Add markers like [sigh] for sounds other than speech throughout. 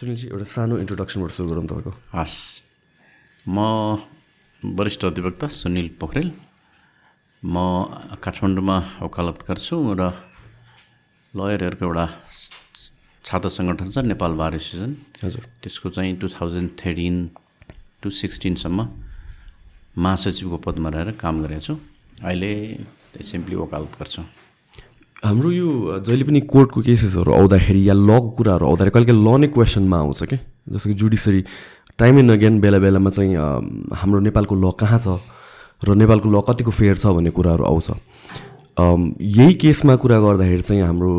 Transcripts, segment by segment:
सुनिलजी एउटा सानो इन्ट्रोडक्सनबाट सुरु गरौँ तपाईँको। हस्। म वरिष्ठ अधिवक्ता सुनिल पोखरेल। म काठमाडौँमा वकालत गर्छु र लयरहरूको एउटा छात्र सङ्गठन छ नेपाल बार एसोसिएसन हजुर। त्यसको चाहिँ टु थाउजन्ड थर्टिन टु सिक्सटिनसम्म महासचिवको पदमा रहेर काम गरेको छु। अहिले सिम्पली वकालत गर्छु। हाम्रो यो जहिले पनि कोर्टको केसेसहरू आउँदाखेरि या लको कुराहरू आउँदाखेरि कहिले कहिले ल नै क्वेसनमा आउँछ कि? जस्तो कि जुडिसरी टाइम एन्ड अगेन बेला बेलामा चाहिँ हाम्रो नेपालको ल कहाँ छ? र नेपालको ल कतिको फेयर छ भन्ने कुराहरू आउँछ। यही केसमा कुरा गर्दाखेरि चाहिँ हाम्रो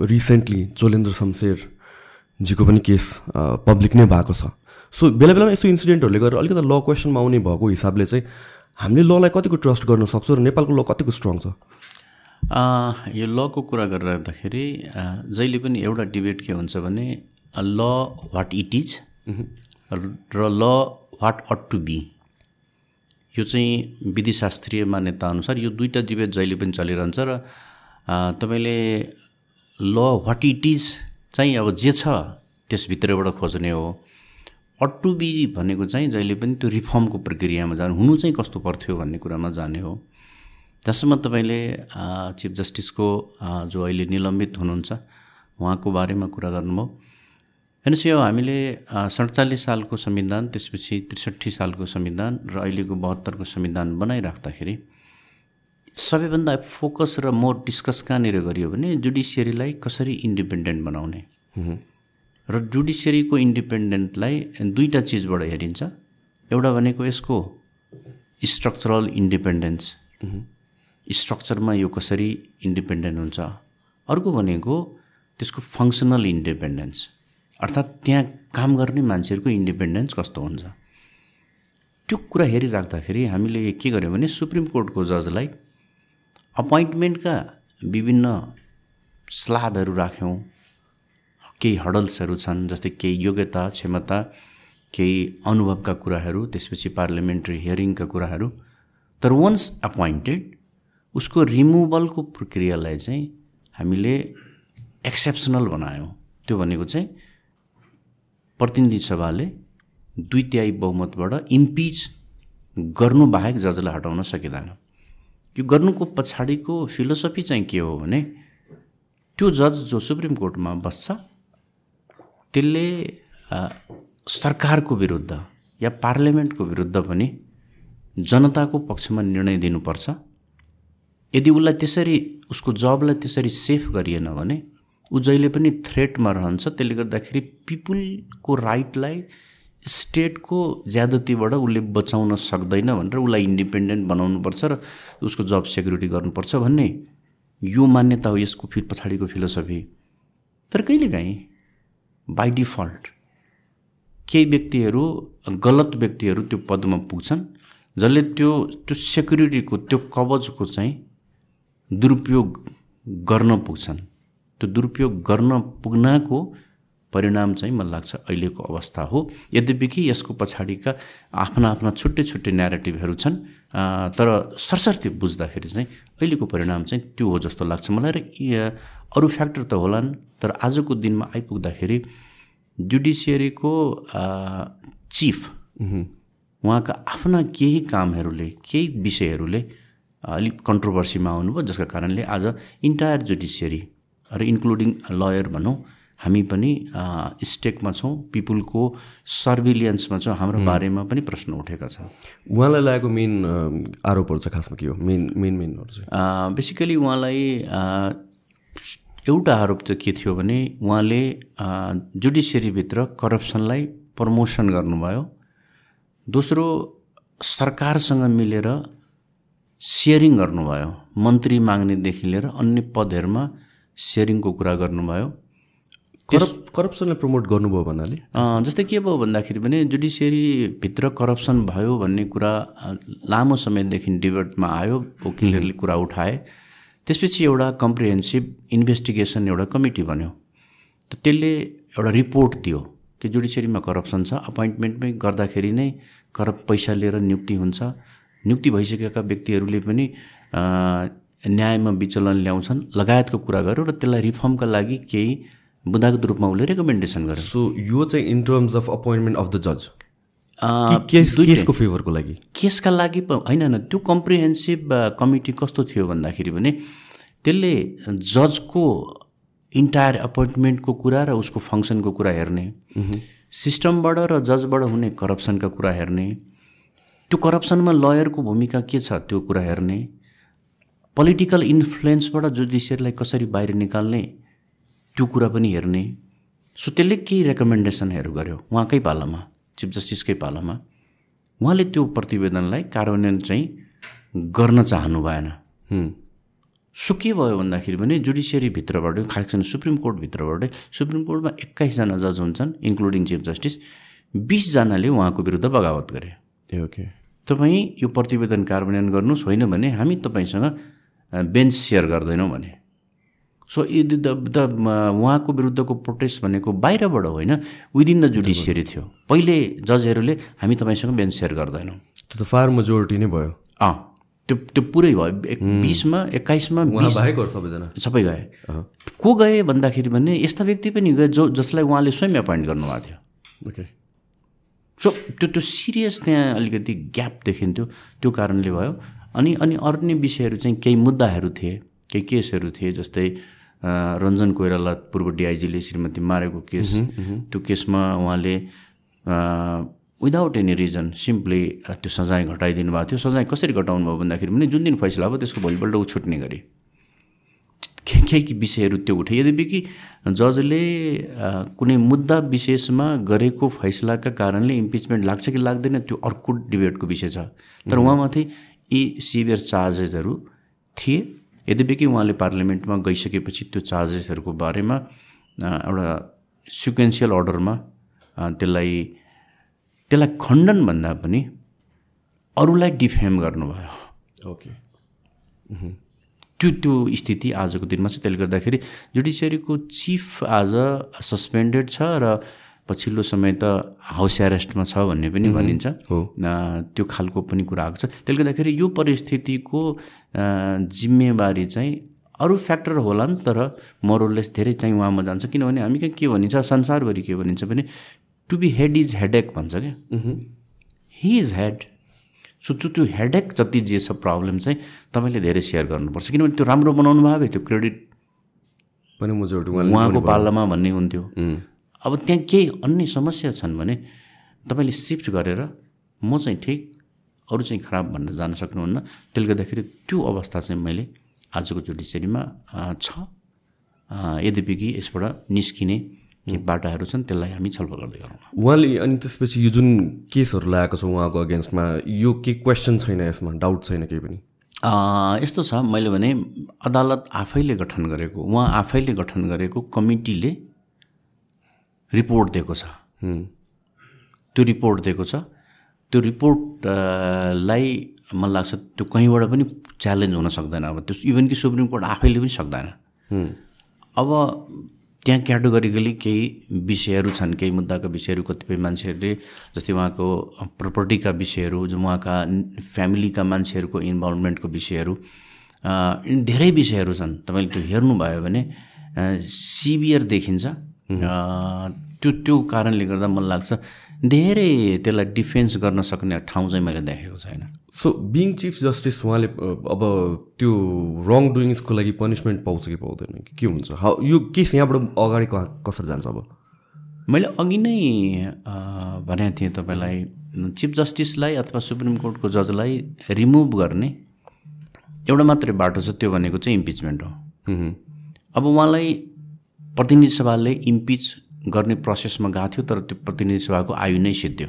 रिसेन्टली चोलेन्द्र शमशेरजीको पनि केस पब्लिक नै भएको छ। सो बेला बेलामा यस्तो इन्सिडेन्टहरूले गर्दा अलिकति ल क्वेसनमा आउने भएको हिसाबले चाहिँ हामीले ललाई कतिको ट्रस्ट गर्न सक्छौँ र नेपालको ल कतिको स्ट्रङ छ? यो लको कुरा गरिराख्दाखेरि जहिले पनि एउटा डिबेट के हुन्छ भने ल वाट इट इज र ल वाट अट टु बी यो चाहिँ विधिशास्त्रीय मान्यता अनुसार यो दुईवटा डिबेट जहिले पनि चलिरहन्छ र तपाईँले ल वाट इट इज चाहिँ अब जे छ त्यसभित्रबाट खोज्ने हो। अट टु बी भनेको चाहिँ जहिले पनि त्यो रिफर्मको प्रक्रियामा जानु हुनु चाहिँ कस्तो पर्थ्यो भन्ने कुरामा जाने हो। जसमा तपाईँले चिफ जस्टिसको जो अहिले निलम्बित हुनुहुन्छ उहाँको बारेमा कुरा गर्नुभयो। हेर्नुहोस् यो हामीले सडचालिस सालको संविधान त्यसपछि त्रिसठी सालको संविधान र अहिलेको बहत्तरको संविधान बनाइराख्दाखेरि सबैभन्दा फोकस र मोर डिस्कस कहाँनिर गरियो भने जुडिसियरीलाई कसरी इन्डिपेन्डेन्ट बनाउने। र जुडिसियरीको इन्डिपेन्डेन्टलाई दुईवटा चिजबाट हेरिन्छ। एउटा भनेको यसको स्ट्रक्चरल इन्डिपेन्डेन्स स्ट्रक्चरमा यो कसरी इन्डिपेन्डेन्ट हुन्छ? अर्को भनेको त्यसको फङ्सनल इन्डिपेन्डेन्स अर्थात् त्यहाँ काम गर्ने मान्छेहरूको इन्डिपेन्डेन्स कस्तो हुन्छ? त्यो कुरा हेरिराख्दाखेरि हामीले के गर्यौँ भने सुप्रिम कोर्टको जजलाई अपोइन्टमेन्टका विभिन्न स्लाबहरू राख्यौँ। केही हडल्सहरू छन् जस्तै केही योग्यता क्षमता केही अनुभवका कुराहरू त्यसपछि पार्लियामेन्ट्री हियरिङका कुराहरू। तर वन्स एपोइन्टेड उसको रिमुभलको प्रक्रियालाई चाहिँ हामीले एक्सेप्सनल बनायौँ। त्यो भनेको चाहिँ प्रतिनिधि सभाले दुई तिहाई बहुमतबाट इम्पिच गर्नु बाहेक जजलाई हटाउन सकिँदैन यो गर्नुको पछाडिको फिलोसफी चाहिँ के हो भने त्यो जज जो सुप्रिम कोर्टमा बस्छ त्यसले सरकारको विरुद्ध या पार्लियामेन्टको विरुद्ध पनि जनताको पक्षमा निर्णय दिनुपर्छ। यदि उसलाई त्यसरी उसको जबलाई त्यसरी सेफ गरिएन भने ऊ जहिले पनि थ्रेटमा रहन्छ त्यसले गर्दाखेरि पिपुलको राइटलाई स्टेटको ज्यादतीबाट उसले बचाउन सक्दैन भनेर उसलाई इन्डिपेन्डेन्ट बनाउनुपर्छ र उसको जब सेक्युरिटी गर्नुपर्छ भन्ने यो मान्यता हो यसको फि पछाडिको फिलोसफी तर कहिलेकाहीँ बाई डिफल्ट केही व्यक्तिहरू गलत व्यक्तिहरू त्यो पदमा पुग्छन् जसले त्यो त्यो सेक्युरिटीको त्यो कवचको चाहिँ दुरुपयोग गर्न पुग्छन्। त्यो दुरुपयोग गर्न पुग्नको परिणाम चाहिँ मलाई लाग्छ अहिलेको अवस्था हो। यद्यपि कि यसको पछाडिका आफ्ना आफ्ना छुट्टै छुट्टै न्यारेटिभहरू छन् तर सरसर्ती बुझ्दाखेरि चाहिँ अहिलेको परिणाम चाहिँ त्यो हो जस्तो लाग्छ मलाई। र अरू फ्याक्टर त होलान् तर आजको दिनमा आइपुग्दाखेरि जुडिसियरीको चिफ उहाँका आफ्ना केही कामहरूले केही विषयहरूले अलिक कन्ट्रोभर्सीमा आउनुभयो जसका कारणले आज इन्टायर जुडिसियरी र इन्क्लुडिङ लयर भनौँ हामी पनि स्टेकमा छौँ पिपुलको सर्भिलियन्समा छौँ हाम्रो बारेमा पनि प्रश्न उठेका छन्। उहाँलाई लागेको मेन आरोपहरू चाहिँ खासमा के हो? मेन मेन मेनहरू चाहिँ। बेसिकली उहाँलाई एउटा आरोप चाहिँ के थियो भने उहाँले जुडिसियरीभित्र करप्सनलाई प्रमोसन गर्नुभयो। दोस्रो सरकारसँग मिलेर सेयरिङ गर्नुभयो। मन्त्री माग्नेदेखि लिएर अन्य पदहरूमा सेयरिङको कुरा गर्नुभयो। करप करप्सनलाई प्रमोट गर्नुभयो भन्नाले? जस्तै के भयो भन्दाखेरि भने जुडिसियरीभित्र करप्सन भयो भन्ने कुरा लामो समयदेखि डिबेटमा आयो वकिलहरूले कुरा उठाए। त्यसपछि एउटा कम्प्रिहेन्सिभ इन्भेस्टिगेसन एउटा कमिटी बन्यो। त त्यसले एउटा रिपोर्ट दियो कि जुडिसियरीमा करप्सन छ अपोइन्टमेन्टमै गर्दाखेरि नै करप पैसा लिएर नियुक्ति हुन्छ। नियुक्ति भइसकेका व्यक्तिहरूले पनि न्यायमा विचलन ल्याउँछन् लगायतको कुरा गर्यो र त्यसलाई रिफर्मका लागि केही मुद्दागत रूपमा उसले रेकमेन्डेसन गर्यो सो यो चाहिँ in terms of appointment of the जज केस केसको फेभरको लागि? केसका लागि होइन होइन त्यो कम्प्रिहेन्सिभ कमिटी कस्तो थियो भन्दाखेरि भने त्यसले जजको इन्टायर एपोइन्टमेन्टको कुरा र उसको फङ्सनको कुरा हेर्ने सिस्टमबाट र जजबाट हुने करप्सनका कुरा हेर्ने त्यो करप्सनमा लयरको भूमिका के छ त्यो कुरा हेर्ने? पोलिटिकल इन्फ्लुएन्सबाट जुडिसियरलाई कसरी बाहिर निकाल्ने त्यो कुरा पनि हेर्ने। सो त्यसले केही रेकमेन्डेसनहरू गर्यो उहाँकै पालामा चिफ जस्टिसकै पालामा। उहाँले त्यो प्रतिवेदनलाई कार्यान्वयन चाहिँ गर्न चाहनु भएन। सो के भयो भन्दाखेरि भने जुडिसियरीभित्रबाट खास गरी सुप्रिम कोर्टभित्रबाट सुप्रिम कोर्टमा एक्काइसजना जज हुन्छन् इन्क्लुडिङ चिफ जस्टिस बिसजनाले उहाँको विरुद्ध बगावत गरे। ओके। तपाईँ यो प्रतिवेदन कार्यान्वयन गर्नुहोस् होइन भने हामी तपाईँसँग बेन्च सेयर गर्दैनौँ भने। सो यदि द द उहाँको विरुद्धको प्रोटेस्ट भनेको बाहिरबाट होइन विदिन द जुडिसियरी थियो। पहिले जजहरूले हामी तपाईँसँग बेन्च सेयर गर्दैनौँ। त्यो त फार मेजोरिटी नै भयो। अँ त्यो त्यो पुरै भयो। एक बिसमा एक्काइसमा सबैजना। सबै गए। को गए भन्दाखेरि भने यस्ता व्यक्ति पनि गए जो जसलाई उहाँले स्वयं एपोइन्ट गर्नुभएको थियो। ओके सो त्यो त्यो सिरियस त्यहाँ अलिकति ग्याप देखिन्थ्यो। त्यो कारणले भयो। अनि अनि अन्य विषयहरू चाहिँ केही मुद्दाहरू थिए केही केसहरू थिए जस्तै रञ्जन कोइराला पूर्व डिआइजीले श्रीमती मारेको केस। त्यो केसमा उहाँले विदाउट एनी रिजन सिम्पली त्यो सजाय घटाइदिनु भएको थियो। सजाय कसरी घटाउनु भयो भन्दाखेरि पनि जुन दिन फैसला भयो त्यसको भोलिपल्ट ऊ छुट्ने गरी। के के विषयहरू त्यो उठे यद्यपि कि जजले कुनै मुद्दा विशेषमा गरेको फैसलाका कारणले इम्पिचमेन्ट लाग्छ कि लाग्दैन त्यो अर्को डिबेटको विषय छ। तर उहाँमाथि यी सिभियर चार्जेसहरू थिए। यद्यपि कि उहाँले पार्लियामेन्टमा गइसकेपछि त्यो चार्जेसहरूको बारेमा एउटा सिक्वेन्सियल अर्डरमा त्यसलाई त्यसलाई खण्डन भन्दा पनि अरूलाई डिफेम गर्नुभयो। ओके। त्यो त्यो स्थिति आजको दिनमा छ त्यसले गर्दाखेरि जुडिसियरीको चिफ आज सस्पेन्डेड छ र पछिल्लो समय त हाउस एरेस्टमा छ भन्ने पनि भनिन्छ। हो। त्यो खालको पनि कुरा आएको छ। त्यसले गर्दाखेरि यो परिस्थितिको जिम्मेवारी चाहिँ अरू फ्याक्टर होला नि तर मोरलेस धेरै चाहिँ उहाँमा जान्छ। किनभने हामी कहाँ के भनिन्छ संसारभरि के भनिन्छ भने to be head is headache भन्छ क्या। हि इज हेड सो त्यो हेडेक जति जे छ प्रब्लम चाहिँ तपाईँले धेरै सेयर गर्नुपर्छ। किनभने त्यो राम्रो बनाउनु भयो त्यो क्रेडिट पनि उहाँको पालामा भन्ने हुन्थ्यो। अब त्यहाँ केही अन्य समस्या छन् भने तपाईँले सिफ्ट गरेर म चाहिँ ठिक अरू चाहिँ खराब भनेर जान सक्नुहुन्न। त्यसले गर्दाखेरि त्यो अवस्था चाहिँ मैले आजको जुडिसियरीमा छ। यद्यपि कि यसबाट निस्किने केही बाटाहरू छन् त्यसलाई हामी छलफल गर्दै गरौँ। उहाँले अनि त्यसपछि यो जुन केसहरू लगाएको छ उहाँको अगेन्स्टमा यो केही क्वेसन छैन यसमा? डाउट छैन केही पनि? यस्तो छ मैले भने अदालत आफैले गठन गरेको उहाँ आफैले गठन गरेको कमिटीले रिपोर्ट दिएको छ। त्यो रिपोर्ट दिएको छ। त्यो रिपोर्टलाई मलाई लाग्छ त्यो कहीँबाट पनि च्यालेन्ज हुन सक्दैन। अब त्यो इभन कि सुप्रिम कोर्ट आफैले पनि सक्दैन। अब त्यहाँ क्याटेगोरिकली केही विषयहरू छन् केही मुद्दाका विषयहरू कतिपय मान्छेहरूले जस्तै उहाँको प्रपर्टीका विषयहरू जो उहाँका फ्यामिलीका मान्छेहरूको इन्भल्भमेन्टको विषयहरू धेरै विषयहरू छन्। तपाईँले त्यो हेर्नुभयो भने सिभियर देखिन्छ। त्यो त्यो कारणले गर्दा मलाई लाग्छ धेरै त्यसलाई डिफेन्स गर्न सक्ने ठाउँ चाहिँ मैले देखेको छैन। सो बिङ चिफ जस्टिस उहाँले अब त्यो रङ डुइङ्सको लागि पनिसमेन्ट पाउँछ कि पाउँदैन? कि हुन्छ? हाउ यो केस यहाँबाट अगाडि कहाँ कसरी जान्छ अब? मैले अघि नै भनेको थिएँ तपाईँलाई चिफ जस्टिसलाई अथवा सुप्रिम कोर्टको जजलाई रिमुभ गर्ने एउटा मात्रै बाटो छ त्यो भनेको चाहिँ इम्पिचमेन्ट हो। अब उहाँलाई प्रतिनिधि सभाले इम्पिच गर्ने प्रोसेसमा गएको थियो तर त्यो प्रतिनिधि सभाको आयु नै सिद्धियो।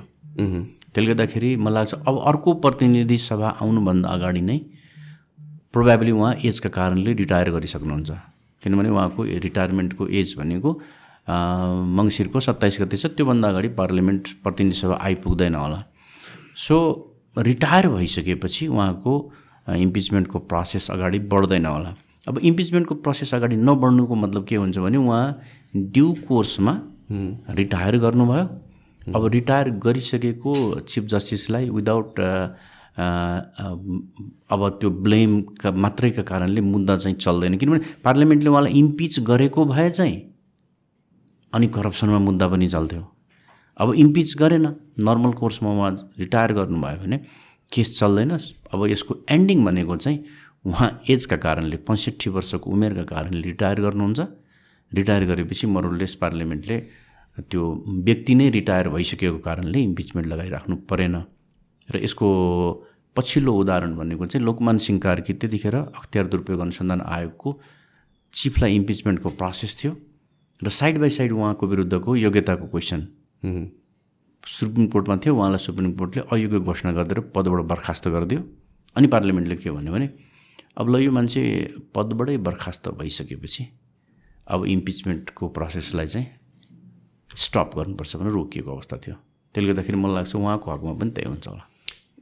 त्यसले गर्दाखेरि मलाई लाग्छ अब अर्को प्रतिनिधि सभा आउनुभन्दा अगाडि नै प्रोभाबली उहाँ एजका कारणले रिटायर गरिसक्नुहुन्छ। किनभने उहाँको रिटायरमेन्टको एज भनेको मङ्सिरको सत्ताइस गते छ त्योभन्दा अगाडि पार्लियामेन्ट प्रतिनिधि सभा आइपुग्दैन होला। सो रिटायर भइसकेपछि उहाँको इम्पिचमेन्टको प्रोसेस अगाडि बढ्दैन होला। अब इम्पिचमेन्टको प्रोसेस अगाडि नबढ्नुको मतलब के हुन्छ भने उहाँ ड्यु कोर्समा रिटायर गर्नुभयो। अब रिटायर गरिसकेको चिफ जस्टिसलाई विदाउट अब त्यो ब्लेमका मात्रैका कारणले मुद्दा चाहिँ चल्दैन। किनभने पार्लियामेन्टले उहाँलाई इम्पिच गरेको भए चाहिँ अनि करप्सनमा मुद्दा पनि चल्थ्यो। अब इम्पिच गरेन नर्मल कोर्समा उहाँ रिटायर गर्नुभयो भने केस चल्दैन। अब यसको एन्डिङ भनेको चाहिँ उहाँ एजका कारणले पैँसठी वर्षको उमेरका कारणले रिटायर गर्नुहुन्छ। रिटायर गरेपछि मरोलेस पार्लियामेन्टले त्यो व्यक्ति नै रिटायर भइसकेको कारणले इम्पिचमेन्ट लगाइराख्नु परेन। र यसको पछिल्लो उदाहरण भनेको चाहिँ लोकमान सिंह कार्की त्यतिखेर अख्तियार दुरुपयोग अनुसन्धान आयोगको चिफलाई इम्पिचमेन्टको प्रोसेस थियो र साइड बाई साइड उहाँको विरुद्धको योग्यताको क्वेसन। सुप्रिम कोर्टमा थियो उहाँलाई सुप्रिम कोर्टले अयोग्य घोषणा गरिदिएर पदबाट बर्खास्त गरिदियो। अनि पार्लियामेन्टले के भन्यो भने अब ल यो मान्छे पदबाटै बर्खास्त भइसकेपछि अब इम्पिचमेन्टको प्रोसेसलाई चाहिँ स्टप गर्नुपर्छ भनेर रोकिएको अवस्था थियो। त्यसले गर्दाखेरि मलाई लाग्छ उहाँको हकमा पनि त्यही हुन्छ होला।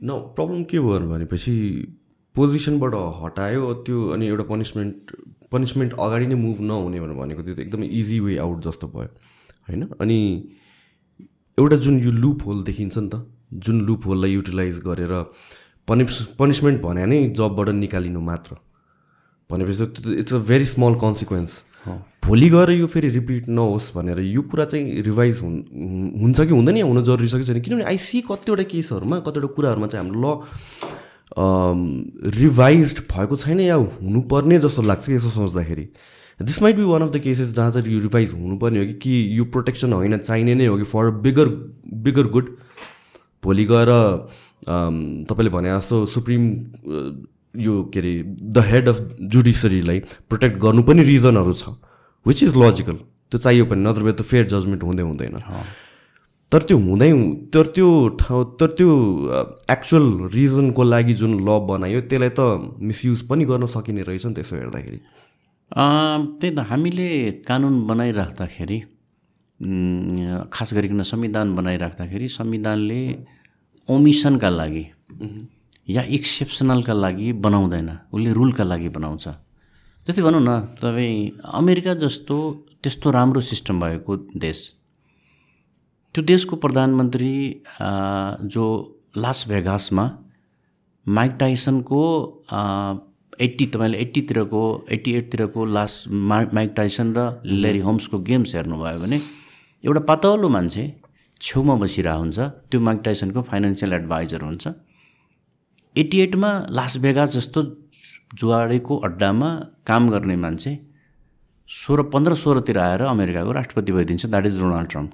न प्रब्लम के भयो भनेपछि पोजिसनबाट हटायो त्यो अनि एउटा पनिसमेन्ट पनिसमेन्ट अगाडि नै मुभ नहुने भनेर भनेको त्यो त एकदमै इजी वे आउट जस्तो भयो होइन? अनि एउटा जुन यो लुप होल देखिन्छ नि त जुन लुप होललाई युटिलाइज गरेर पनिस पनिसमेन्ट भने नै जबबाट निकालिनु मात्र। भनेपछि त it's a very small consequence भोलि गएर यो फेरि रिपिट नहोस् भनेर यो कुरा चाहिँ रिभाइज हुन् हुन्छ कि हुँदैन हुनु जरुरी छ कि छैन? किनभने आइसी कतिवटा केसहरूमा कतिवटा कुराहरूमा चाहिँ हाम्रो ल रिभाइज भएको छैन या हुनुपर्ने जस्तो लाग्छ कि यसो सोच्दाखेरि। This might be one of the cases जहाँ चाहिँ यो रिभाइज हुनुपर्ने हो कि कि यो प्रोटेक्सन होइन चाहिने नै हो कि फर बिगर बिगर गुड भोलि गएर तपाईँले भने जस्तो सुप्रिम यो के अरे द हेड अफ जुडिसरीलाई प्रोटेक्ट गर्नु पनि रिजनहरू छ विच इज लजिकल त्यो चाहियो पनि नत्र त फेयर जजमेन्ट हुँदै हुँदैन। तर त्यो हुँदै तर त्यो ठाउँ तर त्यो एक्चुअल रिजनको लागि जुन ल बनायो त्यसलाई त मिसयुज पनि गर्न सकिने रहेछ नि त्यसो हेर्दाखेरि। त्यही त हामीले कानुन बनाइराख्दाखेरि खास गरिकन संविधान बनाइराख्दाखेरि संविधानले ओमिसनका लागि या एक्सेप्सनलका लागि बनाउँदैन। उसले रुलका लागि बनाउँछ। जस्तै भनौँ न तपाईँ अमेरिका जस्तो त्यस्तो राम्रो सिस्टम भएको देश त्यो देशको प्रधानमन्त्री जो लास भेगासमा माइक टाइसनको एट्टी तपाईँले एट्टीतिरको एट्टी एटतिरको लास्ट मा माइक टाइसन र लेरी होम्सको गेम्स हेर्नुभयो भने एउटा पातलो मान्छे छेउमा बसिरहेको हुन्छ। त्यो माइक टाइसनको फाइनेन्सियल एडभाइजर हुन्छ। एट्टी एटमा लास भेगास जस्तो जुवाडेको अड्डामा काम गर्ने मान्छे सोह्र पन्ध्र सोह्रतिर आएर अमेरिकाको राष्ट्रपति भइदिन्छ। द्याट इज डोनाल्ड ट्रम्प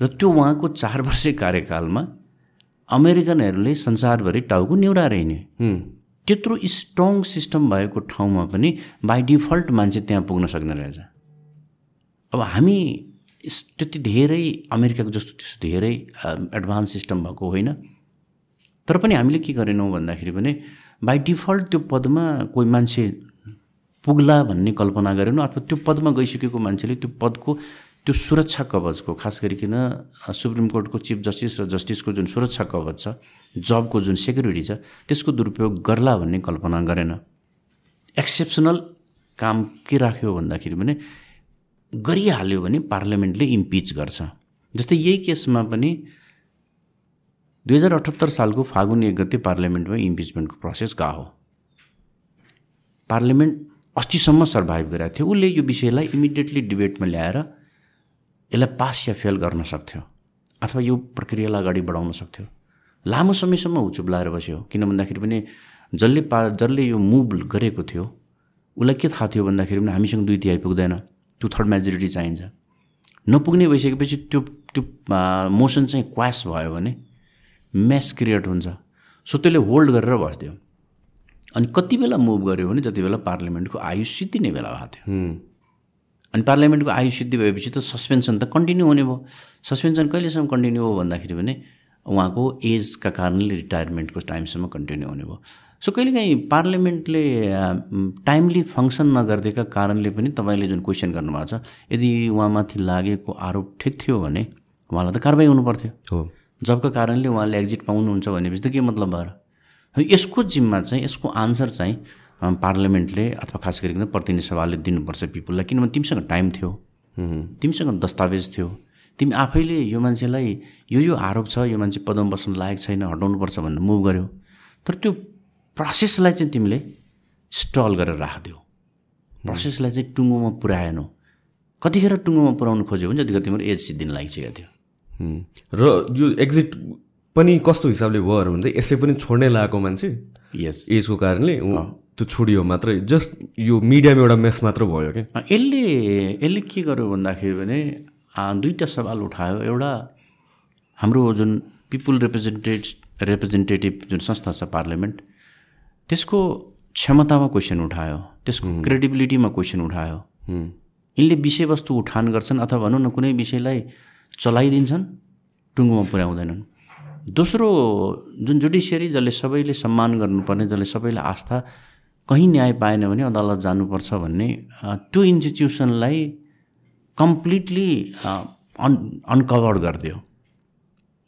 र त्यो उहाँको चार वर्ष कार्यकालमा अमेरिकनहरूले संसारभरि टाउको निहुराएर हिँड्यो त्यत्रो स्ट्रङ सिस्टम भएको ठाउँमा पनि बाई डिफल्ट मान्छे त्यहाँ पुग्न सक्ने रहेछ। अब हामी त्यति धेरै अमेरिकाको जस्तो त्यस्तो धेरै एडभान्स सिस्टम भएको होइन। तर पनि हामीले के गरेनौँ भन्दाखेरि पनि बाई डिफल्ट त्यो पदमा कोही मान्छे पुग्ला भन्ने कल्पना गरेनौँ अथवा त्यो पदमा गइसकेको मान्छेले त्यो पदको त्यो सुरक्षा कवचको खास गरिकन सुप्रिम कोर्टको चिफ जस्टिस र जस्टिसको जुन सुरक्षा कवच छ जबको जुन सेक्युरिटी छ त्यसको दुरुपयोग गर्ला भन्ने कल्पना गरेन। एक्सेप्सनल काम के राख्यो भन्दाखेरि भने गरिहाल्यो भने पार्लियामेन्टले इम्पिच गर्छ। जस्तै यही केसमा पनि दुई हजार अठहत्तर सालको फागुन एक गते पार्लियामेन्टमा इम्पिचमेन्टको प्रोसेस गएको हो? पार्लियामेन्ट अस्तिसम्म सर्भाइभ गरेको थियो। उसले यो विषयलाई इमिडिएटली डिबेटमा ल्याएर यसलाई पास या फेल गर्न सक्थ्यो अथवा यो प्रक्रियालाई अगाडि बढाउन सक्थ्यो। लामो समयसम्म हुचुब्लाएर बस्यो किन भन्दाखेरि पनि जसले पा जसले यो मुभ गरेको थियो उसलाई के थाहा थियो भन्दाखेरि पनि हामीसँग दुई तिहाई पुग्दैन। टु थर्ड मेजोरिटी चाहिन्छ नपुग्ने भइसकेपछि त्यो त्यो मोसन चाहिँ क्वास भयो भने मेस क्रिएट हुन्छ। सो त्यसले होल्ड गरेर बस्थ्यो। अनि कति बेला मुभ गऱ्यो भने जति बेला पार्लियामेन्टको आयु सिद्धिने बेला भएको थियो। अनि पार्लियामेन्टको आयु सिद्धि भएपछि त सस्पेन्सन त कन्टिन्यू हुने भयो। सस्पेन्सन कहिलेसम्म कन्टिन्यू हो भन्दाखेरि भने उहाँको एजका कारणले रिटायरमेन्टको टाइमसम्म कन्टिन्यू हुने भयो। सो कहिलेकाहीँ पार्लियामेन्टले टाइमली फङ्सन नगरिदिएका कारणले पनि तपाईँले जुन क्वेसन गर्नुभएको छ यदि उहाँमाथि लागेको आरोप ठिक थियो भने उहाँलाई त कारवाही हुनु पर्थ्यो हो। जबको कारणले उहाँले एक्जिट पाउनुहुन्छ भनेपछि त के मतलब भएर? यसको जिम्मा चाहिँ यसको आन्सर चाहिँ पार्लियामेन्टले अथवा खास गरिकन प्रतिनिधि सभाले दिनुपर्छ पिपुललाई किनभने तिमीसँग टाइम थियो। तिमीसँग दस्तावेज थियो। तिमी आफैले यो मान्छेलाई यो यो आरोप छ यो मान्छे पदमा बस्न लायक छैन हटाउनुपर्छ भनेर मुभ गर्यो। तर त्यो प्रोसेसलाई चाहिँ तिमीले स्टल गरेर राखिदियो प्रोसेसलाई चाहिँ टुङ्गोमा पुऱ्याएनौ कतिखेर टुङ्गोमा पुऱ्याउनु खोज्यो भने जतिखेर तिम्रो एज सिद्धिन लागिसकेको थियो। र यो एक्जिट पनि कस्तो हिसाबले भयो भने चाहिँ यसै पनि छोड्नै लागेको मान्छे यस एजको कारणले त्यो छोडियो मात्रै। जस्ट यो मिडियामा एउटा मेस मात्र भयो क्या? यसले यसले के गर्यो भन्दाखेरि भने दुईवटा सवाल उठायो। एउटा हाम्रो जुन पिपुल रिप्रेजेन्टेट रिप्रेजेन्टेटिभ जुन संस्था छ पार्लियामेन्ट त्यसको क्षमतामा क्वेसन उठायो। त्यसको क्रेडिबिलिटीमा क्वेसन उठायो। यिनले विषयवस्तु उठान गर्छन् अथवा भनौँ न कुनै विषयलाई चलाइदिन्छन् टुङ्गोमा पुर्याउँदैनन्। दोस्रो जुन जुडिसियरी जसले सबैले सम्मान गर्नुपर्ने जसले सबैले आस्था कहीँ न्याय पाएन भने अदालत जानुपर्छ भन्ने त्यो इन्स्टिट्युसनलाई कम्प्लिटली अन अनकभर्ड गरिदियो।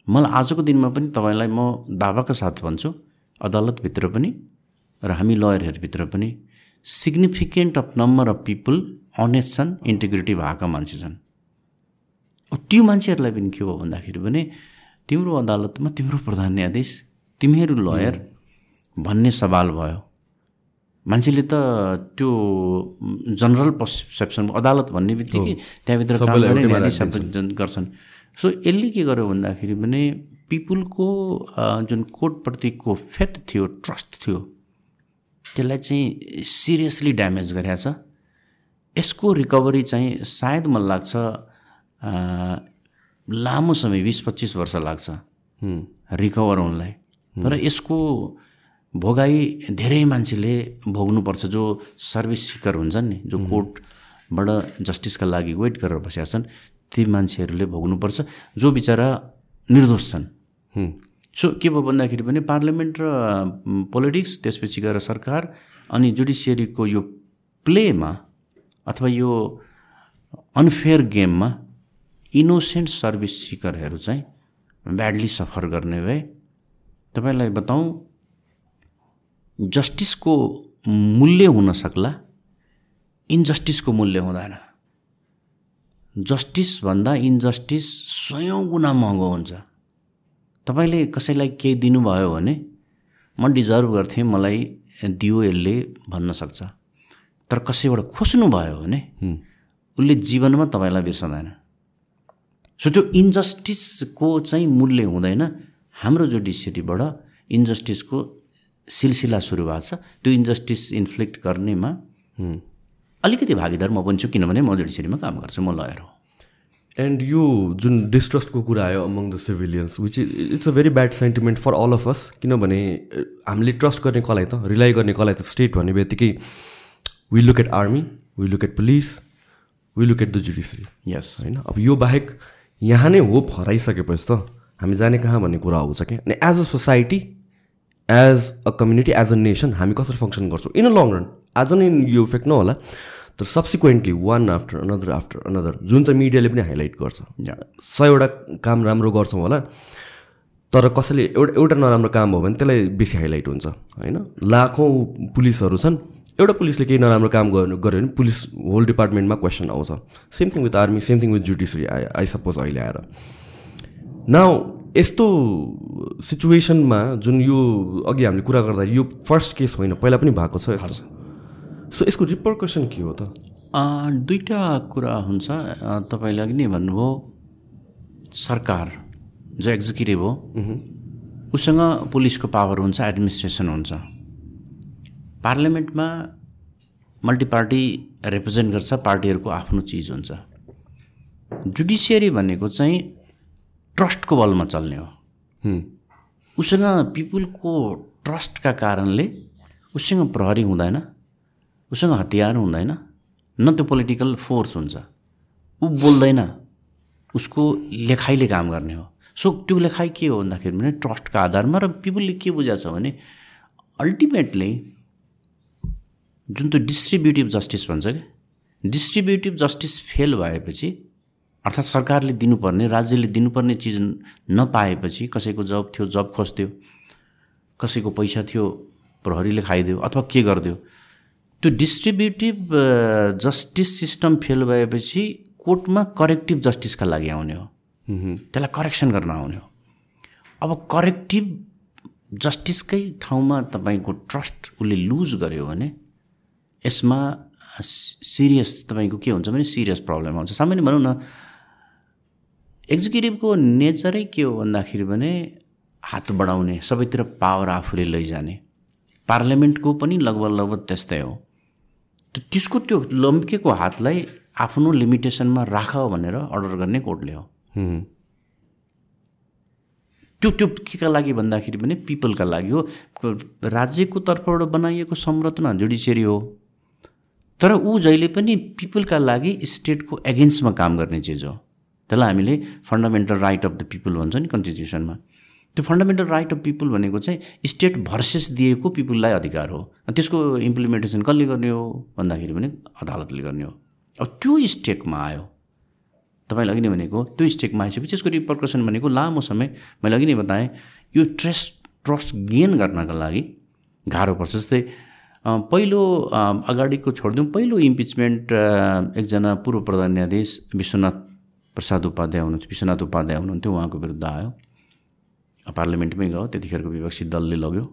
मलाई आजको दिनमा पनि तपाईँलाई म दावाका साथ भन्छु। अदालतभित्र पनि र हामी लयरहरूभित्र पनि significant of number of people honest छन् इन्टिग्रिटी भएका मान्छे छन्। त्यो मान्छेहरूलाई पनि के हो भन्दाखेरि भने तिम्रो अदालतमा तिम्रो प्रधान न्यायाधीश तिमीहरू लयर भन्ने सवाल भयो। मान्छेले त त्यो जनरल पर्सेप्सन अदालत भन्ने बित्तिकै त्यहाँभित्र गर्छन्। सो यसले के गर्यो भन्दाखेरि भने पिपुलको जुन कोर्टप्रतिको फेथ थियो ट्रस्ट थियो त्यसलाई चाहिँ सिरियसली ड्यामेज गरेको छ। यसको रिकभरी चाहिँ सायद मलाई लाग्छ लामो समय बिस पच्चिस वर्ष लाग्छ। रिकभर हुनलाई। तर यसको भोगाई धेरै मान्छेले भोग्नुपर्छ जो सर्भिस सिकर हुन्छन् नि जो कोर्टबाट जस्टिसका लागि वेट गरेर बसेका छन् ती मान्छेहरूले भोग्नुपर्छ जो बिचरा निर्दोष छन्। सो के भयो भन्दाखेरि पनि पार्लियामेन्ट र पोलिटिक्स त्यसपछि गएर सरकार अनि जुडिसियरीको यो प्लेमा अथवा यो अनफेयर गेममा इनोसेन्ट सर्भिस सिकरहरू चाहिँ ब्याडली सफर गर्ने भए तपाईँलाई बताउँ जस्टिसको मूल्य हुन सक्ला इन्जस्टिसको मूल्य हुँदैन। जस्टिसभन्दा इन्जस्टिस सयौँ गुणा महँगो हुन्छ। तपाईँले कसैलाई केही दिनुभयो भने म डिजर्भ गर्थेँ मलाई दियो यसले भन्न सक्छ। तर कसैबाट खोज्नु भयो भने उसले जीवनमा तपाईँलाई बिर्सँदैन। सो त्यो इन्जस्टिसको चाहिँ मूल्य हुँदैन। हाम्रो जुडिसियरीबाट इन्जस्टिसको सिलसिला सुरु भएको छ। त्यो इन्जस्टिस इन्फ्लिक्ट गर्नेमा अलिकति भागीदार म बन्छु किनभने म जुडिसियरीमा काम गर्छु म लयर हो। एन्ड यो जुन डिस्ट्रस्टको कुरा आयो among the civilians which is it's a very bad sentiment for all of us किनभने हामीले ट्रस्ट गर्ने कसलाई त रिलाइ गर्ने कसलाई त स्टेट भन्ने बित्तिकै we look at army we look at police we look at the judiciary yes होइन? अब यो बाहेक यहाँ नै होप हराइसकेपछि त हामी जाने कहाँ भन्ने कुरा आउँछ क्या अनि as a society as a community as a nation हामी कसरी फङ्सन गर्छौँ? इन अ लङ रन आज नै यो इफेक्ट नहोला तर subsequently one after another after another जुन चाहिँ मिडियाले पनि हाइलाइट गर्छ। सयवटा काम राम्रो गर्छौँ होला तर कसैले एउटा एउटा नराम्रो काम भयो भने त्यसलाई बेसी हाइलाइट हुन्छ होइन? लाखौँ पुलिसहरू छन् एउटा पुलिसले केही नराम्रो काम गर्नु गऱ्यो भने पुलिस होल डिपार्टमेन्टमा क्वेसन आउँछ। Same thing with army same thing with judiciary I I suppose अहिले आएर। नाउ यस्तो सिचुएसनमा जुन यो अघि हामीले कुरा गर्दा यो फर्स्ट केस होइन पहिला पनि भएको छ। सो यसको रिपर्कसन के हो त? दुईवटा कुरा हुन्छ। तपाईँले अघि नै भन्नुभयो सरकार जो एक्जिक्युटिभ हो उसँग पुलिसको पावर हुन्छ एडमिनिस्ट्रेसन हुन्छ। पार्लियामेन्टमा मल्टिपार्टी रिप्रेजेन्ट गर्छ पार्टीहरूको आफ्नो चिज हुन्छ। जुडिसियरी भनेको चाहिँ ट्रस्टको बलमा चल्ने हो। उसँग पिपुलको ट्रस्टका कारणले उसँग प्रहरी हुँदैन। उसँग हतियार हुँदैन न त्यो पोलिटिकल फोर्स हुन्छ। ऊ बोल्दैन उसको लेखाइले काम गर्ने हो। सो त्यो लेखाइ के हो भन्दाखेरि भने ट्रस्टका आधारमा र पिपुलले के बुझाएको छ भने अल्टिमेटली जुन त्यो डिस्ट्रिब्युटिभ जस्टिस भन्छ क्या डिस्ट्रिब्युटिभ जस्टिस फेल भएपछि अर्थात् सरकारले दिनुपर्ने राज्यले दिनुपर्ने चिज नपाएपछि कसैको जब थियो जब खोज्थ्यो कसैको पैसा थियो प्रहरीले खाइदियो अथवा के गरिदियो त्यो डिस्ट्रिब्युटिभ जस्टिस सिस्टम फेल भएपछि कोर्टमा करेक्टिभ जस्टिसका लागि आउने हो। त्यसलाई करेक्सन गर्न आउने हो। अब करेक्टिभ जस्टिसकै ठाउँमा तपाईँको ट्रस्ट उसले लुज गर्यो भने यसमा सिरियस तपाईँको के हुन्छ भने सिरियस प्रब्लम आउँछ। सामान्य भनौँ न एक्जिक्युटिभको नेचरै के हो भन्दाखेरि भने हात बढाउने सबैतिर पावर आफूले लैजाने। पार्लियामेन्टको पनि लगभग लगभग त्यस्तै हो। त्यसको त्यो लम्केको हातलाई आफ्नो लिमिटेसनमा राख भनेर अर्डर गर्ने कोर्टले हो। त्यो त्यो केका लागि भन्दाखेरि पनि पिपलका लागि हो। राज्यको तर्फबाट बनाइएको संरचना जुडिसियरी हो। तर ऊ जहिले पनि पिपलका लागि स्टेटको एगेन्स्टमा काम गर्ने चिज हो। त्यसलाई हामीले fundamental right of the people भन्छ नि कन्स्टिट्युसनमा। त्यो फन्डामेन्टल राइट अफ पिपल भनेको चाहिँ स्टेट भर्सेस दिएको पिपुललाई अधिकार हो। त्यसको इम्प्लिमेन्टेसन कसले गर्ने हो? भन्दाखेरि पनि अदालतले गर्ने हो। अब त्यो स्टेकमा आयो। तपाईँले अघि नै भनेको त्यो स्टेकमा आइसकेपछि त्यसको रिपर्कसन भनेको लामो समय मैले अघि नै बताएँ यो ट्रस्ट ट्रस्ट गेन गर्नका लागि गाह्रो पर्छ। जस्तै पहिलो अगाडिको छोडिदिउँ। पहिलो इम्पिचमेन्ट एकजना पूर्व प्रधान न्यायाधीश विश्वनाथ प्रसाद उपाध्याय हुनुहुन्थ्यो विश्वनाथ उपाध्याय हुनुहुन्थ्यो उहाँको विरुद्ध आयो। पार्लियामेन्टमै गयो। त्यतिखेरको विपक्षी दलले लग्यो।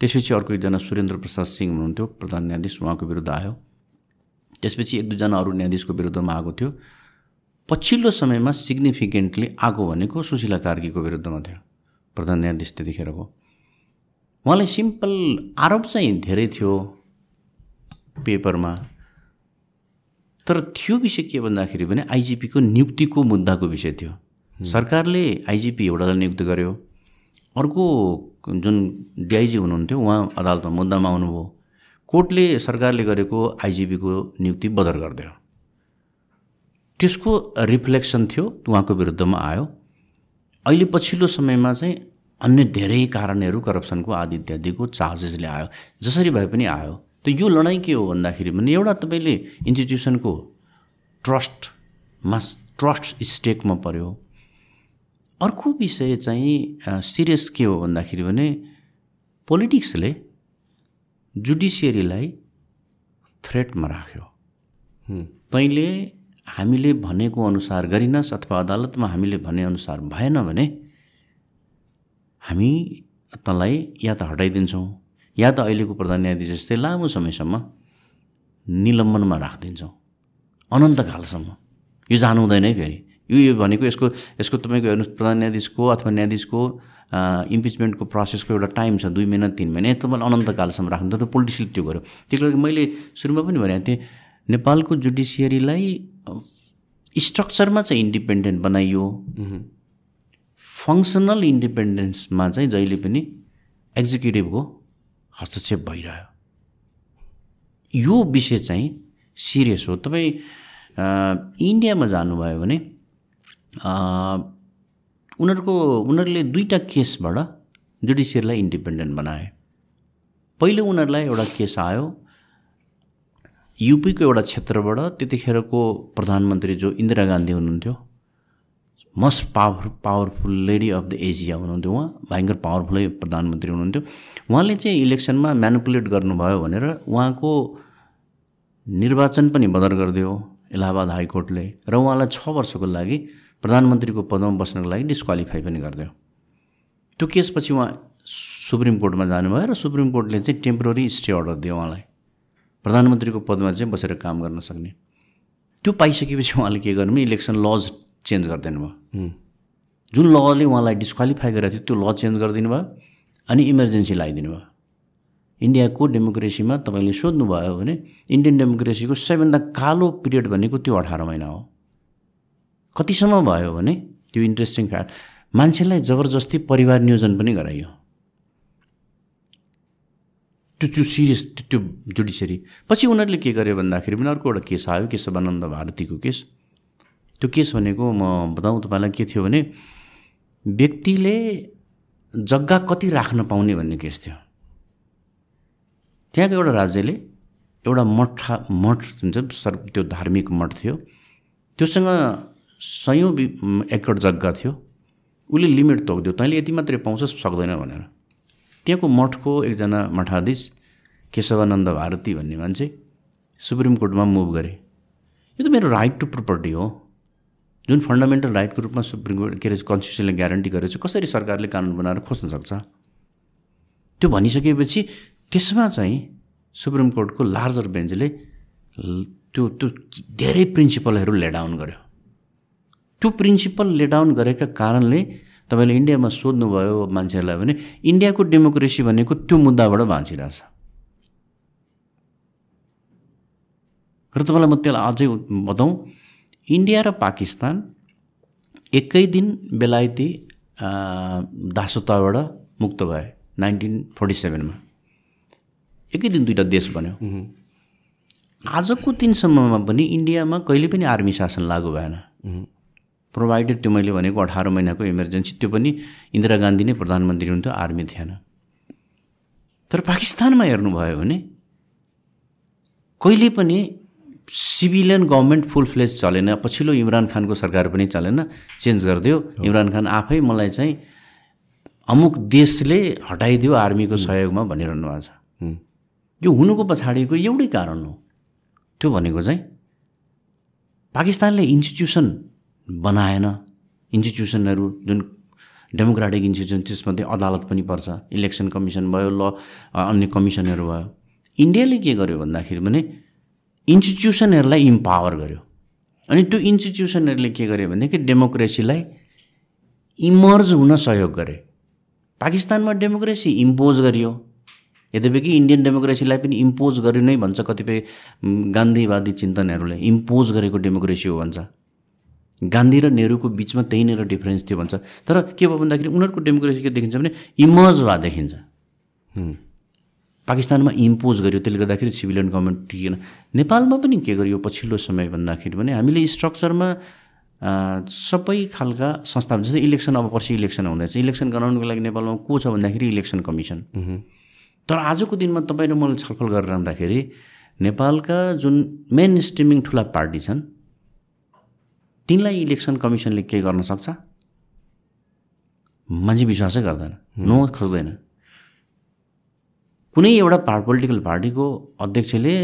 त्यसपछि अर्को एकजना सुरेन्द्र प्रसाद सिंह हुनुहुन्थ्यो प्रधान न्यायाधीश उहाँको विरुद्ध आयो। त्यसपछि एक दुईजना अरू न्यायाधीशको विरुद्धमा आएको थियो। पछिल्लो समयमा सिग्निफिकेन्टली आएको भनेको सुशीला कार्कीको विरुद्धमा थियो। प्रधान न्यायाधीश त्यतिखेरको उहाँलाई सिम्पल आरोप चाहिँ धेरै थियो पेपरमा। तर थियो विषय के भन्दाखेरि भने आइजिपीको नियुक्तिको मुद्दाको विषय थियो। सरकारले आइजिपी एउटालाई नियुक्त गर्यो। अर्को जुन डिआइजी हुनुहुन्थ्यो उहाँ अदालतमा मुद्दामा आउनुभयो कोर्टले सरकारले गरेको आइजिपीको नियुक्ति बदर गरिदियो। त्यसको रिफ्लेक्सन थियो उहाँको विरुद्धमा आयो। अहिले पछिल्लो समयमा चाहिँ अन्य धेरै कारणहरू करप्सनको आदि इत्यादिको चार्जेसले आयो। जसरी भए पनि आयो। त यो लडाइँ के हो भन्दाखेरि भने एउटा तपाईँले इन्स्टिट्युसनको ट्रस्टमा ट्रस्ट स्टेकमा पऱ्यो अर्को विषय चाहिँ सिरियस के हो भन्दाखेरि भने पोलिटिक्सले जुडिसियरीलाई थ्रेटमा राख्यो। तैँले हामीले भनेको अनुसार गरिनस् अथवा अदालतमा हामीले भनेअनुसार भएन भने हामी तँलाई या त हटाइदिन्छौँ या त अहिलेको प्रधान न्यायाधीश जस्तै लामो समयसम्म निलम्बनमा राखिदिन्छौँ अनन्तकालसम्म यो जानु हुँदैन है फेरि। यो यो भनेको यसको यसको तपाईँको हेर्नुहोस् प्रधान न्यायाधीशको अथवा न्यायाधीशको इम्पिचमेन्टको प्रोसेसको एउटा टाइम छ दुई महिना तिन महिना तपाईँले अनन्तकालसम्म राख्नु त पोलिटिक्सले त्यो गर्यो। त्यसको लागि मैले सुरुमा पनि भनेको थिएँ नेपालको जुडिसियरीलाई स्ट्रक्चरमा चाहिँ इन्डिपेन्डेन्ट बनाइयो। फङ्सनल इन्डिपेन्डेन्समा चाहिँ जहिले पनि एक्जिक्युटिभको हस्तक्षेप भइरह्यो। यो विषय चाहिँ सिरियस हो। तपाईँ इन्डियामा जानुभयो भने उनीहरूको उनीहरूले दुईवटा केसबाट जुडिसियरलाई इन्डिपेन्डेन्ट बनाए। पहिले उनीहरूलाई एउटा केस आयो युपीको एउटा क्षेत्रबाट त्यतिखेरको प्रधानमन्त्री जो इन्दिरा गान्धी हुनुहुन्थ्यो most power powerful lady of the Asia हुनुहुन्थ्यो उहाँ भयङ्कर पावरफुलै प्रधानमन्त्री हुनुहुन्थ्यो। उहाँले चाहिँ इलेक्सनमा म्यानुपुलेट गर्नुभयो भनेर उहाँको निर्वाचन पनि बदर गरिदियो इलाहाबाद हाइकोर्टले र उहाँलाई छ वर्षको लागि प्रधानमन्त्रीको पदमा बस्नको लागि डिस्क्वालिफाई पनि गरिदियो। त्यो केसपछि उहाँ सुप्रिम कोर्टमा जानुभयो र सुप्रिम कोर्टले चाहिँ टेम्पोररी स्टे अर्डर दियो उहाँलाई। प्रधानमन्त्रीको पदमा चाहिँ बसेर काम गर्न सक्ने। त्यो पाइसकेपछि उहाँले के गर्नु इलेक्सन लज चेन्ज गरिदिनु भयो। जुन लले उहाँलाई डिस्क्वालिफाई गरेको थियो त्यो ल चेन्ज गरिदिनु भयो अनि इमर्जेन्सी लगाइदिनु भयो। इन्डियाको डेमोक्रेसीमा तपाईँले सोध्नुभयो भने इन्डियन डेमोक्रेसीको सबैभन्दा कालो पिरियड भनेको त्यो अठार महिना हो। कतिसम्म भयो भने त्यो इन्ट्रेस्टिङ फ्याक्ट मान्छेलाई जबरजस्ती परिवार नियोजन पनि गराइयो। त्यो त्यो सिरियस त्यो जुडिसियरी पछि उनीहरूले के गर्यो भन्दाखेरि पनि अर्को एउटा केस आयो केशवानन्द भारतीको केस। त्यो केस भनेको म बताउँ तपाईँलाई के थियो भने व्यक्तिले जग्गा कति राख्न पाउने भन्ने केस थियो। त्यहाँको एउटा राज्यले एउटा मठ मठ हुन्छ सर त्यो धार्मिक मठ थियो। त्योसँग सयौँ एकड जग्गा थियो। उसले लिमिट तोकिदियो। तैँले यति मात्रै पाउँछस् सक्दैन भनेर। त्यहाँको मठको एकजना मठाधीश केशवानन्द भारती भन्ने मान्छे सुप्रिम कोर्टमा मुभ गरे। यो त मेरो राइट टु प्रोपर्टी हो। जुन फन्डामेन्टल राइटको रूपमा सुप्रिम कोर्ट के अरे कन्स्टिट्युसनले ग्यारेन्टी गरेको छ कसरी सरकारले कानुन बनाएर खोज्न सक्छ? त्यो भनिसकेपछि त्यसमा चाहिँ सुप्रिम कोर्टको लार्जर बेन्चले त्यो त्यो धेरै प्रिन्सिपलहरू लेडाउन गर्यो। त्यो प्रिन्सिपल लेडाउन गरेका कारणले तपाईँले इन्डियामा सोध्नुभयो मान्छेहरूलाई भने इन्डियाको डेमोक्रेसी भनेको त्यो मुद्दाबाट बाँचिरहेछ। र तपाईँलाई म त्यसलाई अझै बताउँ। इन्डिया र पाकिस्तान एकै दिन बेलायती आ, दासत्वबाट मुक्त भए नाइन्टिन फोर्टी सेभेनमा। एकै दिन दुईवटा देश बन्यो। आजको दिनसम्ममा पनि इन्डियामा कहिले पनि आर्मी शासन लागू भएन। प्रोभाइडेड त्यो मैले भनेको अठार महिनाको इमर्जेन्सी त्यो पनि इन्दिरा गान्धी नै प्रधानमन्त्री हुन्थ्यो आर्मी थिएन। तर पाकिस्तानमा हेर्नुभयो भने कहिले पनि सिभिलियन गभर्मेन्ट फुल फ्लेज चलेन। पछिल्लो इमरान खानको सरकार पनि चलेन। चेन्ज गरिदियो। इमरान खान आफै मलाई चाहिँ अमुक देशले हटाइदियो आर्मीको सहयोगमा भनिरहनु भएको छ। यो हुनुको पछाडिको एउटै कारण हो। त्यो भनेको चाहिँ पाकिस्तानले इन्स्टिट्युसन बनाएन। इन्स्टिट्युसनहरू जुन डेमोक्रेटिक इन्स्टिट्युसन त्यसमध्ये अदालत पनि पर्छ। इलेक्सन कमिसन भयो ल अन्य कमिसनहरू भयो। इन्डियाले के गर्यो भन्दाखेरि भने इन्स्टिट्युसनहरूलाई इम्पावर गर्यो। अनि त्यो इन्स्टिट्युसनहरूले के गर्यो भनेदेखि डेमोक्रेसीलाई इमर्ज हुन सहयोग गरे। पाकिस्तानमा डेमोक्रेसी इम्पोज गरियो। यद्यपि कि इन्डियन डेमोक्रेसीलाई पनि इम्पोज गर्यो नै भन्छ कतिपय गान्धीवादी चिन्तनहरूले। इम्पोज गरेको डेमोक्रेसी हो भन्छ। गान्धी र नेहरूको बिचमा त्यहीँनिर डिफ्रेन्स थियो भन्छ। तर के भयो भन्दाखेरि उनीहरूको डेमोक्रेसी के देखिन्छ भने इमर्ज भए देखिन्छ। पाकिस्तानमा इम्पोज गर्यो त्यसले गर्दाखेरि सिभिलियन गभर्मेन्ट टिकेन। नेपालमा पनि के गरियो पछिल्लो समय भन्दाखेरि भने हामीले स्ट्रक्चरमा सबै खालका संस्था जस्तै इलेक्सन अब पर्सि इलेक्सन हुँदैछ। इलेक्सन गराउनुको लागि नेपालमा को छ भन्दाखेरि इलेक्सन कमिसन तर आजको दिनमा तपाईँ र मैले छलफल गरेर रहँदाखेरि नेपालका जुन मेन स्ट्रिमिङ ठुला पार्टी छन् तिनलाई इलेक्सन कमिसनले के गर्न सक्छ? मान्छे विश्वासै गर्दैन। नो खोज्दैन। कुनै एउटा पार्ट पोलिटिकल पार्टीको अध्यक्षले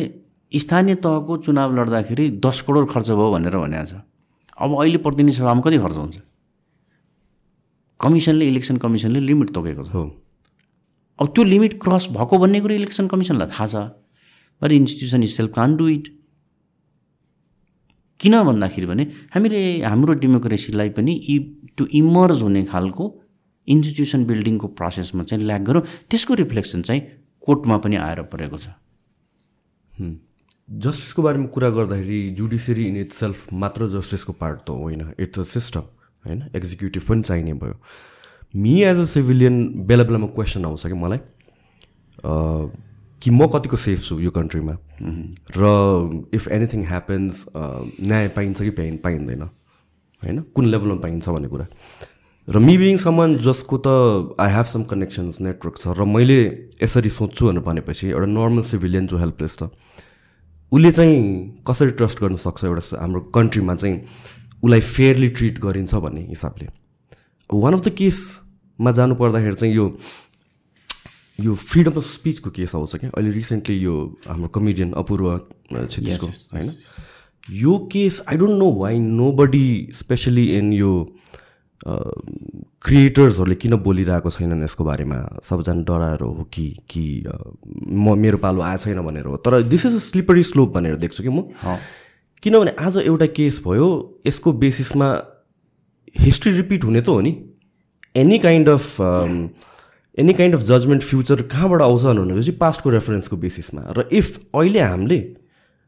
स्थानीय तहको चुनाव लड्दाखेरि दस करोड खर्च भयो भनेर भनेको छ। अब अहिले प्रतिनिधि सभामा कति खर्च हुन्छ? कमिसनले इलेक्सन कमिसनले लिमिट तोकेको छ। हो। अब त्यो लिमिट क्रस भएको भन्ने कुरो इलेक्सन कमिसनलाई थाहा छ। But institution self can do it किन भन्दाखेरि भने हामीले हाम्रो डेमोक्रेसीलाई पनि इ त्यो इमर्ज हुने खालको इन्स्टिट्युसन बिल्डिङको प्रोसेसमा चाहिँ ल्याक गरौँ। त्यसको रिफ्लेक्सन चाहिँ कोर्टमा पनि आएर परेको छ। जस्टिसको बारेमा कुरा गर्दाखेरि जुडिसियरी इन इट सेल्फ मात्र जस्टिसको पार्ट त होइन। इट्स अ सिस्टम होइन? एक्जिक्युटिभ पनि चाहिने भयो। मी एज अ सिभिलियन बेला बेलामा क्वेसन आउँछ कि मलाई। कि म कतिको सेफ छु यो कन्ट्रीमा र इफ एनिथिङ ह्यापन्स न्याय पाइन्छ कि पाइ पाइँदैन? होइन? कुन लेभलमा पाइन्छ भन्ने कुरा। र मी बिङ समन जसको त I have some connections network छ र मैले यसरी सोध्छु भनेर भनेपछि एउटा नर्मल सिभिलियन जो हेल्पलेस छ उसले चाहिँ कसरी ट्रस्ट गर्न सक्छ एउटा हाम्रो कन्ट्रीमा चाहिँ उसलाई फेयरली ट्रिट गरिन्छ भन्ने हिसाबले। वान अफ द केसमा जानु पर्दाखेरि चाहिँ यो यो फ्रिडम अफ स्पिचको केस आउँछ क्या अहिले रिसेन्टली यो हाम्रो कमेडियन अपूर्व छेत्रीको होइन? यो case I don't know why nobody specially in यो क्रिएटर्सहरूले किन बोलिरहेको छैनन् यसको बारेमा? सबजना डराएर हो कि कि म मेरो पालो आएको छैन भनेर हो। तर this is a slippery slope भनेर देख्छु कि म। किनभने आज एउटा केस भयो यसको बेसिसमा हिस्ट्री रिपिट हुने त हो नि। Any kind of any kind of judgement future कहाँबाट आउँछ भनेपछि पास्टको रेफरेन्सको बेसिसमा र इफ अहिले हामीले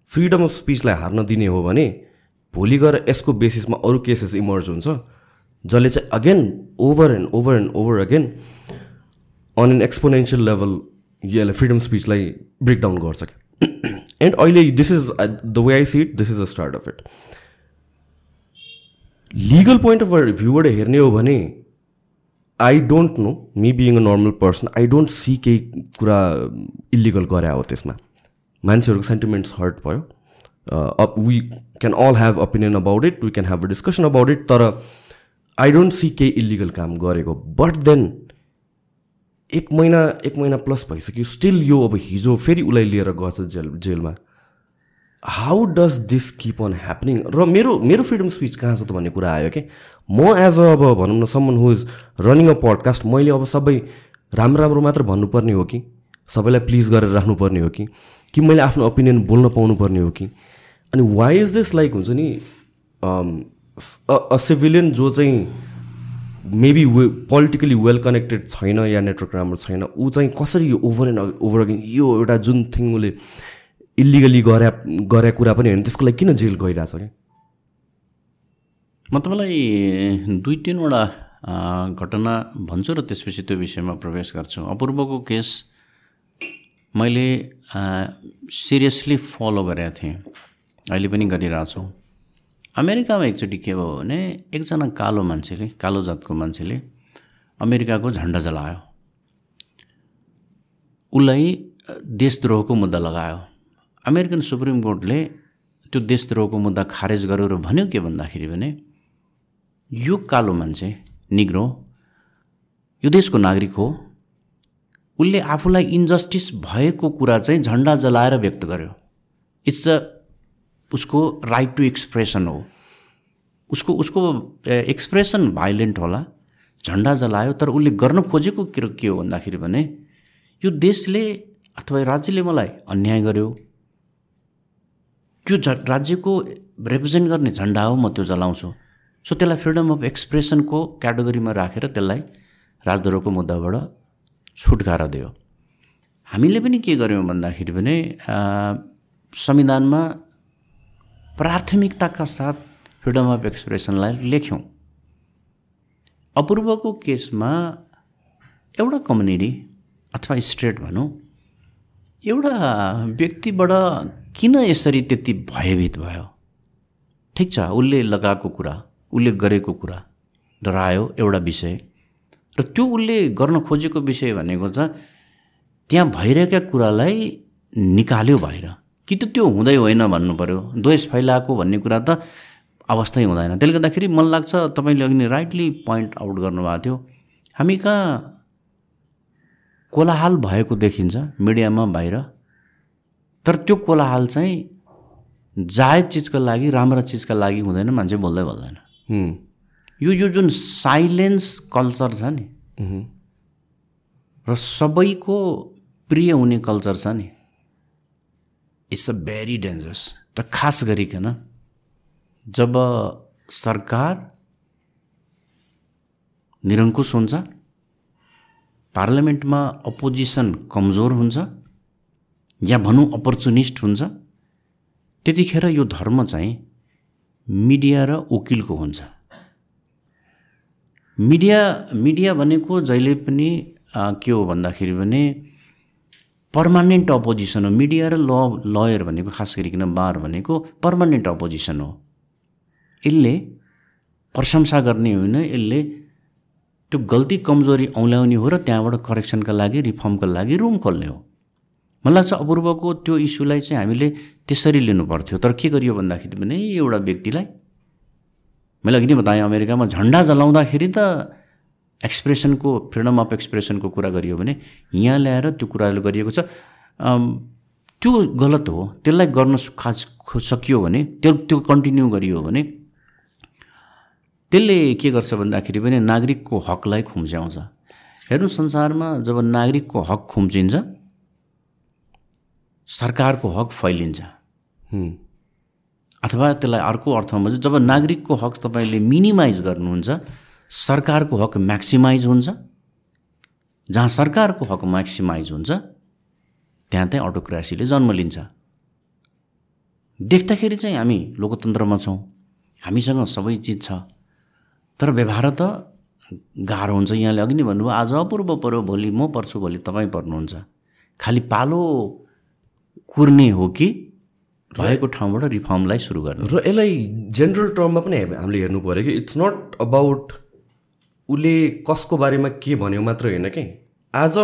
फ्रिडम अफ स्पिचलाई हार्न दिने हो भने भोलि गएर यसको बेसिसमा अरू केसेस इमर्ज हुन्छ जसले चाहिँ again over and over and over again on an exponential level यसलाई फ्रिडम स्पिचलाई ब्रेकडाउन गर्छ क्या। एन्ड अहिले this is the way I see it this is a start of it legal point of भ्यूबाट हेर्ने हो भने I don't know me being a normal person I don't see केही कुरा इलिगल गरे हो त्यसमा मान्छेहरूको सेन्टिमेन्ट्स हर्ट भयो up we can all have opinion about it we can have a discussion about it तर आई डोन्ट सी केही illegal काम गरेको बट देन एक महिना एक महिना प्लस भइसक्यो स्टिल यो अब हिजो फेरि उसलाई लिएर गछ जेल जेलमा how does this keep on happening र मेरो मेरो फ्रिडम स्पिच कहाँ छ त भन्ने कुरा आयो कि? म एज अ अब भनौँ न someone who is running a podcast मैले अब सबै राम्रो राम्रो मात्र भन्नुपर्ने हो कि? सबैलाई प्लिज गरेर राख्नुपर्ने हो कि? कि मैले आफ्नो ओपिनियन बोल्न पाउनुपर्ने हो कि? अनि वाइ इज दिस लाइक हुन्छ नि अ सिभिलियन जो चाहिँ maybe way politically well connected छैन या नेटवर्क राम्रो छैन ऊ चाहिँ कसरी यो ओभर एन्ड ओभर अगेन यो एउटा जुन थिङ उसले इलिगली गरे गरे कुरा पनि होइन। त्यसको लागि किन जेल गइरहेछ क्या म तपाईँलाई दुई तिनवटा घटना भन्छु र त्यसपछि त्यो विषयमा प्रवेश गर्छु। अपूर्वको केस मैले सिरियसली फलो गरेका थिएँ। अहिले पनि गरिरहेछु। अमेरिकामा एकचोटि के भयो भने एकजना कालो मान्छेले कालो जातको मान्छेले अमेरिकाको झन्डा जलायो। उसलाई देशद्रोहको मुद्दा लगायो। अमेरिकन सुप्रिम कोर्टले त्यो देशद्रोहको मुद्दा खारेज गर्यो र भन्यो के भन्दाखेरि भने यो कालो मान्छे निग्रो यो देशको नागरिक हो। उसले आफूलाई इन्जस्टिस भएको कुरा चाहिँ झन्डा जलाएर व्यक्त गर्यो। इट्स अ उसको राइट टु एक्सप्रेसन हो। उसको उसको एक्सप्रेसन भाइलेन्ट होला झन्डा जलायो तर उसले गर्न खोजेको के हो भन्दाखेरि भने यो देशले अथवा राज्यले मलाई अन्याय गर्यो। त्यो झ राज्यको रिप्रेजेन्ट गर्ने झन्डा हो म त्यो जलाउँछु। सो त्यसलाई फ्रिडम अफ एक्सप्रेसनको क्याटेगोरीमा राखेर त्यसलाई राजद्रोहको मुद्दाबाट छुटकारा दियो। हामीले पनि के गर्यौँ भन्दाखेरि भने संविधानमा प्राथमिकताका साथ फ्रिडम अफ एक्सप्रेसनलाई लेख्यौँ। अपूर्वको केसमा एउटा कम्युनिटी अथवा स्टेट भनौँ एउटा व्यक्तिबाट किन यसरी त्यति भयभीत भयो? ठिक छ उसले लगाएको कुरा उसले गरेको कुरा डरायो एउटा विषय। र त्यो उसले गर्न खोजेको विषय भनेको छ त्यहाँ भइरहेका कुरालाई निकाल्यो बाहिर कि त त्यो हुँदै होइन भन्नु पऱ्यो द्वेष फैलाएको भन्ने कुरा त अवस्थै हुँदैन। त्यसले गर्दाखेरि मन लाग्छ तपाईँले अघि राइटली पोइन्ट आउट गर्नुभएको थियो। हामी कहाँ कोलाहाल भएको देखिन्छ मिडियामा बाहिर। तर त्यो कोलाहाल चाहिँ जायज चिजको लागि राम्रा चिजका लागि हुँदैन मान्छे बोल्दै बोल्दैन। यो यो जुन साइलेन्स कल्चर छ नि र सबैको प्रिय हुने कल्चर छ नि इट्स अ भेरी डेन्जरस र खास गरिकन जब सरकार निरङ्कुश हुन्छ पार्लियामेन्टमा अपोजिसन कमजोर हुन्छ या भनौँ अपर्चुनिस्ट हुन्छ त्यतिखेर यो धर्म चाहिँ मिडिया र वकिलको हुन्छ। मिडिया मिडिया भनेको जहिले पनि के हो भन्दाखेरि भने पर्मानेन्ट अपोजिसन हो। मिडिया र ल लयर भनेको खास गरिकन बार भनेको पर्मानेन्ट अपोजिसन हो। यसले प्रशंसा गर्ने होइन यसले त्यो गल्ती कमजोरी औल्याउने हो र त्यहाँबाट करेक्सनका लागि रिफर्मका लागि रुम खोल्ने हो। मलाई लाग्छ अपूर्वको त्यो इस्युलाई चाहिँ हामीले त्यसरी लिनु पर्थ्यो तर के गरियो भन्दाखेरि पनि एउटा व्यक्तिलाई मैले अघि नै बताएँ अमेरिकामा झन्डा जलाउँदाखेरि त एक्सप्रेसनको फ्रिडम अफ एक्सप्रेसनको कुरा गरियो भने यहाँ ल्याएर त्यो कुराहरू गरिएको छ। त्यो गलत हो। त्यसलाई गर्न खास सकियो भने त्यो त्यो कन्टिन्यू गरियो भने त्यसले के गर्छ भन्दाखेरि पनि नागरिकको हकलाई खुम्च्याउँछ। हेर्नु संसारमा जब नागरिकको हक खुम्चिन्छ सरकारको हक फैलिन्छ। अथवा त्यसलाई अर्को अर्थमा चाहिँ जब नागरिकको हक तपाईँले मिनिमाइज गर्नुहुन्छ सरकारको हक म्याक्सिमाइज हुन्छ। जहाँ सरकारको हक म्याक्सिमाइज हुन्छ त्यहाँ चाहिँ अटोक्रासीले जन्म लिन्छ। देख्दाखेरि चाहिँ हामी लोकतन्त्रमा छौँ हामीसँग सबै चिज छ। तर व्यवहार त गाह्रो हुन्छ यहाँले अघि नै भन्नुभयो आज अपूर्व पऱ्यो भोलि म पर्छु भोलि तपाईँ पर्नुहुन्छ। खालि पालो कुर्ने हो कि भएको ठाउँबाट रिफर्मलाई सुरु गर्नु र यसलाई जेनरल टर्ममा पनि हामीले हेर्नु पऱ्यो कि इट्स नट अबाउट उसले कसको बारेमा के भन्यो मात्र होइन कि। आज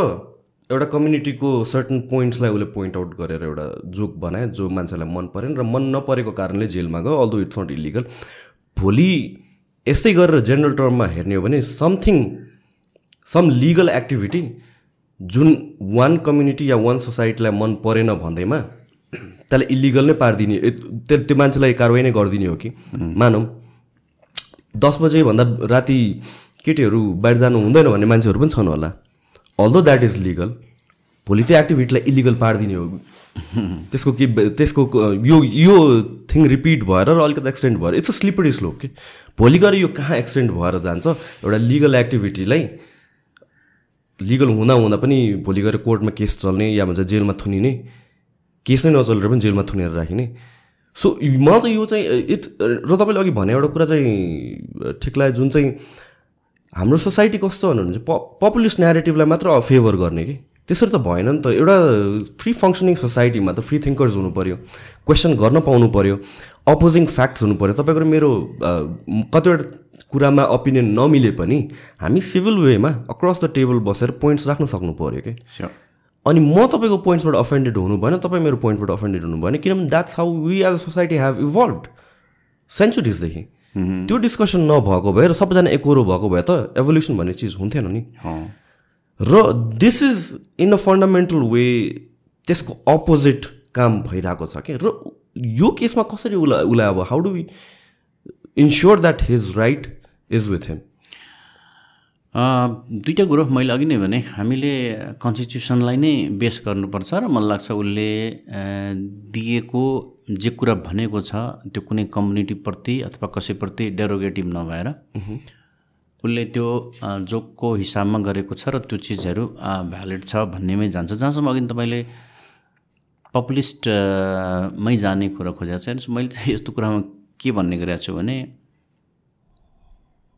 एउटा कम्युनिटीको सर्टन पोइन्ट्सलाई उसले पोइन्ट आउट गरेर एउटा जोक बनायो जो मान्छेलाई मन परेन र मन नपरेको कारणले जेलमा गयो अल्दो इट्स नट इलिगल भोलि यस्तै गरेर जेनरल टर्ममा हेर्ने हो भने समथिङ सम लिगल एक्टिभिटी जुन वान कम्युनिटी या वान सोसाइटीलाई मन परेन भन्दैमा त्यसलाई इलिगल नै पारिदिने त्यो मान्छेलाई कारवाही नै गरिदिने हो कि? मानौँ दस बजेभन्दा राति केटीहरू बाहिर जानु हुँदैन भन्ने मान्छेहरू पनि छन् होला। अल्दो द्याट इज लिगल भोलि त्यो एक्टिभिटीलाई इलिगल पारिदिने हो। त्यसको के त्यसको यो यो थिङ रिपिट भएर र अलिकति एक्सटेन्ड भएर इट्स अ स्लिपरी स्लोप कि? भोलि गएर यो कहाँ एक्सटेन्ड भएर जान्छ? एउटा लिगल एक्टिभिटीलाई लिगल हुँदा हुँदा पनि भोलि गएर कोर्टमा केस चल्ने या भन्छ जेलमा थुनिने केस नै नचलेर पनि जेलमा थुनेर राखिने। सो म चाहिँ यो चाहिँ इट र तपाईँले अघि भने एउटा कुरा चाहिँ ठिक लाग्यो जुन चाहिँ हाम्रो सोसाइटी कस्तो भन्नुहुन्छ प पपुलिस्ट नेरेटिभलाई मात्र फेभर गर्ने कि? त्यसरी त भएन नि त। एउटा फ्री फङ्सनिङ सोसाइटीमा त फ्री थिङ्कर्स हुनु पऱ्यो क्वेसन गर्न पाउनु पऱ्यो अपोजिङ फ्याक्ट्स हुनु पऱ्यो तपाईँको मेरो कतिवटा कुरामा ओपिनियन नमिले पनि हामी सिभिल वेमा अक्रस द टेबल बसेर पोइन्ट्स राख्न सक्नु पऱ्यो कि? अनि म तपाईँको पोइन्ट्सबाट अफेन्डेड हुनु भएन तपाईँ मेरो पोइन्टबाट अफेन्डेड हुनु भएन किनभने that's how we as a society have evolve सेन्चुरिजदेखि त्यो डिस्कसन नभएको भए र सबैजना एकरो भएको भए त एभोल्युसन भन्ने चिज हुन्थेन नि। र this is in a fundamental way त्यसको अपोजिट काम भइरहेको छ कि? र यो केसमा कसरी उसलाई उसलाई अब how do we ensure that his right is with him दुइटा कुरो मैले अघि नै भने हामीले कन्स्टिट्युसनलाई नै बेस गर्नुपर्छ र मलाई लाग्छ उसले दिएको जे कुरा भनेको छ त्यो कुनै कम्युनिटीप्रति अथवा कसैप्रति डेरोगेटिभ नभएर उसले त्यो जोकको हिसाबमा गरेको छ र त्यो चिजहरू भ्यालिड छ भन्नेमै जान्छ। जहाँसम्म अघि तपाईँले पपुलिस्टमै जाने कुरा खोजेको छ मैले यस्तो कुरामा के भन्ने गरेको छु भने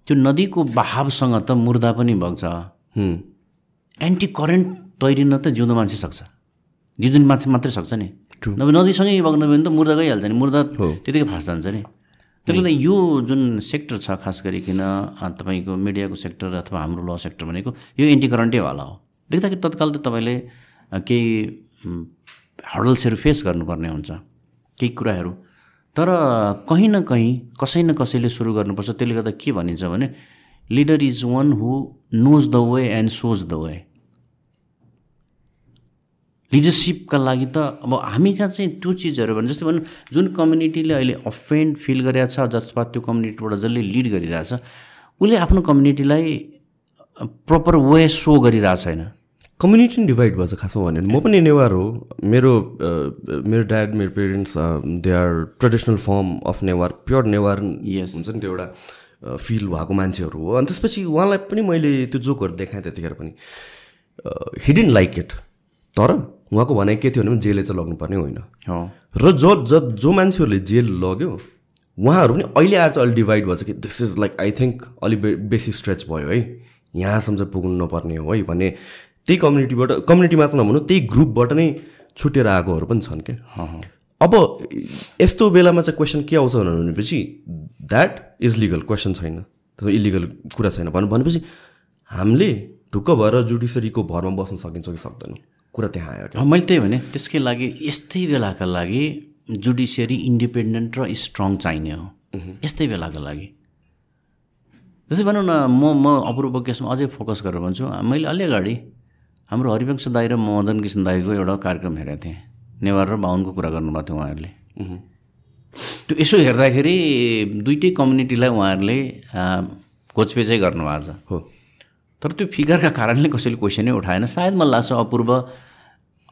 त्यो नदीको बहावसँग त मुर्दा पनि बग्छ। एन्टी करेन्ट तैरिन त जिउँदो मान्छे सक्छ। जिउँदो मान्छे मात्रै सक्छ नि। नभए नदीसँगै बग्नु भने त मुर्दा गइहाल्छ नि। मुर्दा त्यतिकै फाँस जान्छ नि। त्यसले गर्दा यो जुन सेक्टर छ खास गरिकन तपाईँको मिडियाको सेक्टर अथवा हाम्रो ल सेक्टर भनेको यो एन्टी करेन्टैवाला हो। देख्दाखेरि तत्काल त तपाईँले केही हडल्सहरू फेस गर्नुपर्ने हुन्छ। केही कुराहरू तर कहीँ न कहीँ कसै न कसैले सुरु गर्नुपर्छ। त्यसले गर्दा के भनिन्छ भने leader is one who knows the way and shows the way लिडरसिपका लागि त अब हामी कहाँ चाहिँ त्यो चिजहरू भने जस्तै भनौँ जुन कम्युनिटीले अहिले अफेन्ड फिल गरेका छ जसमा त्यो कम्युनिटीबाट जसले लिड गरिरहेछ उसले आफ्नो कम्युनिटीलाई प्रपर वे सो गरिरहेको छैन। कम्युनिटी नै डिभाइड भएछ खासमा भन्यो भने। म पनि नेवार हो। मेरो मेरो ड्याड मेरो parents they are traditional form of Newar. Pure Newar yes हुन्छ नि त्यो एउटा फिल भएको मान्छेहरू हो। अनि त्यसपछि उहाँलाई पनि मैले त्यो जोकहरू देखाएँ त्यतिखेर पनि। हिडिन लाइक इट तर उहाँको भनाइ के थियो भने जेलले चाहिँ लग्नुपर्ने होइन। र जो ज जो मान्छेहरूले जेल लग्यो उहाँहरू पनि अहिले आएर चाहिँ अलिक डिभाइड भएछ कि this is like I think अलिक बेसी स्ट्रेच भयो है। यहाँसम्म चाहिँ पुग्नु नपर्ने हो है भन्ने त्यही कम्युनिटीबाट कम्युनिटी मात्र नभनौँ त्यही ग्रुपबाट नै छुटेर आएकोहरू पनि छन् क्या अब यस्तो बेलामा चाहिँ क्वेसन के आउँछ भनेपछि द्याट इज लिगल क्वेसन छैन। इलिगल कुरा छैन। भन्नु भनेपछि हामीले ढुक्क भएर जुडिसरीको भरमा बस्न सकिन्छ कि सक्दैनौँ। कुरा त्यहाँ आयो क्या। मैले त्यही भने त्यसकै लागि यस्तै बेलाका लागि जुडिसियरी इन्डिपेन्डेन्ट र स्ट्रङ चाहिने हो। यस्तै बेलाको लागि। जस्तै भनौँ न म म अपूर्व केसमा अझै फोकस गरेर भन्छु मैले अलि अगाडि हाम्रो हरिवंश दाई र मदन किसन दाईको एउटा कार्यक्रम हेरेको थिएँ। नेवार र बाहुनको कुरा गर्नुभएको थियो उहाँहरूले। त्यो यसो हेर्दाखेरि दुइटै कम्युनिटीलाई उहाँहरूले घोचपेचै गर्नुभएको छ। हो। तर त्यो फिगरका कारणले कसैले क्वेसनै उठाएन। सायद मलाई लाग्छ अपूर्व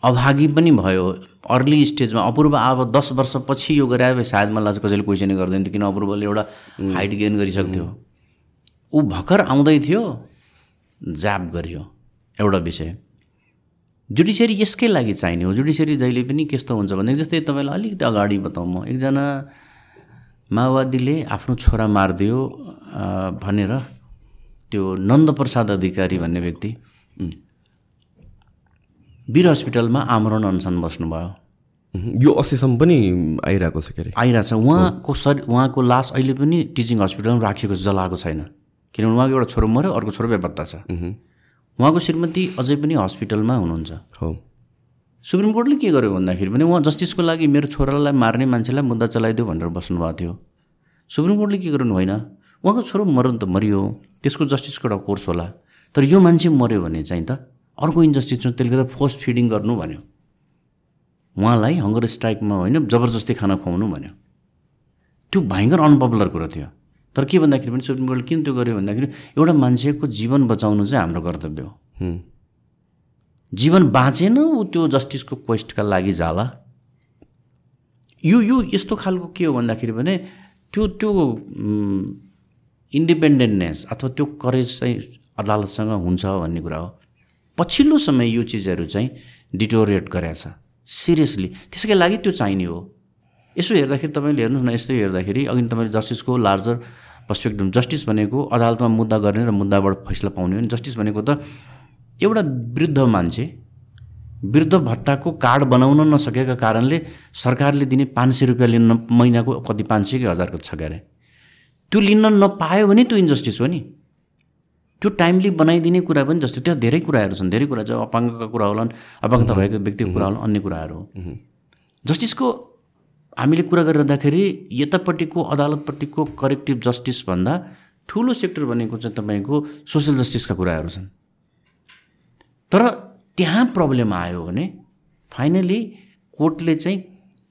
अभागी पनि भयो। अर्ली स्टेजमा अपूर्व अब दस वर्षपछि यो गरे सायद मलाई लाग्छ कसैले क्वेसनै गर्दैन थियो किन अपूर्वले एउटा हाइट गेन गरिसक्थ्यो। ऊ भर्खर आउँदै थियो जाप गरियो। एउटा विषय। जुडिसियरी यसकै लागि चाहिने हो। जुडिसियरी जहिले पनि कस्तो हुन्छ भने जस्तै तपाईँलाई अलिकति अगाडि बताउँ म। एकजना माओवादीले आफ्नो छोरा मारिदियो भनेर त्यो नन्दप्रसाद अधिकारी भन्ने व्यक्ति वीर हस्पिटलमा आमरण अनसन बस्नुभयो। यो अस्तिसम्म पनि आइरहेको छ के अरे आइरहेछ उहाँको शरीर उहाँको लास अहिले पनि टिचिङ हस्पिटलमा राखिएको जलाएको छैन। किनभने उहाँको एउटा छोरो मऱ्यो अर्को छोरो बेपत्ता छ। उहाँको श्रीमती अझै पनि हस्पिटलमा हुनुहुन्छ। हो। सुप्रिम कोर्टले के गर्यो भन्दाखेरि पनि उहाँ जस्टिसको लागि मेरो छोरालाई मार्ने मान्छेलाई मुद्दा चलाइदियो भनेर बस्नुभएको थियो। सुप्रिम कोर्टले के गर्नु होइन उहाँको छोरो मर्यो त मरियो त्यसको जस्टिसको एउटा कोर्स होला तर यो मान्छे मऱ्यो भने चाहिँ त अर्को इन्जस्टिस छ त्यसले गर्दा फोर्स फिडिङ गर्नु भन्यो। उहाँलाई हङ्गर स्ट्राइकमा होइन जबरजस्ती खाना खुवाउनु भन्यो। त्यो भयङ्कर अनपपुलर कुरो थियो। तर के भन्दाखेरि पनि सुप्रिम कोर्टले किन त्यो गर्यो भन्दाखेरि एउटा मान्छेको जीवन बचाउनु चाहिँ हाम्रो कर्तव्य हो। जीवन बाँचेन ऊ त्यो जस्टिसको क्वेस्टका लागि जाला। यो यो यस्तो खालको के हो भन्दाखेरि भने त्यो त्यो इन्डिपेन्डेन्टनेस अथवा त्यो करेज चाहिँ अदालतसँग हुन्छ भन्ने कुरा हो। पछिल्लो समय यो चिजहरू चाहिँ डिटोरिएट गरेका छ। सिरियसली त्यसकै लागि त्यो चाहिने हो। यसो हेर्दाखेरि तपाईँले हेर्नुहोस् न यस्तो हेर्दाखेरि अघि तपाईँले जस्टिसको लार्जर पर्सपेक्टिभ जस्टिस भनेको अदालतमा मुद्दा गर्ने र मुद्दाबाट फैसला पाउने हो। नि जस्टिस भनेको त एउटा वृद्ध मान्छे वृद्ध भत्ताको कार्ड बनाउन नसकेका कारणले सरकारले दिने पाँच सय रुपियाँ लिन महिनाको कति पाँच सय कि हजारको छ क्यारे त्यो लिन नपायो भने त्यो इन्जस्टिस हो नि। त्यो टाइमली बनाइदिने कुरा पनि जस्तो त्यहाँ धेरै कुराहरू छन्। धेरै कुरा छ अपाङ्गका कुरा होलान् अपाङ्गता भएको व्यक्तिको कुरा होला अन्य कुराहरू हो। जस्टिसको हामीले कुरा गरिरहँदाखेरि यतापट्टिको अदालतपट्टिको करेक्टिभ जस्टिसभन्दा ठुलो सेक्टर भनेको चाहिँ तपाईँको सोसियल जस्टिसका कुराहरू छन्। तर त्यहाँ प्रब्लम आयो भने फाइनली कोर्टले चाहिँ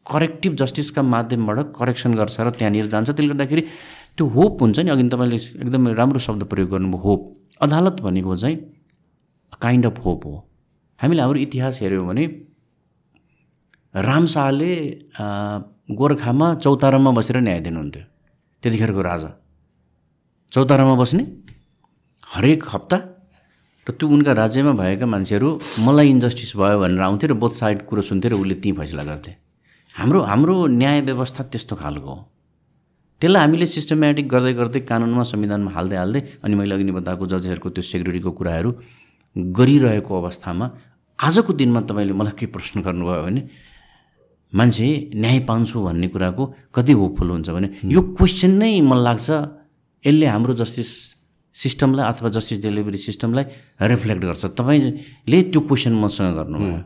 करेक्टिभ जस्टिसका माध्यमबाट करेक्सन गर्छ र त्यहाँनिर जान्छ। त्यसले गर्दाखेरि त्यो होप हुन्छ नि। अघि तपाईँले एकदमै राम्रो शब्द प्रयोग गर्नुभयो होप अदालत भनेको चाहिँ काइन्ड अफ होप हो। हामीले हाम्रो इतिहास हेऱ्यौँ भने राम शाहले गोर्खामा चौतारामा बसेर न्याय दिनुहुन्थ्यो। त्यतिखेरको राजा। चौतारामा बस्ने? हरेक हप्ता? र त्यो उनका राज्यमा भएका मान्छेहरू मलाई इन्जस्टिस भयो भनेर आउँथे र बोथ साइड कुरो सुन्थे र उसले त्यहीँ फैसला गर्थे। हाम्रो हाम्रो न्याय व्यवस्था त्यस्तो खालको हो। त्यसलाई हामीले सिस्टमेटिक गर्दै गर्दै कानुनमा संविधानमा हाल्दै हाल्दै अनि मैले अघि बताएको जजहरूको त्यो सेक्युरिटीको कुराहरू गरिरहेको अवस्थामा आजको दिनमा तपाईँले मलाई के प्रश्न गर्नुभयो भने मान्छे न्याय पाउँछु भन्ने कुराको कति होपफुल हुन्छ भने यो क्वेसन नै मलाई लाग्छ यसले हाम्रो जस्टिस सिस्टमलाई अथवा जस्टिस डेलिभरी सिस्टमलाई रिफ्लेक्ट गर्छ। तपाईँले त्यो क्वेसन मसँग गर्नुभयो।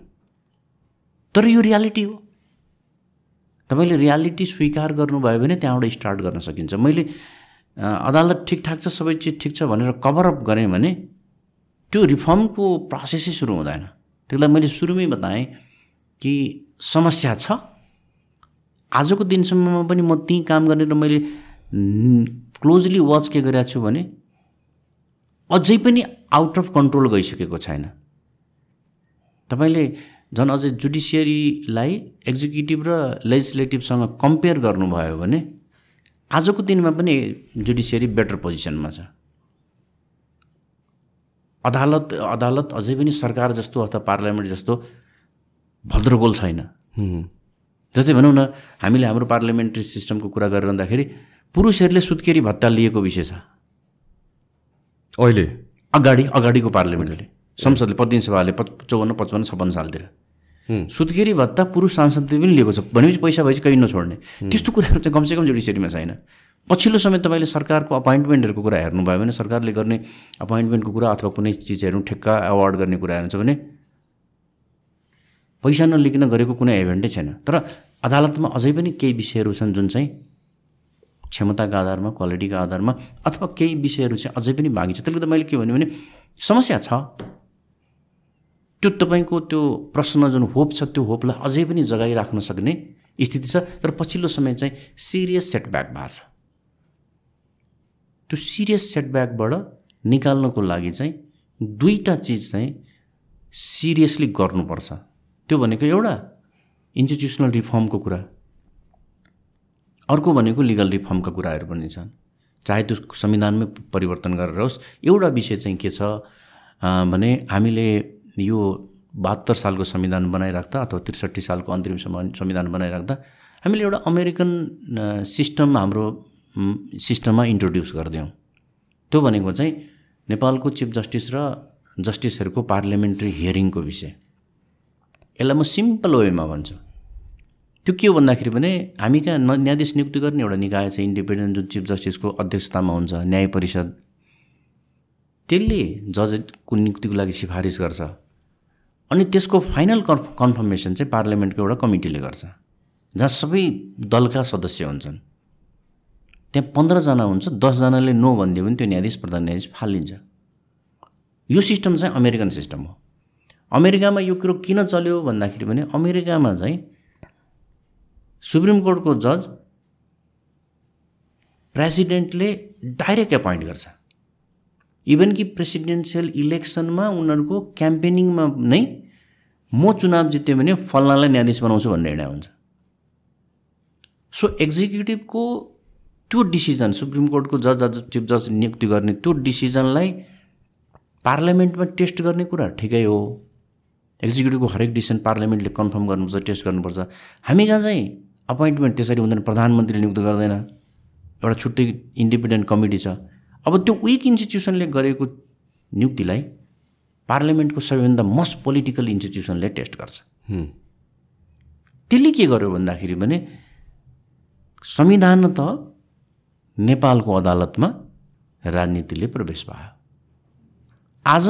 तर यो रियालिटी हो। तपाईँले रियालिटी स्वीकार गर्नुभयो भने त्यहाँबाट स्टार्ट गर्न सकिन्छ। मैले अदालत ठिकठाक छ सबै चिज ठिक छ भनेर कभरअप गरेँ भने त्यो रिफर्मको प्रोसेसै सुरु हुँदैन। त्यसलाई मैले सुरुमै बताएँ कि समस्या छ? आजको दिनसम्ममा पनि म त्यहीँ काम गर्ने र मैले क्लोजली वाच के गरिरहेको छु भने अझै पनि आउट अफ कन्ट्रोल गइसकेको छैन। तपाईँले झन् अझै जुडिसियरीलाई एक्जिक्युटिभ र लेजिस्लेटिभसँग कम्पेयर गर्नुभयो भने आजको दिनमा पनि जुडिसियरी बेटर पोजिसनमा छ। अदालत अदालत अझै पनि सरकार जस्तो अथवा पार्लियामेन्ट जस्तो भद्रगोल छैन। जस्तै भनौँ न हामीले हाम्रो पार्लियामेन्ट्री सिस्टमको कुरा गरिरहँदाखेरि पुरुषहरूले सुत्केरी भत्ता लिएको विषय छ। अहिले? अगाडि अगाडिको पार्लियामेन्टले। संसदले प्रतिनिधि सभाले पच चौवन्न पचपन्न छप्पन्न सालतिर। सुत्केरी भत्ता पुरुष सांसदले पनि लिएको छ। भनेपछि पैसा भएपछि कहीँ नछोड्ने। त्यस्तो कुराहरू चाहिँ कमसेकम जुडिसियरीमा छैन। पछिल्लो समय तपाईँले सरकारको अपोइन्टमेन्टहरूको कुरा हेर्नुभयो भने सरकारले गर्ने अपोइन्टमेन्टको कुरा अथवा कुनै चिजहरू ठेक्का एवार्ड गर्ने कुरा हुन्छ भने पैसा नलिकन गरेको कुनै इभेन्टै छैन। तर अदालतमा अझै पनि केही विषयहरू छन् जुन चाहिँ क्षमताको आधारमा क्वालिटीको आधारमा अथवा केही विषयहरू चाहिँ अझै पनि बाँकी छ। त्यसले गर्दा मैले के भन्यो भने समस्या छ। त्यो तपाईँको त्यो प्रश्न जुन होप छ त्यो होपलाई अझै पनि जगाइराख्न सक्ने स्थिति छ। तर पछिल्लो समय चाहिँ सिरियस सेटब्याक भएको छ। त्यो सिरियस सेटब्याकबाट निकाल्नको लागि चाहिँ दुईवटा चिज चाहिँ सिरियसली गर्नुपर्छ। त्यो भनेको एउटा इन्स्टिट्युसनल रिफर्मको कुरा। अर्को भनेको लिगल रिफर्मका कुराहरू पनि छन्। चाहे त्यो संविधानमै परिवर्तन गरेर होस् एउटा विषय चाहिँ के छ भने हामीले यो बहत्तर सालको संविधान बनाइराख्दा अथवा त्रिसठी सालको अन्तिम संविधान बनाइराख्दा हामीले एउटा अमेरिकन सिस्टम हाम्रो सिस्टममा इन्ट्रोड्युस गरिदियौँ। त्यो भनेको चाहिँ नेपालको चिफ जस्टिस र जस्टिसहरूको पार्लियामेन्ट्री हियरिङको विषय। यसलाई म सिम्पल वेमा भन्छु। त्यो के हो भन्दाखेरि भने हामी कहाँ न्यायाधीश नियुक्ति गर्ने एउटा निकाय छ इन्डिपेन्डेन्ट जुन चिफ जस्टिसको अध्यक्षतामा हुन्छ न्याय परिषद। त्यसले जजको नियुक्तिको लागि सिफारिस गर्छ। अनि त्यसको फाइनल कन्फर्मेसन चाहिँ पार्लियामेन्टको एउटा कमिटीले गर्छ जहाँ सबै दलका सदस्य हुन्छन्। त्यहाँ पन्ध्रजना हुन्छ दसजनाले नो भनिदियो भने त्यो न्यायाधीश प्रधान न्यायाधीश फालिन्छ। यो सिस्टम चाहिँ अमेरिकन सिस्टम हो। अमेरिकामा यो कुरो किन चल्यो भन्दाखेरि भने अमेरिकामा चाहिँ सुप्रिम कोर्टको जज प्रेसिडेन्टले डाइरेक्ट एपोइन्ट गर्छ। इभन कि प्रेसिडेन्सियल इलेक्सनमा उनीहरूको क्याम्पेनिङमा नै म चुनाव जित्यो भने फल्नालाई न्यायाधीश बनाउँछु भन्ने निर्णय हुन्छ। सो एक्जिक्युटिभको त्यो डिसिजन सुप्रिम कोर्टको जज जज चिफ जज नियुक्ति गर्ने त्यो डिसिजनलाई पार्लियामेन्टमा टेस्ट गर्ने कुरा ठिकै हो। एक्जिक्युटिभको हरेक डिसिजन पार्लियामेन्टले कन्फर्म गर्नुपर्छ टेस्ट गर्नुपर्छ हामी कहाँ चाहिँ अपोइन्टमेन्ट त्यसरी हुँदैन प्रधानमन्त्रीले नियुक्त गर्दैन। एउटा छुट्टै इन्डिपेन्डेन्ट कमिटी छ। अब त्यो विक इन्स्टिट्युसनले गरेको नियुक्तिलाई पार्लियामेन्टको सबैभन्दा मोस्ट पोलिटिकल इन्स्टिट्युसनले टेस्ट गर्छ। त्यसले के गर्यो भन्दाखेरि भने संविधान त नेपालको अदालतमा राजनीतिले प्रवेश भयो आज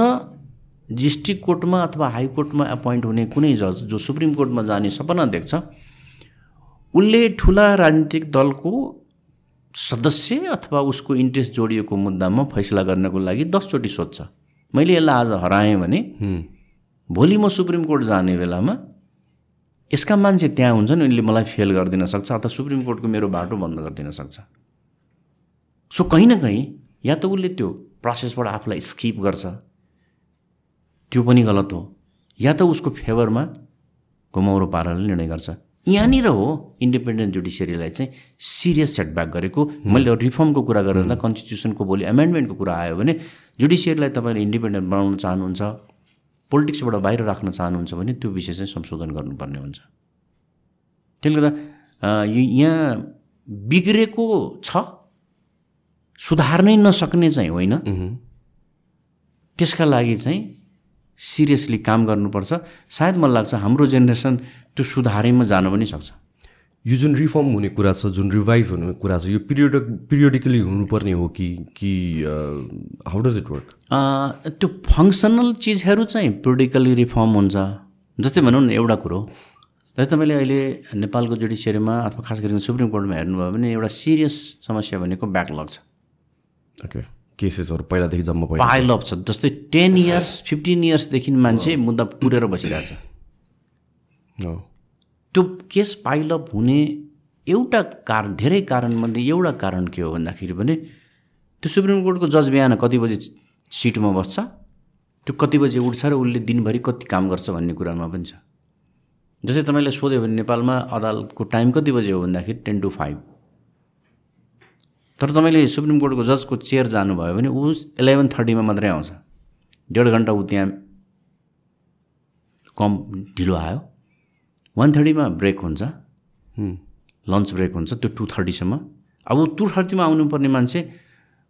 डिस्ट्रिक्ट कोर्टमा अथवा हाइकोर्टमा एपोइन्ट हुने कुनै जज जो सुप्रिम कोर्टमा जाने सपना देख्छ उसले ठुला राजनीतिक दलको सदस्य अथवा उसको इन्ट्रेस्ट जोडिएको मुद्दामा फैसला गर्नको लागि दसचोटि सोध्छ। मैले यसलाई आज हराएँ भने भोलि म सुप्रिम कोर्ट जाने बेलामा यसका मान्छे त्यहाँ हुन्छन् उनले मलाई फेल गरिदिन सक्छ अथवा सुप्रिम कोर्टको मेरो बाटो बन्द गरिदिन सक्छ। सो कहीँ न कहीँ या त उसले त्यो प्रोसेसबाट आफूलाई स्किप गर्छ। त्यो पनि गलत हो। या त उसको फेभरमा घुमाउरो पाराले निर्णय गर्छ। यहाँनिर हो इन्डिपेन्डेन्ट जुडिसियरीलाई चाहिँ सिरियस सेटब्याक गरेको। मैले रिफर्मको कुरा गरेर कन्स्टिट्युसनको भोलि एमेन्डमेन्टको कुरा आयो भने जुडिसियरीलाई तपाईँले इन्डिपेन्डेन्ट बनाउन चाहनुहुन्छ पोलिटिक्सबाट बाहिर राख्न चाहनुहुन्छ भने त्यो विषय चाहिँ संशोधन गर्नुपर्ने हुन्छ। त्यसले गर्दा यहाँ बिग्रेको छ सुधार्नै नसक्ने चाहिँ होइन। त्यसका लागि चाहिँ सिरियसली काम गर्नुपर्छ। सायद मलाई लाग्छ हाम्रो जेनेरेसन त्यो सुधारैमा जान पनि सक्छ। यो जुन रिफर्म हुने कुरा छ जुन रिभाइज हुने कुरा छ यो पिरियड पिरियडिकली हुनुपर्ने हो कि कि हाउ डज इट वर्क त्यो फङ्सनल चिजहरू चाहिँ पिरियडिकली रिफर्म हुन्छ। जस्तै भनौँ न एउटा कुरो। जस्तै तपाईँले अहिले नेपालको जुडिसियरीमा अथवा खास गरी सुप्रिम कोर्टमा हेर्नुभयो भने एउटा सिरियस समस्या भनेको ब्याकलग छ। ओके केसेसहरू पहिलादेखि जम्मा भयो पाइलअप छ। जस्तै टेन इयर्स फिफ्टिन इयर्सदेखि मान्छे मुद्दा पुरेर बसिरहेछ। हो त्यो केस पाइलअप हुने एउटा कारण धेरै कारणमध्ये एउटा कारण के हो भन्दाखेरि भने त्यो सुप्रिम कोर्टको जज बिहान कति बजी सिटमा बस्छ त्यो कति बजी उठ्छ र उसले दिनभरि कति काम गर्छ भन्ने कुरामा पनि छ। जस्तै तपाईँले सोध्यो भने नेपालमा अदालतको टाइम कति बजी हो भन्दाखेरि टेन टु फाइभ। तर तपाईँले सुप्रिम कोर्टको जजको चेयर जानुभयो भने ऊ इलेभेन थर्टीमा मात्रै आउँछ। डेढ घन्टा ऊ त्यहाँ कम ढिलो आयो। वान थर्टीमा ब्रेक हुन्छ। लन्च ब्रेक हुन्छ। त्यो टु थर्टीसम्म। अब टु थर्टीमा आउनुपर्ने मान्छे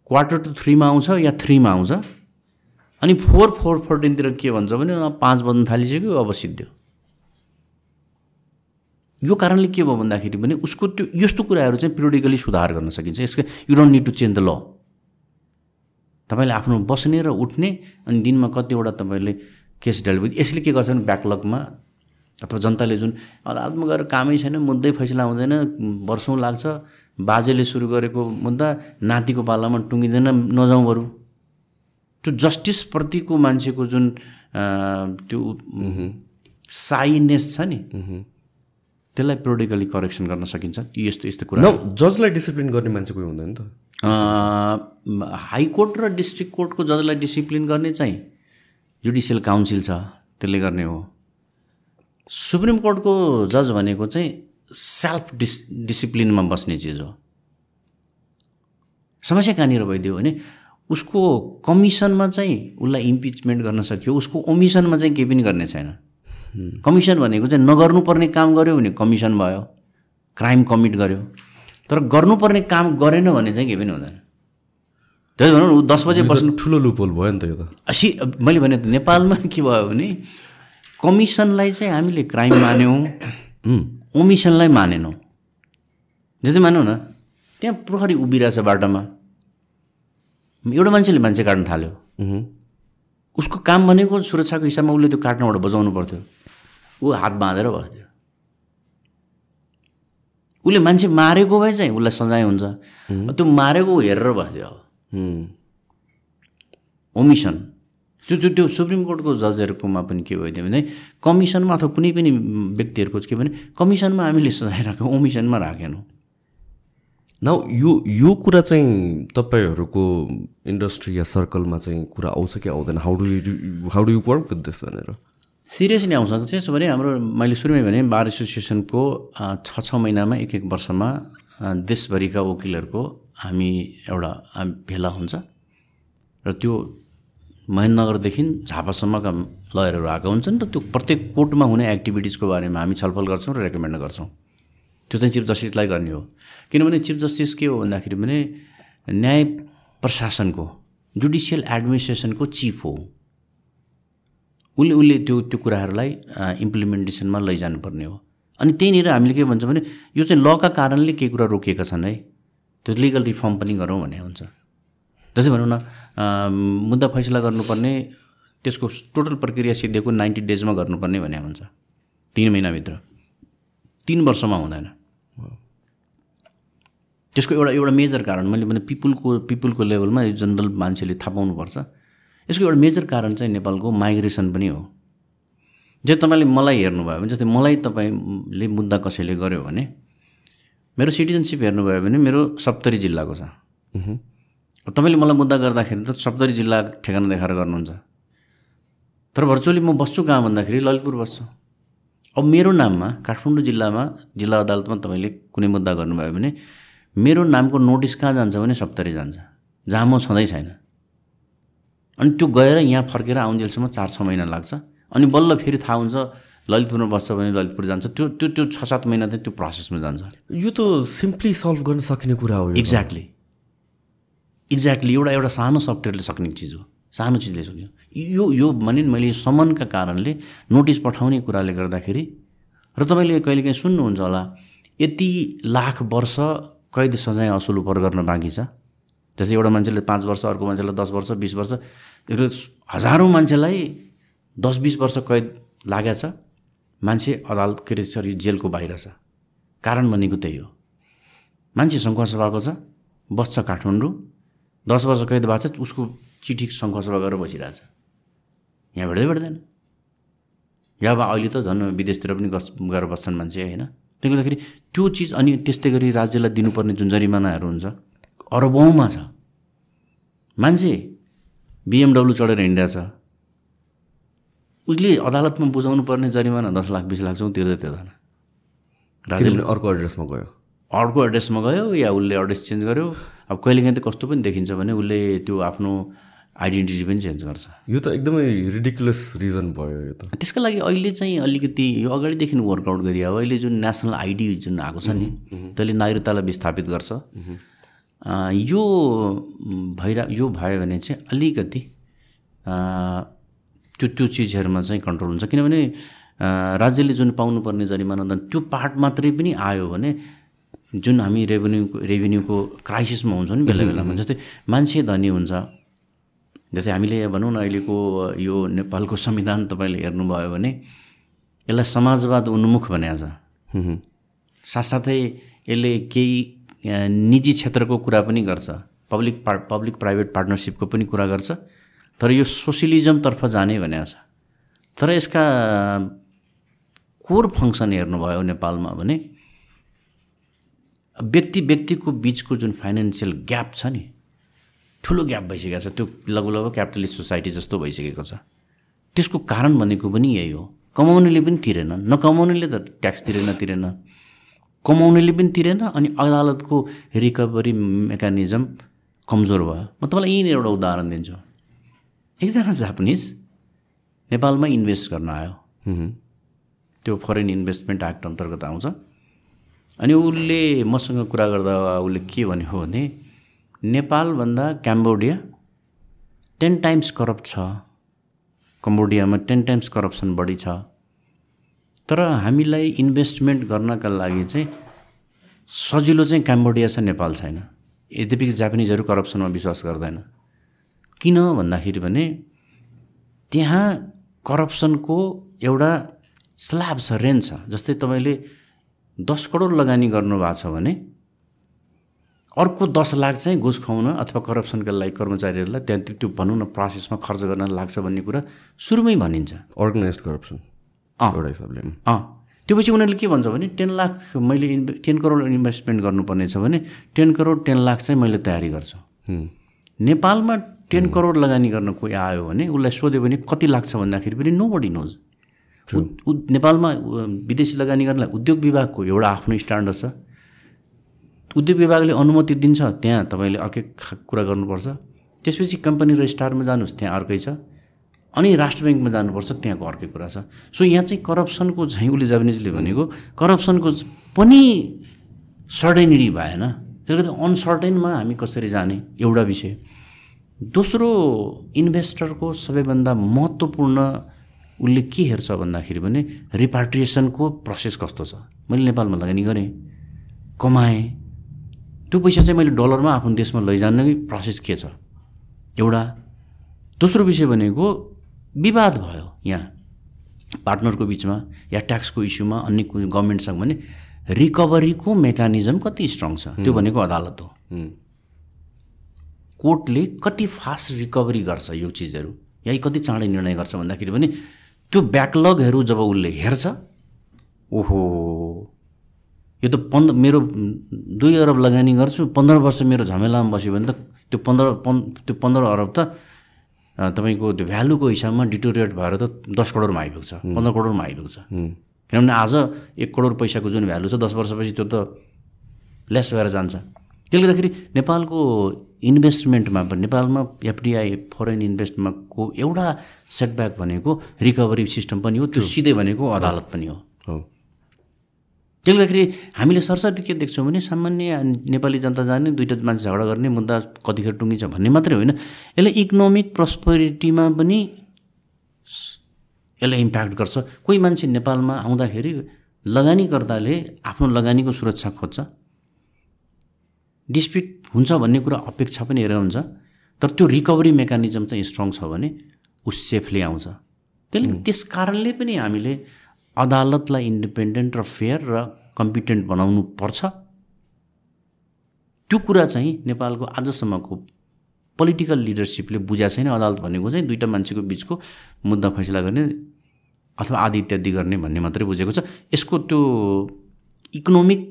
क्वार्टर टु थ्रीमा आउँछ या थ्रीमा आउँछ? अनि फोर फोर फोर्टिनतिर के भन्छ भने पाँच बज्न थालिसक्यो अब सिद्धो यो कारणले के भयो भन्दाखेरि भने उसको त्यो यस्तो कुराहरू चाहिँ पिरियडिकली सुधार गर्न सकिन्छ। यसको you don't need to change the law तपाईँले आफ्नो बस्ने र उठ्ने अनि दिनमा कतिवटा तपाईँले केस डेलिभरी यसले के गर्छ भने ब्याकलगमा अथवा जनताले जुन अदालतमा गएर कामै छैन मुद्दै फैसला हुँदैन वर्षौँ लाग्छ बाजेले सुरु गरेको मुद्दा नातिको पालामा टुङ्गिँदैन नजाउँ बरु। त्यो जस्टिसप्रतिको मान्छेको जुन त्यो साइनेस छ नि। त्यसलाई प्रोडिकली करेक्सन गर्न सकिन्छ? यस्तो यस्तो कुरा। जजलाई डिसिप्लिन गर्ने मान्छे कोही हुँदैन त। हाइकोर्ट र डिस्ट्रिक्ट कोर्टको जजलाई डिसिप्लिन गर्ने चाहिँ जुडिसियल काउन्सिल छ त्यसले गर्ने हो। सुप्रिम कोर्टको जज भनेको चाहिँ सेल्फ डिस डिसिप्लिनमा बस्ने चिज हो। समस्या कहाँनिर भइदियो भने उसको कमिसनमा चाहिँ उसलाई इम्पिचमेन्ट गर्न सक्यो उसको ओमिसनमा चाहिँ केही पनि गर्ने छैन। कमिसन भनेको चाहिँ नगर्नुपर्ने काम गर्यो भने कमिसन भयो क्राइम कमिट गर्यो। तर गर्नुपर्ने काम गरेन भने चाहिँ केही पनि हुँदैन। त्यही भनौँ न ऊ दस बजे बस्नु ठुलो लुपोल भयो नि त यो त। असी मैले भने नेपालमा के भयो भने कमिसनलाई चाहिँ हामीले क्राइम मान्यौँ ओमिसनलाई मानेनौँ। जस्तै मानौँ न त्यहाँ प्रहरी उभिरहेछ बाटोमा। एउटा मान्छेले मान्छे काट्न थाल्यो। उसको काम भनेको सुरक्षाको हिसाबमा उसले त्यो काट्नबाट बजाउनु पर्थ्यो। ऊ हात बाँधेर बस्थ्यो। उसले मान्छे मारेको भए चाहिँ उसलाई सजाय हुन्छ। त्यो मारेको हेरेर बस्थ्यो। अब ओमिसन त्यो त्यो त्यो सुप्रिम कोर्टको जजहरूकोमा पनि के भइदियो भने कमिसनमा अथवा कुनै पनि व्यक्तिहरूको के भने कमिसनमा हामीले सजाय राख्यौँ ओमिसनमा राखेनौँ। न यो यो कुरा चाहिँ तपाईँहरूको इन्डस्ट्री या सर्कलमा चाहिँ कुरा आउँछ कि आउँदैन? How do you how do you work with this भनेर? सिरियसली आउँछ त्यसो भने हाम्रो मैले सुरुमै भने बार एसोसिएसनको छ छ महिनामा एक एक वर्षमा देशभरिका वकिलहरूको हामी एउटा भेला हुन्छ। र त्यो महेन्द्रनगरदेखि झापासम्मका लयरहरू आएका हुन्छन् र त्यो प्रत्येक कोर्टमा हुने एक्टिभिटिजको बारेमा हामी छलफल गर्छौँ र रेकमेन्ड गर्छौँ। त्यो चाहिँ चिफ जस्टिसलाई गर्ने हो। किनभने चिफ जस्टिस के हो भन्दाखेरि भने न्याय प्रशासनको जुडिसियल एडमिनिस्ट्रेसनको चिफ हो। उसले उसले त्यो त्यो कुराहरूलाई इम्प्लिमेन्टेसनमा लैजानुपर्ने हो। अनि त्यहीँनिर हामीले के भन्छ भने यो चाहिँ लका कारणले केही कुरा रोकिएका छन् है? त्यो लिगल रिफर्म पनि गरौँ भन्ने हुन्छ। जस्तै भनौँ न मुद्दा फैसला गर्नुपर्ने त्यसको टोटल प्रक्रिया सिद्धिएको नाइन्टी डेजमा गर्नुपर्ने भन्ने हुन्छ। तिन महिनाभित्र। तिन वर्षमा हुँदैन। त्यसको एउटा एउटा मेजर कारण मैले भने पिपुलको पिपुलको लेभलमा जनरल मान्छेले थाहा पाउनुपर्छ यसको एउटा मेजर कारण चाहिँ नेपालको माइग्रेसन पनि हो। जे तपाईँले मलाई हेर्नुभयो भने जस्तै मलाई तपाईँले मुद्दा कसैले गर्यो भने मेरो सिटिजनसिप हेर्नुभयो भने मेरो सप्तरी जिल्लाको छ। तपाईँले मलाई मुद्दा गर्दाखेरि त सप्तरी जिल्ला ठेगाना देखाएर गर्नुहुन्छ। तर भर्चुअली म बस्छु कहाँ भन्दाखेरि ललितपुर बस्छु। अब मेरो नाममा काठमाडौँ जिल्लामा जिल्ला अदालतमा तपाईँले कुनै मुद्दा गर्नुभयो भने मेरो नामको नोटिस कहाँ जान्छ भने सप्तरी जान्छ। जहाँ म छँदै छैन। अनि त्यो गएर यहाँ फर्केर आउन्जेलसम्म चार छ महिना लाग्छ। अनि बल्ल फेरि थाहा हुन्छ ललितपुरमा बस्छ भने ललितपुर जान्छ। त्यो त्यो त्यो छ सात महिना चाहिँ त्यो प्रोसेसमा जान्छ। यो त सिम्पली सल्भ गर्न सकिने कुरा हो। एक्ज्याक्टली एक्ज्याक्टली एउटा एउटा सानो सफ्टवेयरले सक्ने चिज हो। सानो चिजले सक्यो। यो यो भने नि मैले समनका कारणले नोटिस पठाउने कुराले गर्दाखेरि र तपाईँले कहिलेकाहीँ सुन्नुहुन्छ होला यति लाख वर्ष कैद सजाय असुल उपर गर्न बाँकी छ। जस्तै एउटा मान्छेले पाँच वर्ष अर्को मान्छेलाई दस वर्ष बिस वर्ष यो हजारौँ मान्छेलाई दस बिस वर्ष कैद लागेको छ मान्छे अदालत के अरे सरी जेलको बाहिर छ। कारण भनेको त्यही हो। मान्छे सङ्खुवासभाको छ बस्छ काठमाडौँ। दस वर्ष कैद भएको छ उसको चिठी सङ्खुवासभा गरेर बसिरहेछ। यहाँ भेट्दै भेट्दैन। या अब अहिले त झन् विदेशतिर पनि गस गएर बस्छन् मान्छे होइन? त्यसले गर्दाखेरि त्यो चिज अनि त्यस्तै गरी राज्यलाई दिनुपर्ने जुन जरिमानाहरू हुन्छ अरबौँमा छ। मान्छे बिएमडब्लु चढेर हिँडिरहेछ छ। उसले अदालतमा बुझाउनु पर्ने जरिमाना दस लाख बिस लाख चाहिँ तिर्दै तिर्दैन। किनभने अर्को एड्रेसमा गयो। अर्को एड्रेसमा गयो या उसले एड्रेस चेन्ज गर्यो? अब कहिलेकाहीँ त कस्तो पनि देखिन्छ भने उसले त्यो आफ्नो आइडेन्टिटी पनि चेन्ज गर्छ। यो त एकदमै रिडिकुलस रिजन भयो यो त। त्यसको लागि अहिले चाहिँ अलिकति यो अगाडिदेखि वर्कआउट गरियो। अब अहिले जुन नेसनल आइडी जुन आएको छ नि त्यसले नागरिकतालाई विस्थापित गर्छ। यो भइरा यो भयो भने चाहिँ अलिकति त्यो त्यो चिजहरूमा चाहिँ कन्ट्रोल हुन्छ। किनभने राज्यले जुन पाउनुपर्ने जरिमाना त्यो पार्ट मात्रै पनि आयो भने जुन हामी रेभेन्यूको रेभेन्यूको क्राइसिसमा हुन्छौँ नि बेला बेलामा जस्तै मान्छे धनी हुन्छ। जस्तै हामीले भनौँ न अहिलेको यो नेपालको संविधान तपाईँले हेर्नुभयो भने यसलाई समाजवाद उन्मुख भनेको छ साथसाथै यसले केही निजी क्षेत्रको कुरा पनि गर्छ। पब्लिक पार्ट पब्लिक प्राइभेट पार्टनरसिपको पनि कुरा गर्छ। तर यो सोसियलिजमतर्फ जाने भनेको छ। तर यसका कोर फङ्सन हेर्नुभयो नेपालमा भने व्यक्ति व्यक्तिको बिचको जुन फाइनेन्सियल ग्याप छ नि ठुलो ग्याप भइसकेको छ। त्यो लगभग लगभग क्यापिटलिस्ट सोसाइटी जस्तो भइसकेको छ। त्यसको कारण भनेको पनि यही हो। कमाउनेले पनि तिरेन। नकमाउनेले त ट्याक्स तिरेन तिरेन। कमाउनेले पनि तिरेन अनि अदालतको रिकभरी मेकानिजम कमजोर भयो। म तपाईँलाई यहीँनिर एउटा उदाहरण दिन्छु। एकजना जापानिज नेपालमा इन्भेस्ट गर्न आयो। त्यो फरेन इन्भेस्टमेन्ट एक्ट अन्तर्गत आउँछ। अनि उसले मसँग कुरा गर्दा उसले के भन्यो भने नेपालभन्दा क्याम्बोडिया टेन टाइम्स करप्ट छ। कम्बोडियामा टेन टाइम्स करप्सन बढी छ। तर हामीलाई इन्भेस्टमेन्ट गर्नका लागि चाहिँ सजिलो चाहिँ क्याम्बोडिया छ नेपाल छैन। यद्यपि जापानिजहरू करप्सनमा विश्वास गर्दैन। किन भन्दाखेरि भने त्यहाँ करप्सनको एउटा स्ल्याब छ रेन्ज छ। जस्तै तपाईँले दस करोड लगानी गर्नुभएको छ भने अर्को दस लाख चाहिँ घुस खुवाउन अथवा करप्सनका लागि कर्मचारीहरूलाई त्यहाँ त्यो भनौँ न प्रोसेसमा खर्च गर्न लाग्छ भन्ने कुरा सुरुमै भनिन्छ। Organise corruption. एउटा हिसाबले अँ। त्यो पछि उनीहरूले के भन्छ भने टेन लाख मैले इन्भे टेन करोड इन्भेस्टमेन्ट गर्नुपर्ने छ भने टेन करोड टेन लाख चाहिँ मैले तयारी गर्छु। नेपालमा टेन करोड लगानी गर्न कोही आयो भने उसलाई सोध्यो भने कति लाग्छ भन्दाखेरि पनि नो बडी नोज नेपालमा विदेशी लगानी गर्नलाई उद्योग विभागको एउटा आफ्नो स्ट्यान्डर्ड छ। उद्योग विभागले अनुमति दिन्छ त्यहाँ तपाईँले अर्कै कुरा गर्नुपर्छ। त्यसपछि कम्पनी रजिस्ट्रारमा जानुहोस् त्यहाँ अर्कै छ। अनि राष्ट्र ब्याङ्कमा जानुपर्छ त्यहाँको अर्कै कुरा छ। सो यहाँ चाहिँ करप्सनको चाहिँ उसले जापानिजले भनेको करप्सनको पनि सर्टेनिटी भएन। त्यसले गर्दा अनसर्टेनमा हामी कसरी जाने? एउटा विषय। दोस्रो इन्भेस्टरको सबैभन्दा महत्त्वपूर्ण उसले के हेर्छ भन्दाखेरि भने रिपाट्रिएसनको प्रोसेस कस्तो छ? मैले नेपालमा लगानी गरेँ। कमाएँ। त्यो पैसा चाहिँ मैले डलरमा आफ्नो देशमा लैजाने प्रोसेस के छ? एउटा। दोस्रो विषय भनेको विवाद भयो यहाँ। पार्टनरको बिचमा या ट्याक्सको इस्युमा अन्य गभर्मेन्टसँग भने रिकभरीको मेकानिजम कति स्ट्रङ छ त्यो भनेको अदालत हो। कोर्टले कति फास्ट रिकभरी गर्छ यो चिजहरू या कति चाँडै निर्णय गर्छ भन्दाखेरि पनि त्यो ब्याकलगहरू जब उसले हेर्छ ओहो यो त पन्ध्र मेरो दुई अरब लगानी गर्छु पन्ध्र वर्ष मेरो झमेलामा बस्यो भने त त्यो पन्ध्र पन् त्यो पन्ध्र अरब त तपाईँको त्यो भ्यालुको हिसाबमा डिटोरिएट भएर त दस करोडमा आइपुग्छ पन्ध्र करोडमा आइपुग्छ। किनभने आज एक करोड पैसाको जुन भ्यालु छ दस वर्षपछि त्यो त लेस भएर जान्छ। त्यसले गर्दाखेरि नेपालको इन्भेस्टमेन्टमा पनि नेपालमा एफडिआई फरेन इन्भेस्टमेन्टको एउटा सेटब्याक भनेको रिकभरी सिस्टम पनि हो त्यो सिधै भनेको अदालत पनि हो। त्यसले गर्दाखेरि हामीले सरसर्ती के देख्छौँ भने सामान्य नेपाली जनता जाने दुइटा मान्छे झगडा गर्ने मुद्दा कतिखेर टुङ्गिन्छ भन्ने मात्रै होइन। यसले इकोनोमिक प्रस्पेरिटीमा पनि यसले इम्प्याक्ट गर्छ। कोही मान्छे नेपालमा आउँदाखेरि लगानीकर्ताले आफ्नो लगानीको सुरक्षा खोज्छ। डिस्प्युट हुन्छ भन्ने कुरा अपेक्षा पनि हेरेर हुन्छ। तर त्यो रिकभरी मेकानिजम चाहिँ स्ट्रङ छ भने ऊ सेफली आउँछ। त्यसले त्यस कारणले पनि हामीले अदालतलाई इन्डिपेन्डेन्ट र फेयर र कम्पिटेन्ट बनाउनु पर्छ। त्यो कुरा चाहिँ नेपालको आजसम्मको पोलिटिकल लिडरसिपले बुझाएको छैन। अदालत भनेको चाहिँ दुईवटा मान्छेको बिचको मुद्दा फैसला गर्ने अथवा आदि इत्यादि गर्ने भन्ने मात्रै बुझेको छ। यसको त्यो इकोनोमिक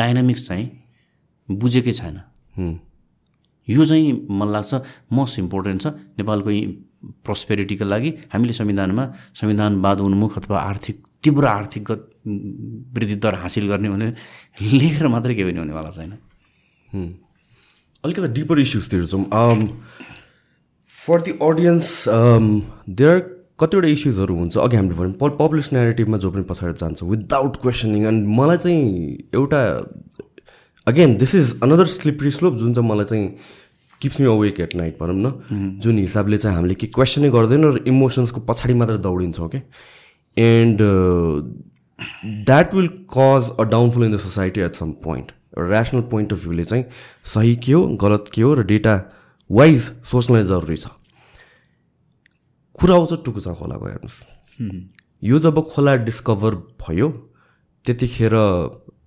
डाइनामिक्स चाहिँ बुझेकै छैन। यो चाहिँ मलाई लाग्छ मोस्ट इम्पोर्टेन्ट छ। नेपालको प्रस्पेरिटीको लागि हामीले संविधानमा संविधानवाद उन्मुख अथवा आर्थिक तीव्र आर्थिक वृद्धि दर हासिल गर्ने भने लेखेर मात्रै केही पनि हुनेवाला छैन। अलिकति डिपर इस्युजतिर जाउँ। फर दि अडियन्स देयर कतिवटा इस्युजहरू हुन्छ। अघि हामीले भन्यौँ प पपुलेस नेरेटिभमा जो पनि पछाडि जान्छ विदाउट क्वेसनिङ एन्ड मलाई चाहिँ एउटा again this is another slippery slope जुन चाहिँ मलाई चाहिँ keeps me awake at night भनौँ न। जुन हिसाबले चाहिँ हामीले के क्वेसनै गर्दैन र इमोसन्सको पछाडि मात्र दौडिन्छौँ क्या and that will cause a downfall in the society at some point rational point of भ्यूले चाहिँ सही के हो गलत के हो र डेटा वाइज सोच्नै जरुरी छ। कुरा आउँछ टुकुचा खोलाको हेर्नुहोस्। यो जब खोला डिस्कभर भयो त्यतिखेर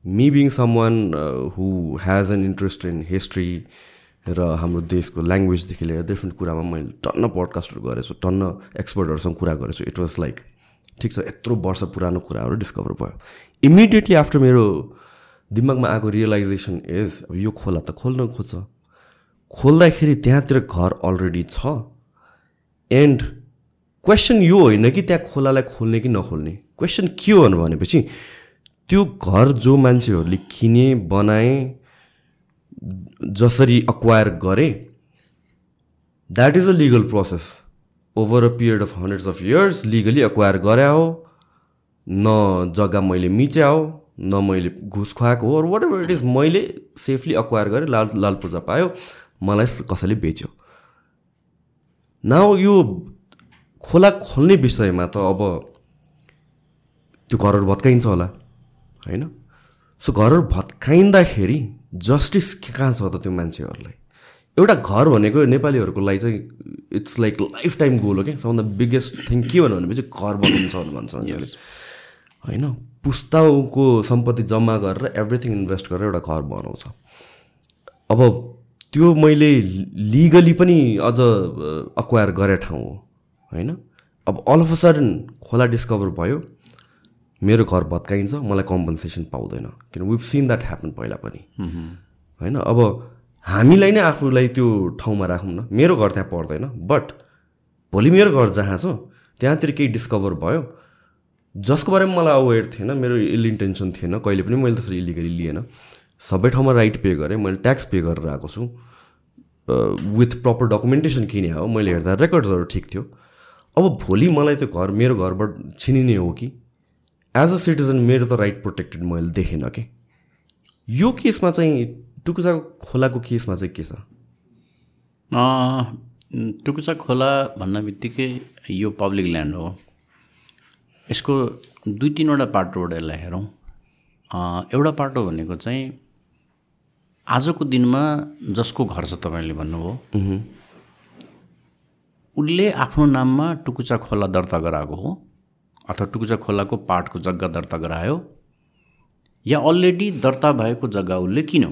me being someone who has an interest in history र हाम्रो देशको ल्याङ्ग्वेजदेखि लिएर डिफ्रेन्ट कुरामा मैले टन्न पडकास्टहरू गरेछु टन्न एक्सपर्टहरूसँग कुरा गरेछु। इट वाज लाइक ठिक छ यत्रो वर्ष पुरानो कुराहरू डिस्कभर भयो। इमिडिएटली आफ्टर मेरो दिमागमा आएको रियलाइजेसन इज अब यो खोला त खोल्न खोज्छ। खोल्दाखेरि त्यहाँतिर घर अलरेडी छ। एन्ड क्वेसन यो होइन कि त्यहाँ खोलालाई खोल्ने कि नखोल्ने? क्वेसन के हो भनेपछि त्यो घर जो मान्छेहरूले किने बनाए जसरी अक्वायर गरे that is a legal process over a period of hundreds of years legally acquire गरे हो न जग्गा मैले मिच्या हो न मैले घुस खुवाएको हो वाट एभर इट इज मैले सेफली अक्वायर गरेँ लाल लाल पूर्जा पायो मलाई कसैले बेच्यो। नाउ यो खोला खोल्ने विषयमा त अब त्यो घरहरू भत्काइन्छ होला होइन? सो घरहरू भत्काइँदाखेरि जस्टिस कहाँ छ त त्यो मान्छेहरूलाई? एउटा घर भनेको नेपालीहरूको लागि चाहिँ it's like lifetime goal हो क्या। सबभन्दा बिगेस्ट थिङ के भन्नु भनेपछि घर बनाउनु छ भन्छ होइन? पुस्ताउको सम्पत्ति जम्मा गरेर एभ्रिथिङ इन्भेस्ट गरेर एउटा घर बनाउँछ। अब त्यो मैले लिगली पनि अझ अक्वायर गरे ठाउँ हो। होइन? अब अल अफ अ सडन खोला डिस्कभर भयो। मेरो घर भत्काइन्छ मलाई कम्पन्सेसन पाउँदैन। किन? विभ सिन द्याट ह्यापन पहिला पनि। होइन? अब हामीलाई नै आफूलाई त्यो ठाउँमा राखौँ न। मेरो घर त्यहाँ पर्दैन बट भोलि मेरो घर जहाँ छ त्यहाँतिर केही डिस्कभर भयो। जसको बारेमा मलाई अवेर थिएन मेरो इल इन्टेन्सन थिएन कहिले पनि मैले त्यसरी इलिगली लिएन। सबै ठाउँमा राइट पे गरेँ मैले ट्याक्स पे गरेर आएको छु। विथ प्रपर डकुमेन्टेसन किने हो मैले हेर्दा रेकर्ड्सहरू ठिक थियो। अब भोलि मलाई त्यो घर मेरो घरबाट छिनिने हो कि? एज अ सिटिजन मेरो त राइट प्रोटेक्टेड मैले देखेन कि। यो केसमा चाहिँ टुकुचा खोलाको केसमा चाहिँ के छ? टुकुचा खोला भन्न बित्तिकै यो पब्लिक ल्यान्ड हो। यसको दुई तिनवटा पाटोबाट यसलाई हेरौँ। एउटा पाटो भनेको चाहिँ आजको दिनमा जसको घर छ तपाईँले भन्नुभयो। उसले आफ्नो नाममा टुकुचा खोला दर्ता गराएको हो। अथवा टुकुचा खोलाको पाटको जग्गा दर्ता गरायो। या अलरेडी दर्ता भएको जग्गा उसले किन्यो।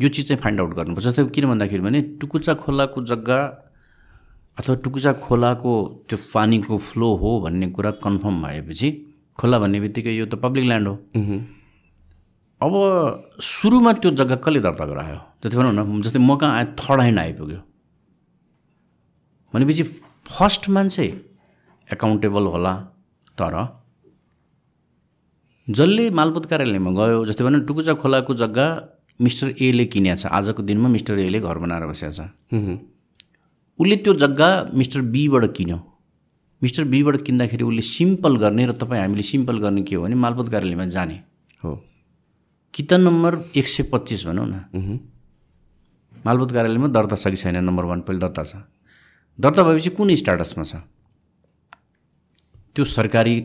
यो चिज चाहिँ फाइन्ड आउट गर्नुपर्छ। जस्तै किन भन्दाखेरि भने टुकुचा खोलाको जग्गा अथवा टुकुचा खोलाको त्यो पानीको फ्लो हो भन्ने कुरा कन्फर्म भएपछि खोला भन्ने बित्तिकै यो त पब्लिक ल्यान्ड हो। अब सुरुमा त्यो जग्गा कसले दर्ता गरायो? जति भनौँ न जस्तै म कहाँ आए थर्ड ह्यान्ड आइपुग्यो। भनेपछि फर्स्ट मान्छे एकाउन्टेबल होला तर जसले मालपोत कार्यालयमा गयो जस्तै भनौँ टुकुचा खोलाको जग्गा मिस्टर एले किनेको छ आजको दिनमा मिस्टर एले घर बनाएर बसेको छ। उसले त्यो जग्गा मिस्टर बीबाट किन्यो। मिस्टर बीबाट किन्दाखेरि उसले सिम्पल गर्ने र तपाईँ हामीले सिम्पल गर्ने के हो भने मालपोत कार्यालयमा जाने। हो। किता नम्बर एक सय पच्चिस भनौँ न। मालपोत कार्यालयमा दर्ता छ कि छैन? नम्बर वान पहिले दर्ता छ। दर्ता भएपछि कुन स्टाटसमा छ? त्यो सरकारी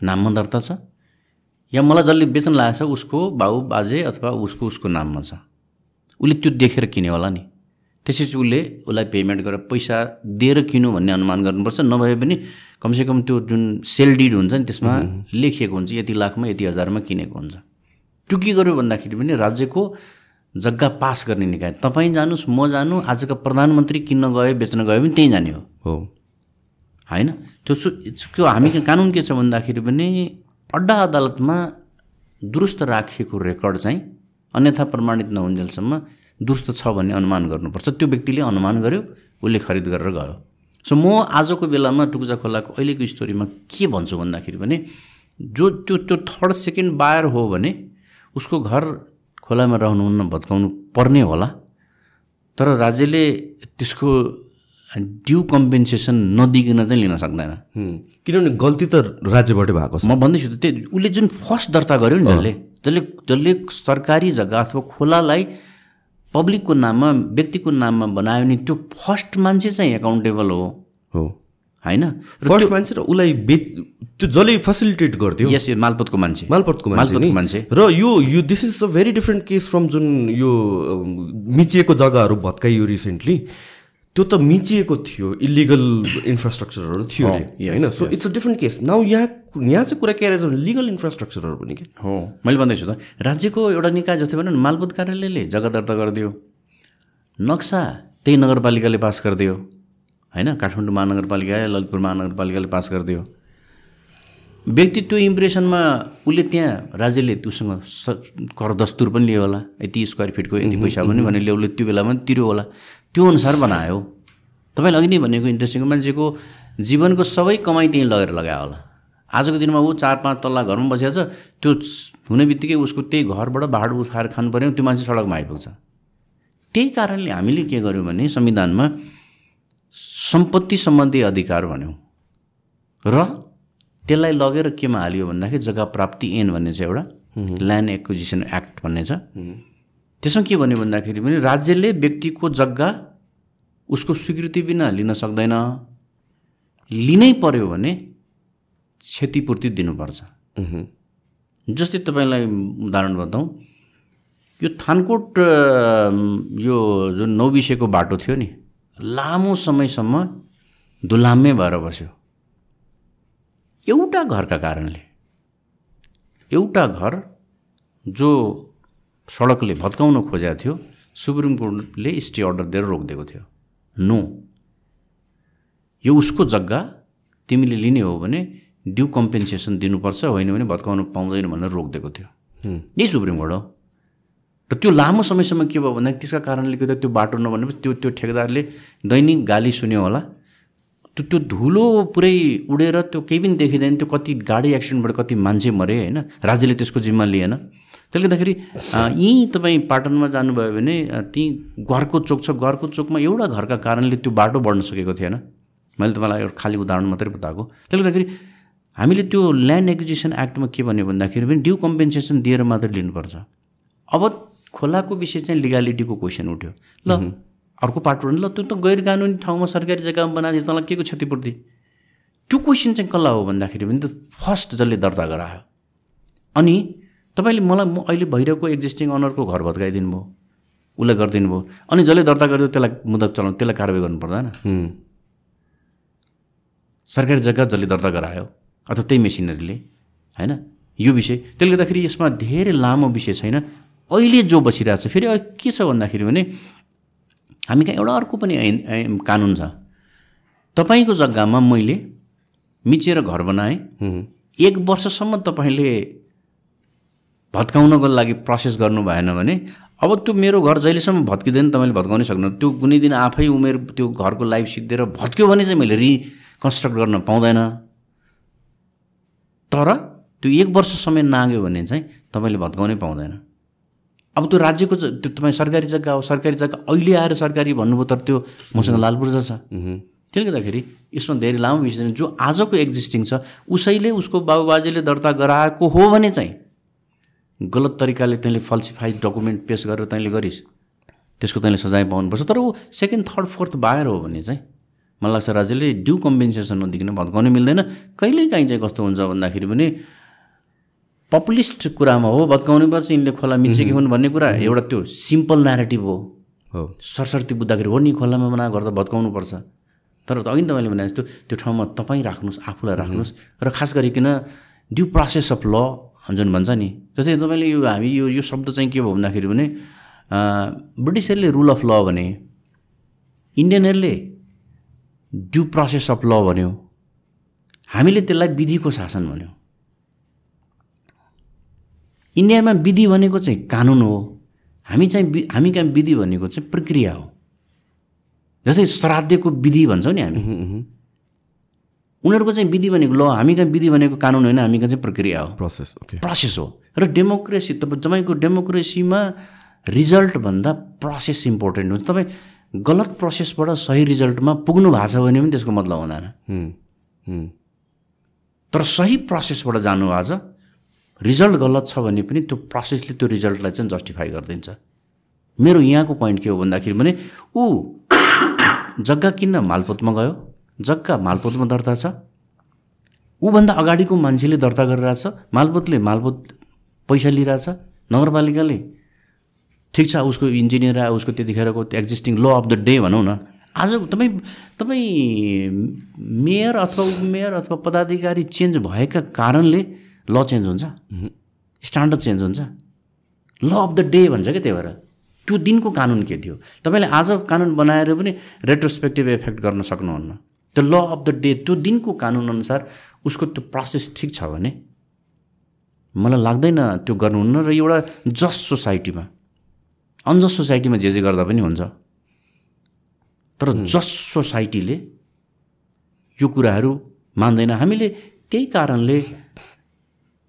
नाममा दर्ता छ? या मलाई जसले बेच्न लागेको छ उसको बाउ बाजे अथवा उसको उसको नाममा छ? उसले त्यो देखेर किन्यो होला नि। त्यसपछि उसले उसलाई पेमेन्ट गरेर पैसा दिएर किन्नु भन्ने अनुमान गर्नुपर्छ। नभए पनि कमसेकम त्यो जुन सेल डिड हुन्छ नि त्यसमा लेखिएको हुन्छ यति लाखमा यति हजारमा किनेको हुन्छ। त्यो के गर्यो भन्दाखेरि पनि राज्यको जग्गा पास गर्ने निकाय। तपाईँ जानुहोस् म जानु आजका प्रधानमन्त्री किन्न गयो बेच्न गयो भने त्यहीँ जाने हो। होइन? त्यो त्यो हामी कानुन के छ भन्दाखेरि पनि अड्डा अदालतमा दुरुस्त राखिएको रेकर्ड चाहिँ अन्यथा प्रमाणित नहुन्जेलसम्म दुरुस्त छ भन्ने अनुमान गर्नुपर्छ। त्यो व्यक्तिले अनुमान गर्यो उसले खरिद गरेर गयो। सो म आजको बेलामा टुकुजा खोलाको अहिलेको स्टोरीमा के भन्छु भन्दाखेरि भने जो त्यो त्यो थर्ड सेकेन्ड बायर हो भने उसको घर खोलामा रहनुहुन्न भत्काउनु पर्ने होला। तर राज्यले त्यसको ड्यु कम्पेन्सेसन नदिकन चाहिँ लिन सक्दैन। किनभने गल्ती त राज्यबाटै भएको छ। म भन्दैछु त त्यो उसले जुन फर्स्ट दर्ता गर्यो नि जसले जसले जसले सरकारी जग्गा अथवा खोलालाई पब्लिकको नाममा व्यक्तिको नाममा बनायो नि त्यो फर्स्ट मान्छे चाहिँ एकाउन्टेबल हो। हो। होइन? फर्स्ट मान्छे र उसलाई बेच त्यो जसले फेसिलिटेट गर्थ्यो। यस यो मालपोतको मान्छे। मालपोतको मालपोतको मान्छे। र यो यो this is a very different case from जुन यो मिचिएको जग्गाहरू भत्काइयो रिसेन्टली त्यो त मिचिएको थियो इलिगल इन्फ्रास्ट्रक्चरहरू थियो अरे। Yes, होइन? So it's a different case now यहाँ यहाँ चाहिँ कुरा के आएर भने लिगल इन्फ्रास्ट्रक्चरहरू पनि के? हो मैले भन्दैछु त राज्यको एउटा निकाय जस्तै भनौँ न मालपोत कार्यालयले जग्गा दर्ता गरिदियो। नक्सा त्यही नगरपालिकाले पास गरिदियो। होइन? काठमाडौँ महानगरपालिका या ललितपुर महानगरपालिकाले पास गरिदियो। व्यक्ति त्यो इम्प्रेसनमा उसले त्यहाँ राज्यले त्योसँग स कर दस्तुर पनि लियो होला। यति स्क्वायर फिटको यति पैसा पनि भने उसले त्यो बेलामा तिर्यो होला। त्यो अनुसार बनायो। तपाईँले अघि नै भनेको इन्ट्रेस्टिङ मान्छेको जीवनको सबै कमाइ त्यहीँ लगेर लगायो होला। आजको दिनमा ऊ चार पाँच तल्ला घरमा बसेको छ त्यो हुने बित्तिकै उसको त्यही घरबाट भाडा उठाएर खानु पऱ्यो त्यो मान्छे सडकमा आइपुग्छ। त्यही कारणले हामीले के गर्यौँ भने संविधानमा सम्पत्ति सम्बन्धी अधिकार भन्यौँ। र त्यसलाई लगेर केमा हालियो भन्दाखेरि जग्गा प्राप्ति ऐन भन्ने छ एउटा। ल्यान्ड एक्विजिसन एक्ट भन्ने छ। त्यसमा के भन्यो भन्दाखेरि पनि राज्यले व्यक्तिको जग्गा उसको स्वीकृति बिना लिन सक्दैन। लिनै पर्यो भने क्षतिपूर्ति दिनुपर्छ। जस्तै तपाईँलाई उदाहरण बताउँ यो थानकोट यो जुन नौबिसेको बाटो थियो नि लामो समयसम्म धुलाम्मे भएर बस्यो। एउटा घरका कारणले एउटा घर जो सडकले भत्काउन खोजेको थियो। सुप्रिम कोर्टले स्टे अर्डर दिएर रोकिदिएको थियो। नो। यो उसको जग्गा तिमीले लिने हो भने ड्यु कम्पेन्सेसन दिनुपर्छ होइन भने भत्काउन पाउँदैन भनेर रोकिदिएको थियो। यही सुप्रिम कोर्ट हो? र त्यो लामो समयसम्म के भयो भन्दाखेरि त्यसका कारणले गर्दा त्यो बाटो नभनेपछि त्यो त्यो ठेकेदारले दैनिक गाली सुन्यो होला। त्यो त्यो धुलो पुरै उडेर त्यो केही पनि देखिँदैन त्यो कति गाडी एक्सिडेन्टबाट कति मान्छे मरे होइन? राज्यले त्यसको जिम्मा लिएन। त्यसले गर्दाखेरि यहीँ तपाईँ पाटनमा जानुभयो भने त्यहीँ घरको चोक छ घरको चोकमा एउटा घरका कारणले त्यो बाटो बढ्न सकेको थिएन। मैले तपाईँलाई एउटा खाली उदाहरण मात्रै बताएको। त्यसले गर्दाखेरि हामीले त्यो ल्यान्ड एक्विजिसन एक्टमा के भन्यो भन्दाखेरि पनि ड्यु कम्पेन्सेसन दिएर मात्रै लिनुपर्छ। अब खोलाको विषय चाहिँ लिगालिटीको क्वेसन उठ्यो। ल अर्को पार्टबाट ल त्यो त गैर कानुनी ठाउँमा सरकारी जग्गामा बनाइदियो तँलाई के को क्षतिपूर्ति? त्यो क्वेसन चाहिँ कसलाई हो भन्दाखेरि पनि त फर्स्ट जसले दर्ता गरायो। अनि तपाईँले मलाई म अहिले भइरहेको एक्जिस्टिङ अनरको घर भत्काइदिनु भयो। उसलाई गरिदिनु भयो। अनि जसले दर्ता गरिदियो त्यसलाई मुद्दा चलाउनु त्यसलाई कारवाही गर्नु पर्दैन सरकारी जग्गा जसले दर्ता गरायो अथवा त्यही मेसिनरीले होइन? यो विषय त्यसले गर्दाखेरि यसमा धेरै लामो विषय छैन। अहिले जो बसिरहेको छ फेरि के छ भन्दाखेरि भने हामी कहाँ एउटा अर्को पनि कानुन छ। तपाईँको जग्गामा मैले मिचेर घर बनाएँ। एक वर्षसम्म तपाईँले भत्काउनको लागि प्रोसेस गर्नु भएन भने अब त्यो मेरो घर जहिलेसम्म भत्किँदैन तपाईँले भत्काउनै सक्नु। त्यो कुनै दिन आफै उमेर त्यो घरको लाइफ सिद्धिएर भत्क्यो भने चाहिँ मैले रिकन्स्ट्रक्ट गर्न पाउँदैन। तर त्यो एक वर्ष समय नाग्यो भने चाहिँ तपाईँले भत्काउनै पाउँदैन। अब त्यो राज्यको त्यो तपाईँ सरकारी जग्गा हो सरकारी जग्गा अहिले आएर सरकारी भन्नुभयो तर त्यो मसँग लालपुर्जा छ। हुँ, त्यसले गर्दाखेरि यसमा धेरै लामो विषय। जो आजको एक्जिस्टिङ छ उसैले उसको बाबुबाजेले दर्ता गराएको हो भने चाहिँ गलत तरिकाले तैँले फल्सिफाइड डकुमेन्ट पेस गरेर तैँले गरिस्। त्यसको तैँले सजाय पाउनुपर्छ। तर ऊ सेकेन्ड थर्ड फोर्थ बायर हो भने चाहिँ मलाई लाग्छ राज्यले ड्यु कम्पेन्सेसन नदिकन भत्काउनै मिल्दैन। कहिलेकाहीँ चाहिँ कस्तो हुन्छ भन्दाखेरि पनि पपुलिस्ट कुरामा हो भत्काउनै पर्छ। यिनले खोला मिचेकी हुन् भन्ने कुरा एउटा त्यो सिम्पल नेरेटिभ हो। हो। सरसर्ती बुझ्दाखेरि हो नि खोलामा बनाएको घर त भत्काउनु पर्छ। तर अघि नि तपाईँले भने जस्तो त्यो ठाउँमा तपाईँ राख्नुहोस् आफूलाई राख्नुहोस्। र खास गरिकन ड्यु प्रोसेस अफ ल जुन भन्छ नि। जस्तै तपाईँले यो हामी यो यो शब्द चाहिँ के भयो भन्दाखेरि भने ब्रिटिसहरूले रुल अफ ल भने इन्डियनहरूले ड्यु प्रोसेस अफ ल भन्यो। हामीले त्यसलाई विधिको शासन भन्यो। इन्डियामा विधि भनेको चाहिँ कानुन हो। हामी चाहिँ हामी कहाँ विधि भनेको चाहिँ प्रक्रिया हो। जस्तै श्राद्धको विधि भन्छौँ नि हामी। उनीहरूको चाहिँ विधि भनेको ल हामी कहाँ विधि भनेको कानुन होइन हामी कहाँ चाहिँ प्रक्रिया हो। प्रोसेस ओके प्रोसेस हो। र डेमोक्रेसी तपाईँ तपाईँको डेमोक्रेसीमा रिजल्टभन्दा प्रोसेस इम्पोर्टेन्ट हुन्छ तपाईँ गलत प्रोसेसबाट सही रिजल्टमा पुग्नु भएको छ भने पनि त्यसको मतलब हुँदैन। तर सही प्रोसेसबाट जानु आज रिजल्ट गलत छ भने पनि त्यो प्रोसेसले त्यो रिजल्टलाई चाहिँ जस्टिफाई गरिदिन्छ। मेरो यहाँको पोइन्ट के हो भन्दाखेरि भने ऊ [coughs] जग्गा किन्न मालपोतमा गयो। जग्गा मालपोतमा दर्ता छ। ऊभन्दा अगाडिको मान्छेले दर्ता गरिरहेछ। मालपोतले मालपोत पैसा लिइरहेछ। नगरपालिकाले ठिक छ उसको इन्जिनियर आयो उसको त्यतिखेरको existing law of the day भनौँ न। आज तपाईँ तपाईँ मेयर अथवा उपमेयर अथवा पदाधिकारी चेन्ज भएका कारणले ल चेन्ज हुन्छ। स्ट्यान्डर्ड चेन्ज हुन्छ। ल अफ द डे भन्छ क्या त्यही भएर? त्यो दिनको कानुन के थियो? तपाईँले आज कानुन बनाएर पनि रेट्रोस्पेक्टिभ इफेक्ट गर्न सक्नुहुन्न। त्यो ल अफ द डे त्यो दिनको कानुनअनुसार उसको त्यो प्रोसेस ठिक छ भने मलाई लाग्दैन त्यो गर्नुहुन्न र एउटा जस्ट सोसाइटीमा अनजस्ट सोसाइटीमा जे जे गर्दा पनि हुन्छ। तर जस्ट सोसाइटीले यो कुराहरू मान्दैन। हामीले त्यही कारणले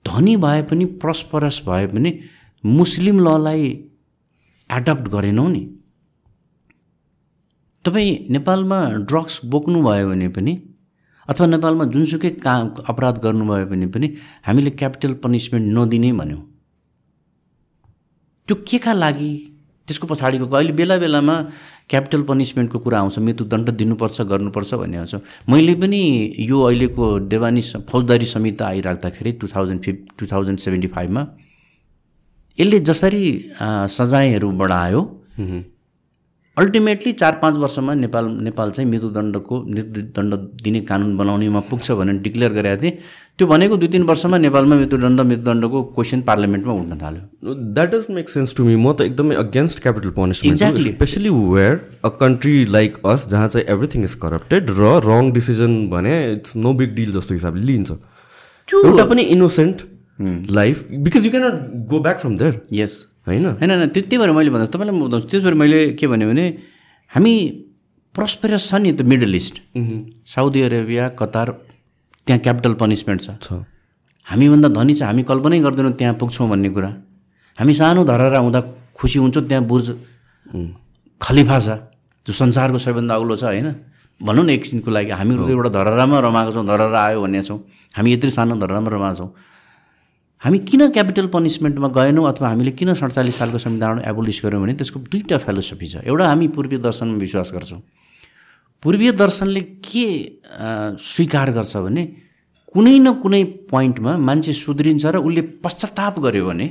धनी भए पनि प्रस्परस भए पनि मुस्लिम ललाई एडप्ट गरेनौँ नि। तपाईँ नेपालमा ड्रग्स बोक्नुभयो भने पनि अथवा नेपालमा जुनसुकै काम अपराध गर्नुभयो भने पनि हामीले क्यापिटल पनिसमेन्ट नदिने भन्यौँ। त्यो के का लागि? त्यसको पछाडिको अहिले बेला बेलामा क्यापिटल पनिसमेन्टको कुरा आउँछ मृत्युदण्ड दिनुपर्छ गर्नुपर्छ भन्ने आउँछ। मैले पनि यो अहिलेको देवानी फौजदारी संहिता आइराख्दाखेरि two thousand fif two thousand seventy फाइभमा यसले जसरी सजायहरू बढायो अल्टिमेटली चार पाँच वर्षमा नेपाल नेपाल चाहिँ मृत्युदण्डको मृत्युदण्ड दिने कानुन बनाउनेमा पुग्छ भनेर डिक्लेयर गरेका थिएँ। त्यो भनेको दुई तिन वर्षमा नेपालमा मृत्युदण्ड मृत्युदण्डको क्वेसन पार्लियामेन्टमा उठ्न थाल्यो। That does make sense to me म त एकदमै against capital punishment. Specially where a country like us जहाँ चाहिँ एभ्रिथिङ इज करप्टेड र रङ डिसिजन भने इट्स नो बिग डिल जस्तो हिसाबले लिइन्छ। एउटा पनि innocent life because you cannot go back from there yes होइन? होइन होइन त्यो त्यही भएर मैले भन्दा तपाईँलाई म बताउँछु त्यस भएर मैले के भने भने हामी प्रस्पेरस छ नि त Middle East Saudi Arabia Qatar त्यहाँ क्यापिटल पनिसमेन्ट छ। हामीभन्दा धनी छ हामी कल्पनै गर्दैनौँ त्यहाँ पुग्छौँ भन्ने कुरा। हामी सानो धरहरा हुँदा खुसी हुन्छौँ त्यहाँ बुर्ज खलिफा छ जो संसारको सबैभन्दा अग्लो छ होइन? भनौँ न एकछिनको लागि हामीहरू एउटा धरहरामा रमाएको छौँ धरहरा आयो भन्ने छौँ। हामी यत्रो सानो धरहरामा रमाएको छौँ। हामी किन क्यापिटल पनिसमेन्टमा गएनौँ अथवा हामीले किन सडचालिस सालको संविधान एबोलिस गऱ्यौँ भने त्यसको दुईवटा फिलोसफी छ। एउटा हामी पूर्वीय दर्शनमा विश्वास गर्छौँ। पूर्वीय दर्शनले के स्वीकार गर्छ भने कुनै न कुनै पोइन्टमा मान्छे सुध्रिन्छ र उसले पश्चाताप गर्यो भने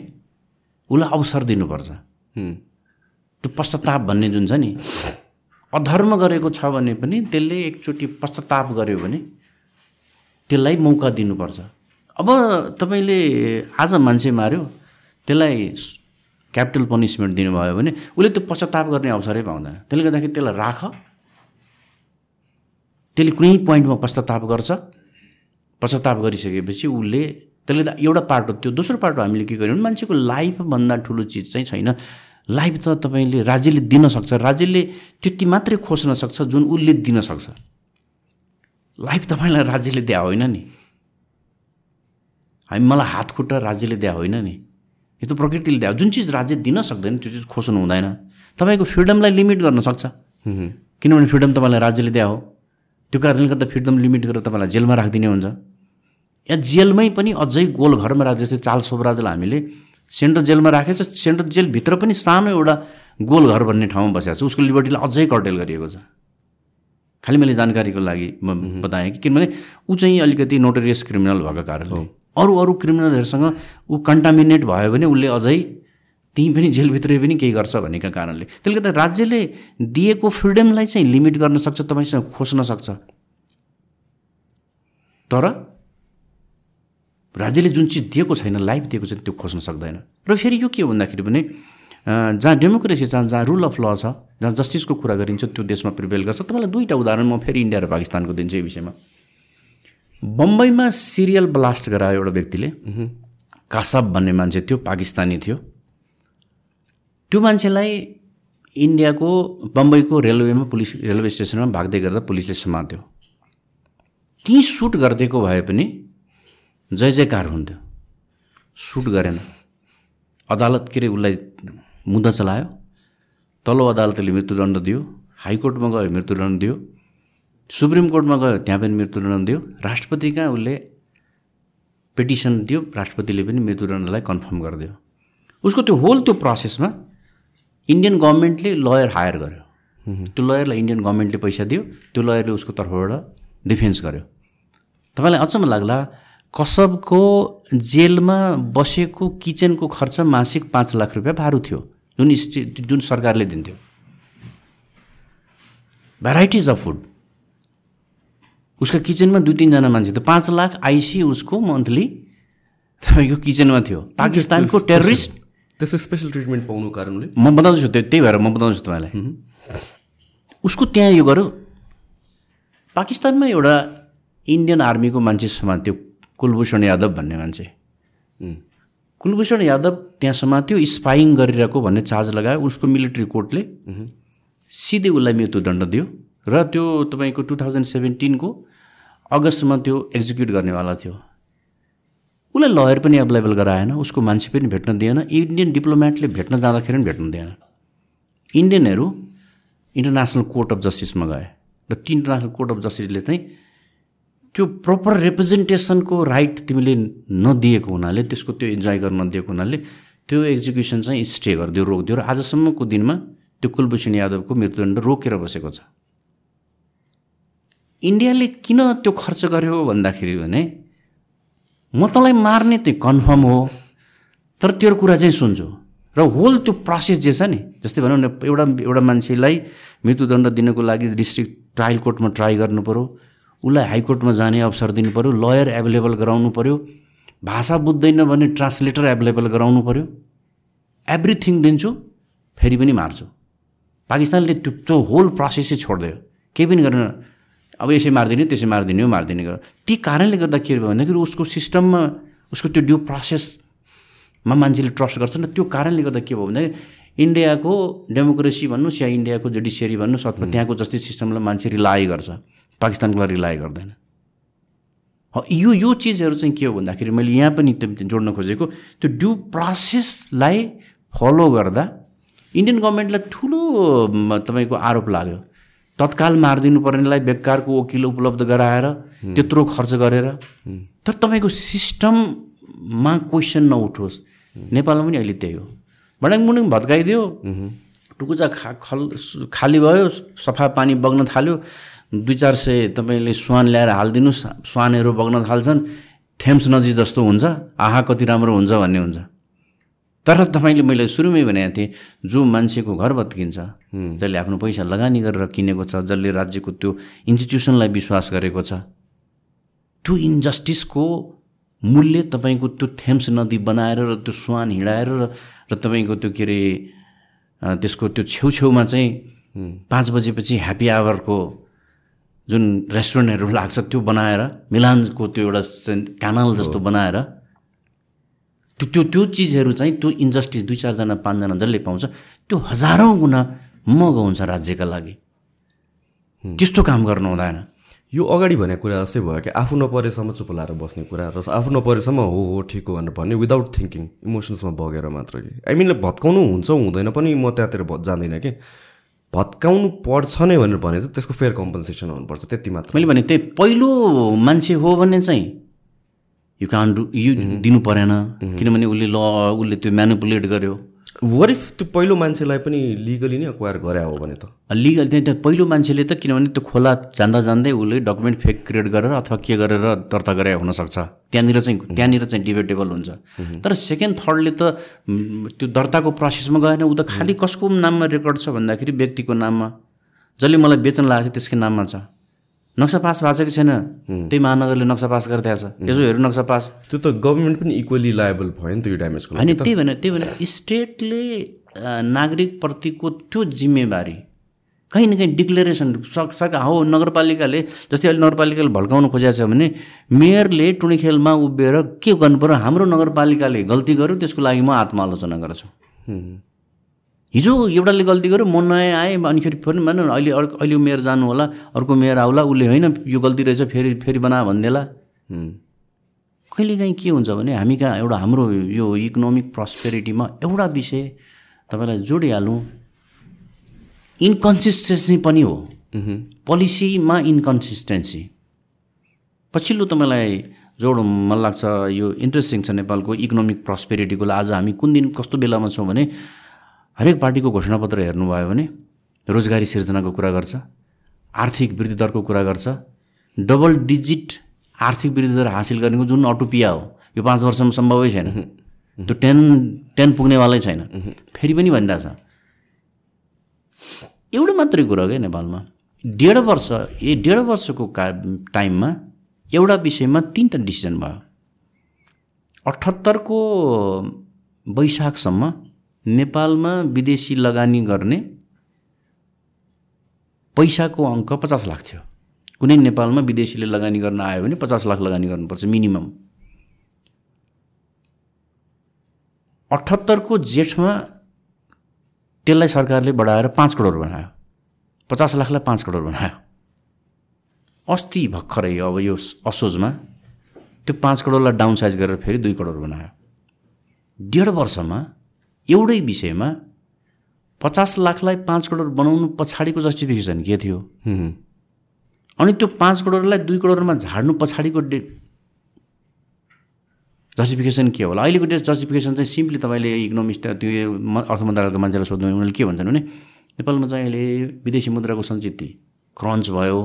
उसलाई अवसर दिनुपर्छ। त्यो पश्चाताप भन्ने जुन छ नि अधर्म गरेको छ भने पनि त्यसले एकचोटि पश्चाताप गर्यो भने त्यसलाई मौका दिनुपर्छ। अब तपाईँले आज मान्छे मार्यो त्यसलाई क्यापिटल पनिसमेन्ट दिनुभयो भने उसले त्यो पश्चाताप गर्ने अवसरै पाउँदैन। त्यसले गर्दाखेरि त्यसलाई राख। त्यसले कुनै पोइन्टमा पश्चाताप गर्छ। पश्चाताप गरिसकेपछि उसले त्यसले त एउटा पाटो त्यो दोस्रो पाटो हामीले के गर्यौँ भने मान्छेको लाइफभन्दा ठुलो चिज चाहिँ छैन। लाइफ त तपाईँले राज्यले दिन सक्छ। राज्यले त्यति मात्रै खोज्न सक्छ जुन उसले दिन सक्छ। लाइफ तपाईँलाई राज्यले दिए होइन नि। हामी मलाई हात खुट्टा राज्यले दिए होइन नि? यो त प्रकृतिले हो। जुन चिज राज्य दिन सक्दैन त्यो चिज खोज्नु हुँदैन। तपाईँको फ्रिडमलाई लिमिट गर्न सक्छ। किनभने फ्रिडम तपाईँलाई राज्यले दिए हो। त्यो कारणले गर्दा फ्रिडम लिमिट गरेर तपाईँलाई जेलमा राखिदिने हुन्छ। या जेलमै पनि अझै गोल घरमा राख्छ जस्तै चाल सोबराजलाई हामीले सेन्ट्रल जेलमा राखेको छ सेन्ट्रल जेलभित्र पनि सानो एउटा गोल घर भन्ने ठाउँमा बसेको छ। उसको लिबर्टीलाई अझै कर्टेल गरिएको छ। खालि मैले जानकारीको लागि म बताएँ कि किनभने ऊ चाहिँ अलिकति नोटरियस क्रिमिनल भएको कारणले। अरू अरू क्रिमिनलहरूसँग ऊ कन्टामिनेट भयो भने उसले अझै त्यहीँ पनि जेलभित्रै पनि केही गर्छ भनेका कारणले। त्यसले गर्दा राज्यले दिएको फ्रिडमलाई चाहिँ लिमिट गर्न सक्छ तपाईँसँग खोज्न सक्छ। तर राज्यले जुन चिज दिएको छैन लाइफ दिएको छैन त्यो खोज्न सक्दैन। र फेरि यो के हो भन्दाखेरि भने जहाँ डेमोक्रेसी छ जहाँ रुल अफ ल छ जहाँ जस्टिसको कुरा गरिन्छ त्यो देशमा प्रिभेल गर्छ। तपाईँलाई दुईवटा उदाहरण म फेरि इन्डिया र पाकिस्तानको दिन्छु यो विषयमा। बम्बईमा सिरियल ब्लास्ट गरायो एउटा व्यक्तिले। कासब भन्ने मान्छे थियो पाकिस्तानी थियो। त्यो मान्छेलाई इन्डियाको बम्बईको रेलवेमा पुलिस रेलवे स्टेसनमा भाग्दै गर्दा पुलिसले समात्यो। त्यहीँ सुट गरिदिएको भए पनि जय जयकार हुन्थ्यो। सुट गरेन। अदालत के अरे उसलाई मुद्दा चलायो। तल्लो अदालतले मृत्युदण्ड दियो। हाइकोर्टमा गयो मृत्युदण्ड दियो। सुप्रिम कोर्टमा गयो त्यहाँ पनि मृत्युदण्ड दियो। राष्ट्रपति कहाँ उसले पिटिसन दियो राष्ट्रपतिले पनि मृत्युदण्डलाई कन्फर्म गरिदियो। उसको त्यो होल त्यो प्रोसेसमा इन्डियन गभर्मेन्टले लयर हायर गर्यो। त्यो लयरलाई इन्डियन गभर्मेन्टले पैसा दियो। त्यो लयरले उसको तर्फबाट डिफेन्स गर्यो। तपाईँलाई अचम्म लाग्ला कसबको जेलमा बसेको किचनको खर्च मासिक पाँच लाख रुपियाँ भारू थियो जुन स्टे जुन सरकारले दिन्थ्यो। भेराइटिज अफ फुड उसको किचनमा दुई तिनजना मान्छे त पाँच लाख आइसी उसको मन्थली तपाईँको किचनमा थियो। पाकिस्तानको टेररिस्ट त्यस्तो स्पेसल ट्रिटमेन्ट पाउनु कारणले। म बताउँदैछु त्यो त्यही भएर म बताउँछु तपाईँलाई। उसको त्यहाँ यो गर्यो। पाकिस्तानमा एउटा इन्डियन आर्मीको मान्छे समात्यो कुलभूषण यादव भन्ने मान्छे। कुलभूषण यादव त्यहाँ समात्यो स्पाइङ गरिरहेको भन्ने चार्ज लगायो। उसको मिलिट्री कोर्टले सिधै उसलाई मृत्युदण्ड दियो। र त्यो तपाईँको टु थाउजन्ड सेभेन्टिनको अगस्तमा त्यो एक्जिक्युट गर्नेवाला थियो। उसलाई लयर पनि एभाइलेबल गराएन उसको मान्छे पनि भेट्न दिएन इन्डियन डिप्लोमेटले भेट्न जाँदाखेरि पनि भेट्न दिएन। इन्डियनहरू इन्टरनेसनल कोर्ट अफ जस्टिसमा गए र ती इन्टरनेसनल कोर्ट अफ जस्टिसले चाहिँ त्यो प्रपर रिप्रेजेन्टेसनको राइट तिमीले नदिएको हुनाले त्यसको त्यो इन्जोय गर्न नदिएको हुनाले त्यो एक्जिक्युसन चाहिँ स्टे गरिदियो रोकिदियो। र आजसम्मको दिनमा त्यो कुलभूषण यादवको मृत्युदण्ड रोकेर बसेको छ। इन्डियाले किन त्यो खर्च गर्यो भन्दाखेरि भने म तँलाई मार्ने त्यो कन्फर्म हो तर तेरो कुरा चाहिँ सुन्छु। र होल त्यो प्रोसेस जे छ नि जस्तै भनौँ न एउटा एउटा मान्छेलाई मृत्युदण्ड दिनको लागि डिस्ट्रिक्ट ट्रायल कोर्टमा ट्राई गर्नु पऱ्यो उसलाई हाइकोर्टमा जाने अवसर दिनु पऱ्यो लयर एभाइलेबल गराउनु पऱ्यो भाषा बुझ्दैन भने ट्रान्सलेटर एभाइलेबल गराउनु पऱ्यो एभ्रिथिङ दिन्छु फेरि पनि मार्छु। पाकिस्तानले त्यो त्यो होल प्रोसेसै छोडिदियो। केही पनि गरेन। अब यसै मारिदिने त्यसै मारिदिने हो मारिदिने गर। ती कारणले गर्दा के भयो भन्दाखेरि उसको सिस्टममा उसको त्यो ड्यु प्रोसेसमा मान्छेले ट्रस्ट गर्छन् र त्यो कारणले गर्दा के भयो भन्दाखेरि इन्डियाको डेमोक्रेसी भन्नुहोस् या इन्डियाको जुडिसियरी भन्नुहोस् अथवा त्यहाँको जस्टिस सिस्टमलाई मान्छे रिलाइ गर्छ पाकिस्तानको लागि रिलाइ गर्दैन। यो यो चिजहरू चाहिँ के हो भन्दाखेरि मैले यहाँ पनि जोड्न खोजेको त्यो ड्यु प्रोसेसलाई फलो गर्दा इन्डियन गभर्मेन्टलाई ठुलो तपाईँको आरोप लाग्यो। तत्काल मारिदिनु पर्नेलाई बेकारको वकिल उपलब्ध गराएर त्यत्रो खर्च गरेर तर तपाईँको सिस्टममा क्वेसन नउठोस्। नेपालमा पनि अहिले त्यही हो। भडाङ मुडुङ भत्काइदियो। टुकुचा खा खल खाली भयो सफा पानी बग्न थाल्यो। दुई चार सय तपाईँले स्वान ल्याएर हालिदिनुहोस्। स्वानहरू बग्न थाल्छन्। थेम्स नदी जस्तो हुन्छ। आहा कति राम्रो हुन्छ भन्ने हुन्छ। तर तपाईँले मैले सुरुमै भनेको थिएँ जो मान्छेको घर भत्किन्छ जसले आफ्नो पैसा लगानी गरेर किनेको छ जसले राज्यको त्यो इन्स्टिट्युसनलाई विश्वास गरेको छ त्यो इन्जस्टिसको मूल्य तपाईँको त्यो थेम्स नदी बनाएर र त्यो स्वान हिँडाएर र तपाईँको त्यो के अरे त्यसको त्यो छेउछेउमा चाहिँ पाँच बजेपछि ह्याप्पी आवरको जुन रेस्टुरेन्टहरू लाग्छ त्यो बनाएर मिलानको त्यो एउटा क्यानल जस्तो बनाएर त्यो त्यो त्यो चिजहरू चाहिँ त्यो इन्जस्टिस दुई चारजना पाँचजना जसले पाउँछ त्यो हजारौँ गुणा महँगो हुन्छ राज्यका लागि। त्यस्तो काम गर्नु हुँदैन। यो अगाडि भनेको कुरा जस्तै भयो कि आफू नपरेसम्म चुप लाएर बस्ने कुरा र आफू नपरेसम्म हो हो ठिक हो भनेर भन्ने विदाउट थिङ्किङ इमोसन्समा बगेर मात्र कि। आई मिन भत्काउनु हुन्छ हुँदैन पनि म त्यहाँतिर जाँदिनँ कि। भत्काउनु पर्छ नै भनेर भने चाहिँ त्यसको फेयर कम्पन्सेसन हुनुपर्छ त्यति मात्र। मैले भने त्यही पहिलो मान्छे हो भने चाहिँ यु कान डु यु दिनु परेन किनभने उसले ल उसले त्यो म्यानुपुलेट गर्यो वरिफ त्यो पहिलो मान्छेलाई पनि लिगली नै अक्वायर गरे हो भने त लिगल त्यहाँ त्यहाँ पहिलो मान्छेले त किनभने त्यो खोला जान्दा जान्दै उसले डकुमेन्ट फेक क्रिएट गरेर अथवा के गरेर दर्ता गरे हुनसक्छ त्यहाँनिर चाहिँ त्यहाँनिर चाहिँ डिबेटेबल हुन्छ तर सेकेन्ड थर्डले त त्यो दर्ताको प्रोसेसमा गएन ऊ त खालि कसको नाममा रेकर्ड छ भन्दाखेरि व्यक्तिको नाममा? जसले मलाई बेचन लागेको छ त्यसकै नाममा छ। नक्सा पास भएको छ कि छैन त्यही महानगरले नक्सा पास गरिदिएको छ यसो हेर्नु नक्सा पास त्यो त गभर्मेन्ट पनि इक्वली लाएबल भयो नि त यो ड्यामेजको होइन त्यही भएर त्यही भएर स्टेटले नागरिकप्रतिको त्यो जिम्मेवारी कहीँ न कहीँ डिक्लेरेसन सरकार हो नगरपालिकाले जस्तै अहिले नगरपालिकाले भड्काउनु खोजेको छ भने मेयरले टुणीखेलमा उभिएर के गर्नु पऱ्यो हाम्रो नगरपालिकाले गल्ती गर्यो त्यसको लागि म आत्मआलोचना गर्छु हिजो एउटाले गल्ती गर्यो म नयाँ आएँ अनिखेरि फेरि भन अहिले अहिले मेयर जानु होला अर्को मेयर आउला उसले होइन यो गल्ती रहेछ फेरि फेरि बना भनिदिएला कहिलेकाहीँ के हुन्छ भने हामी कहाँ एउटा हाम्रो यो इकोनोमिक प्रस्पेरिटीमा एउटा विषय तपाईँलाई जोडिहालौँ। इन्कन्सिस्टेन्सी पनि हो। पोलिसीमा इन्कन्सिस्टेन्सी। पछिल्लो तपाईँलाई जोड मन लाग्छ यो इन्ट्रेस्टिङ छ नेपालको इकोनोमिक प्रस्पेरिटीको आज हामी कुन दिन कस्तो बेलामा छौँ भने हरेक पार्टीको घोषणापत्र हेर्नुभयो भने रोजगारी सिर्जनाको कुरा गर्छ आर्थिक वृद्धि दरको कुरा गर्छ डबल डिजिट आर्थिक वृद्धि दर हासिल गर्नेको जुन अटोपिया हो यो पाँच वर्षमा सम्भवै छैन। त्यो टेन टेन पुग्नेवालै छैन। फेरि पनि भनिरहेछ एउटा मात्रै कुरो क्या नेपालमा। डेढ वर्ष ए डेढ वर्षको का टाइममा एउटा विषयमा तिनवटा डिसिजन भयो। अठहत्तरको वैशाखसम्म नेपालमा विदेशी लगानी गर्ने पैसाको अङ्क पचास लाख थियो। कुनै नेपालमा विदेशीले लगानी गर्न आयो भने पचास लाख लगानी गर्नुपर्छ मिनिमम। अठहत्तरको जेठमा त्यसलाई सरकारले बढाएर पाँच करोड बनायो। पचास लाखलाई पाँच करोड बनायो। अस्ति भर्खरै अब यो असोजमा त्यो पाँच करोडलाई डाउन साइज गरेर फेरि दुई करोड बनायो। डेढ वर्षमा एउटै विषयमा पचास लाखलाई पाँच करोड बनाउनु पछाडिको जस्टिफिकेसन के थियो? अनि त्यो पाँच करोडलाई दुई करोडमा झार्नु पछाडिको डे जस्टिफिकेसन के होला? अहिलेको डे जस्टिफिकेसन चाहिँ सिम्पली तपाईँले इकोनोमिस्ट त्यो अर्थ मन्त्रालयको मान्छेलाई सोध्नु उनीहरूले के भन्छन् भने नेपालमा चाहिँ अहिले विदेशी मुद्राको सञ्चित क्रन्च भयो।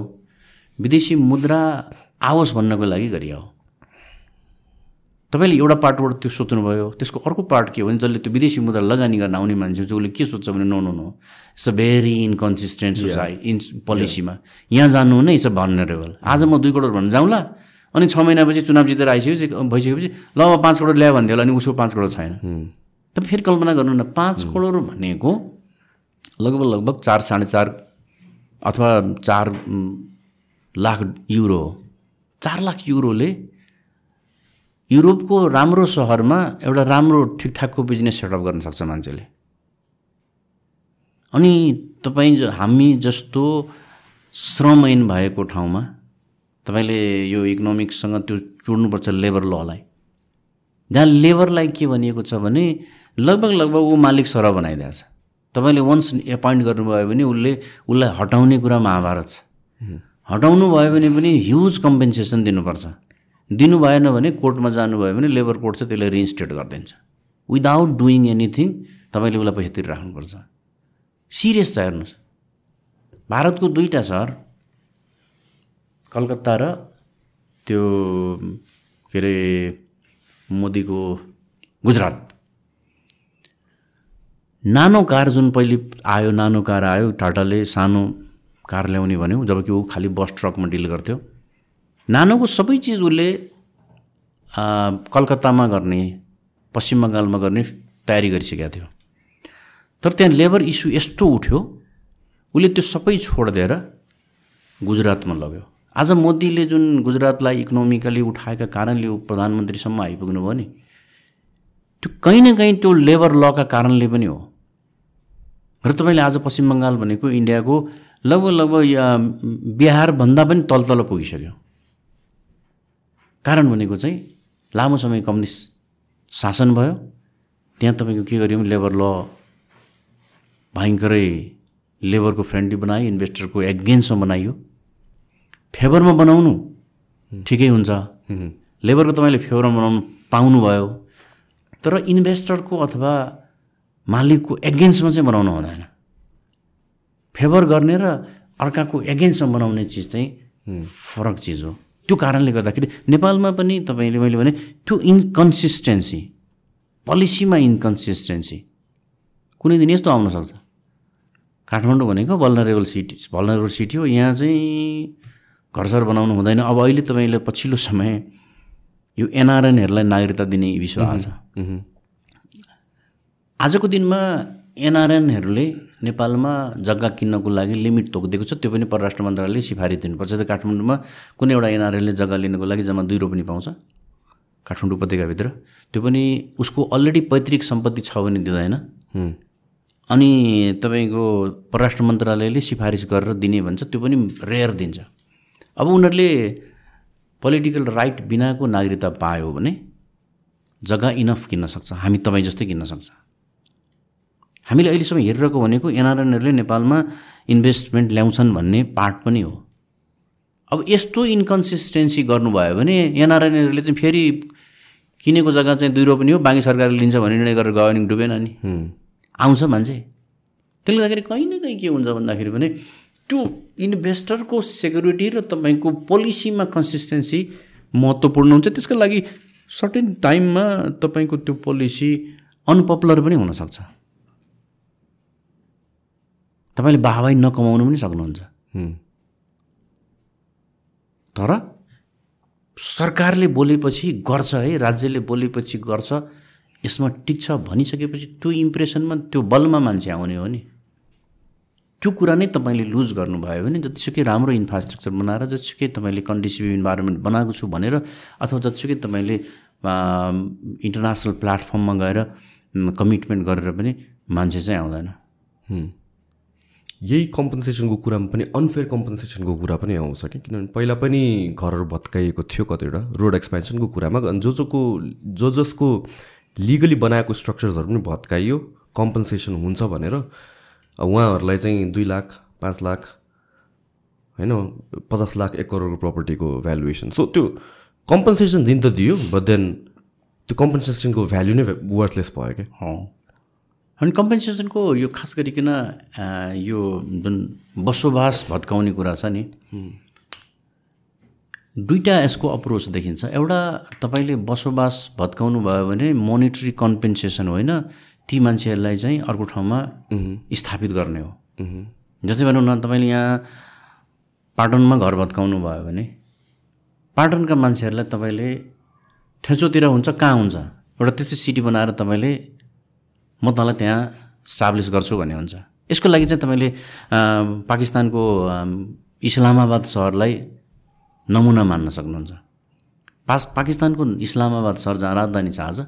विदेशी मुद्रा आओस् भन्नको लागि गरियो। तपाईँले एउटा पार्टबाट त्यो सोच्नुभयो त्यसको अर्को पार्ट के हो? भने जसले त्यो विदेशी मुद्रा लगानी गर्न आउने मान्छे उसले के सोध्छ भने no no no it's a very inconsistent society in पोलिसीमा यहाँ जानु नै इट्स अ भनरेबल आज म दुई करोड भन्नु जाउँला अनि छ महिनापछि चुनाव जितेर आइसकेपछि भइसकेपछि ल अब पाँच करोड ल्यायो भन्थ्यो होला अनि उसको पाँच करोड छैन। त फेरि कल्पना गर्नु न पाँच करोड भनेको लगभग लगभग चार साढे चार अथवा चार लाख युरो हो। चार लाख युरोले युरोपको राम्रो सहरमा एउटा राम्रो ठिकठाकको बिजनेस सेटअप गर्न सक्छ मान्छेले। अनि तपाईँ ज- हामी जस्तो श्रमहीन भएको ठाउँमा तपाईँले यो इकोनोमिक्ससँग त्यो जोड्नुपर्छ लेबर ललाई जहाँ लेबरलाई के भनिएको छ भने लगभग लगभग ऊ मालिक सरह बनाइदिएको छ तपाईँले वन्स एपोइन्ट गर्नुभयो भने उसले उसलाई हटाउने कुरा महाभारत छ। हटाउनु भयो भने पनि ह्युज कम्पेन्सेसन दिनुपर्छ। दिनु भएन भने कोर्टमा जानुभयो भने लेबर कोर्ट चाहिँ त्यसलाई रिइन्स्टेट गरिदिन्छ। विदाउट डुइङ एनिथिङ तपाईँले उसलाई पैसा तिरिराख्नुपर्छ सिरियस छ हेर्नुहोस्। भारतको दुईवटा सहर कलकत्ता र त्यो के अरे मोदीको गुजरात। नानो कार जुन पहिले आयो नानो कार आयो टाटाले सानो कार ल्याउने भन्यो जबकि ऊ खालि बस ट्रकमा डिल गर्थ्यो। नानोको सबै चिज उसले कलकत्तामा गर्ने पश्चिम बङ्गालमा गर्ने तयारी गरिसकेको थियो। तर त्यहाँ लेबर इस्यु यस्तो उठ्यो उसले त्यो सबै छोडिदिएर गुजरातमा लग्यो। आज मोदीले जुन गुजरातलाई इकोनोमिकली उठाएका कारणले ऊ प्रधानमन्त्रीसम्म आइपुग्नु भयो नि त्यो कहीँ न कहीँ त्यो लेबर लका कारणले पनि हो। र तपाईँले आज पश्चिम बङ्गाल भनेको इन्डियाको लगभग लगभग बिहारभन्दा पनि तल तल पुगिसक्यो। कारण भनेको चाहिँ लामो समय कम्युनिस्ट शासन भयो। त्यहाँ तपाईँको के गर्यो लेबर ल भयङ्करै लेबरको फ्रेन्डली बनायो इन्भेस्टरको एगेन्स्टमा बनाइयो फेभरमा बनाउनु ठिकै हुन्छ। लेबरको तपाईँले फेभरमा बनाउनु पाउनुभयो। तर इन्भेस्टरको अथवा मालिकको एगेन्स्टमा चाहिँ बनाउनु हुँदैन। फेभर गर्ने र अर्काको एगेन्स्टमा बनाउने चिज चाहिँ फरक चिज हो। त्यो कारणले गर्दाखेरि नेपालमा पनि तपाईँले मैले भने त्यो इन्कन्सिस्टेन्सी पोलिसीमा इन्कन्सिस्टेन्सी कुनै दिन यस्तो आउन सक्छ। काठमाडौँ भनेको भल्नरेबल सिटी भल्नरेबल सिटी हो यहाँ चाहिँ घरसर बनाउनु हुँदैन। अब अहिले तपाईँले पछिल्लो समय यो एनआरएनहरूलाई नागरिकता दिने आएको छ। आजको दिनमा एनआरएनहरूले नेपालमा जग्गा किन्नको लागि लिमिट तोकिदिएको छ त्यो पनि परराष्ट्र मन्त्रालयले सिफारिस दिनुपर्छ। जस्तै काठमाडौँमा कुनै एउटा एनआरएनले जग्गा लिनको लागि जम्मा दुई रोपनी पाउँछ काठमाडौँ उपत्यकाभित्र। त्यो पनि उसको अलरेडी पैतृक सम्पत्ति छ भने दिँदैन। अनि तपाईँको परराष्ट्र मन्त्रालयले सिफारिस गरेर दिने भन्छ त्यो पनि रेयर दिन्छ। अब उनीहरूले पोलिटिकल राइट बिनाको नागरिकता पायो भने जग्गा इनफ किन्न सक्छ। हामी तपाईँ जस्तै किन्न सक्छ। हामीले अहिलेसम्म हेरिरहेको भनेको एनआरएनहरूले नेपालमा इन्भेस्टमेन्ट ल्याउँछन् भन्ने पार्ट पनि हो। अब यस्तो इन्कन्सिस्टेन्सी गर्नुभयो भने एनआरएनहरूले चाहिँ फेरि किनेको जग्गा चाहिँ दुई रोपनी हो बाँकी सरकारले लिन्छ भन्ने निर्णय गरेर गयो भने डुबेन नि आउँछ मान्छे। त्यसले गर्दाखेरि कहीँ न कहीँ के हुन्छ भन्दाखेरि भने त्यो इन्भेस्टरको सेक्युरिटी र तपाईँको पोलिसीमा कन्सिस्टेन्सी महत्त्वपूर्ण हुन्छ। त्यसको लागि सर्टेन टाइममा तपाईँको त्यो पोलिसी अनपपुलर पनि हुनसक्छ। तपाईँले वाहवाही नकमाउनु पनि सक्नुहुन्छ। तर सरकारले बोलेपछि गर्छ है राज्यले बोलेपछि गर्छ यसमा ठिक छ भनिसकेपछि त्यो इम्प्रेसनमा त्यो बलमा मान्छे आउने हो नि। त्यो कुरा नै तपाईँले लुज गर्नुभयो भने जतिसुकै राम्रो इन्फ्रास्ट्रक्चर बनाएर जतिसुकै तपाईँले कन्डिसिभ इन्भाइरोमेन्ट बनाएको छु भनेर अथवा जतिसुकै तपाईँले इन्टरनेसनल प्लेटफर्ममा गएर कमिटमेन्ट गरेर पनि मान्छे चाहिँ आउँदैन। यही कम्पन्सेसनको कुरामा पनि अनफेयर कम्पन्सेसनको कुरा पनि आउँछ कि? किनभने पहिला पनि घरहरू भत्काइएको थियो कतिवटा रोड एक्सपेन्सनको कुरामा जो जोको जो जसको लिगली बनाएको स्ट्रक्चर्सहरू पनि भत्काइयो कम्पन्सेसन हुन्छ भनेर उहाँहरूलाई चाहिँ दुई लाख पाँच लाख होइन पचास लाख एक करोडको प्रपर्टीको भ्यालुएसन सो त्यो कम्पन्सेसन दिन त दियो बट देन त्यो कम्पन्सेसनको भ्याल्यु नै वर्थलेस भयो क्या? अनि कम्पेन्सेसनको यो खास गरिकन यो जुन बसोबास भत्काउने कुरा छ नि दुईवटा यसको अप्रोच देखिन्छ। एउटा तपाईँले बसोबास भत्काउनु भयो भने मोनिटरी कम्पेन्सेसन होइन ती मान्छेहरूलाई चाहिँ अर्को ठाउँमा स्थापित गर्ने हो। जस्तै भनौँ न तपाईँले यहाँ पाटनमा घर भत्काउनु भयो भने पाटनका मान्छेहरूलाई तपाईँले ठेचोतिर हुन्छ कहाँ हुन्छ? एउटा त्यस्तै सिटी बनाएर तपाईँले म तँलाई त्यहाँ स्टाब्लिस गर्छु भन्ने हुन्छ। यसको लागि चाहिँ तपाईँले पाकिस्तानको इस्लामाबाद सहरलाई नमुना मान्न सक्नुहुन्छ। पास पाकिस्तानको इस्लामाबाद सहर जहाँ राजधानी छ आज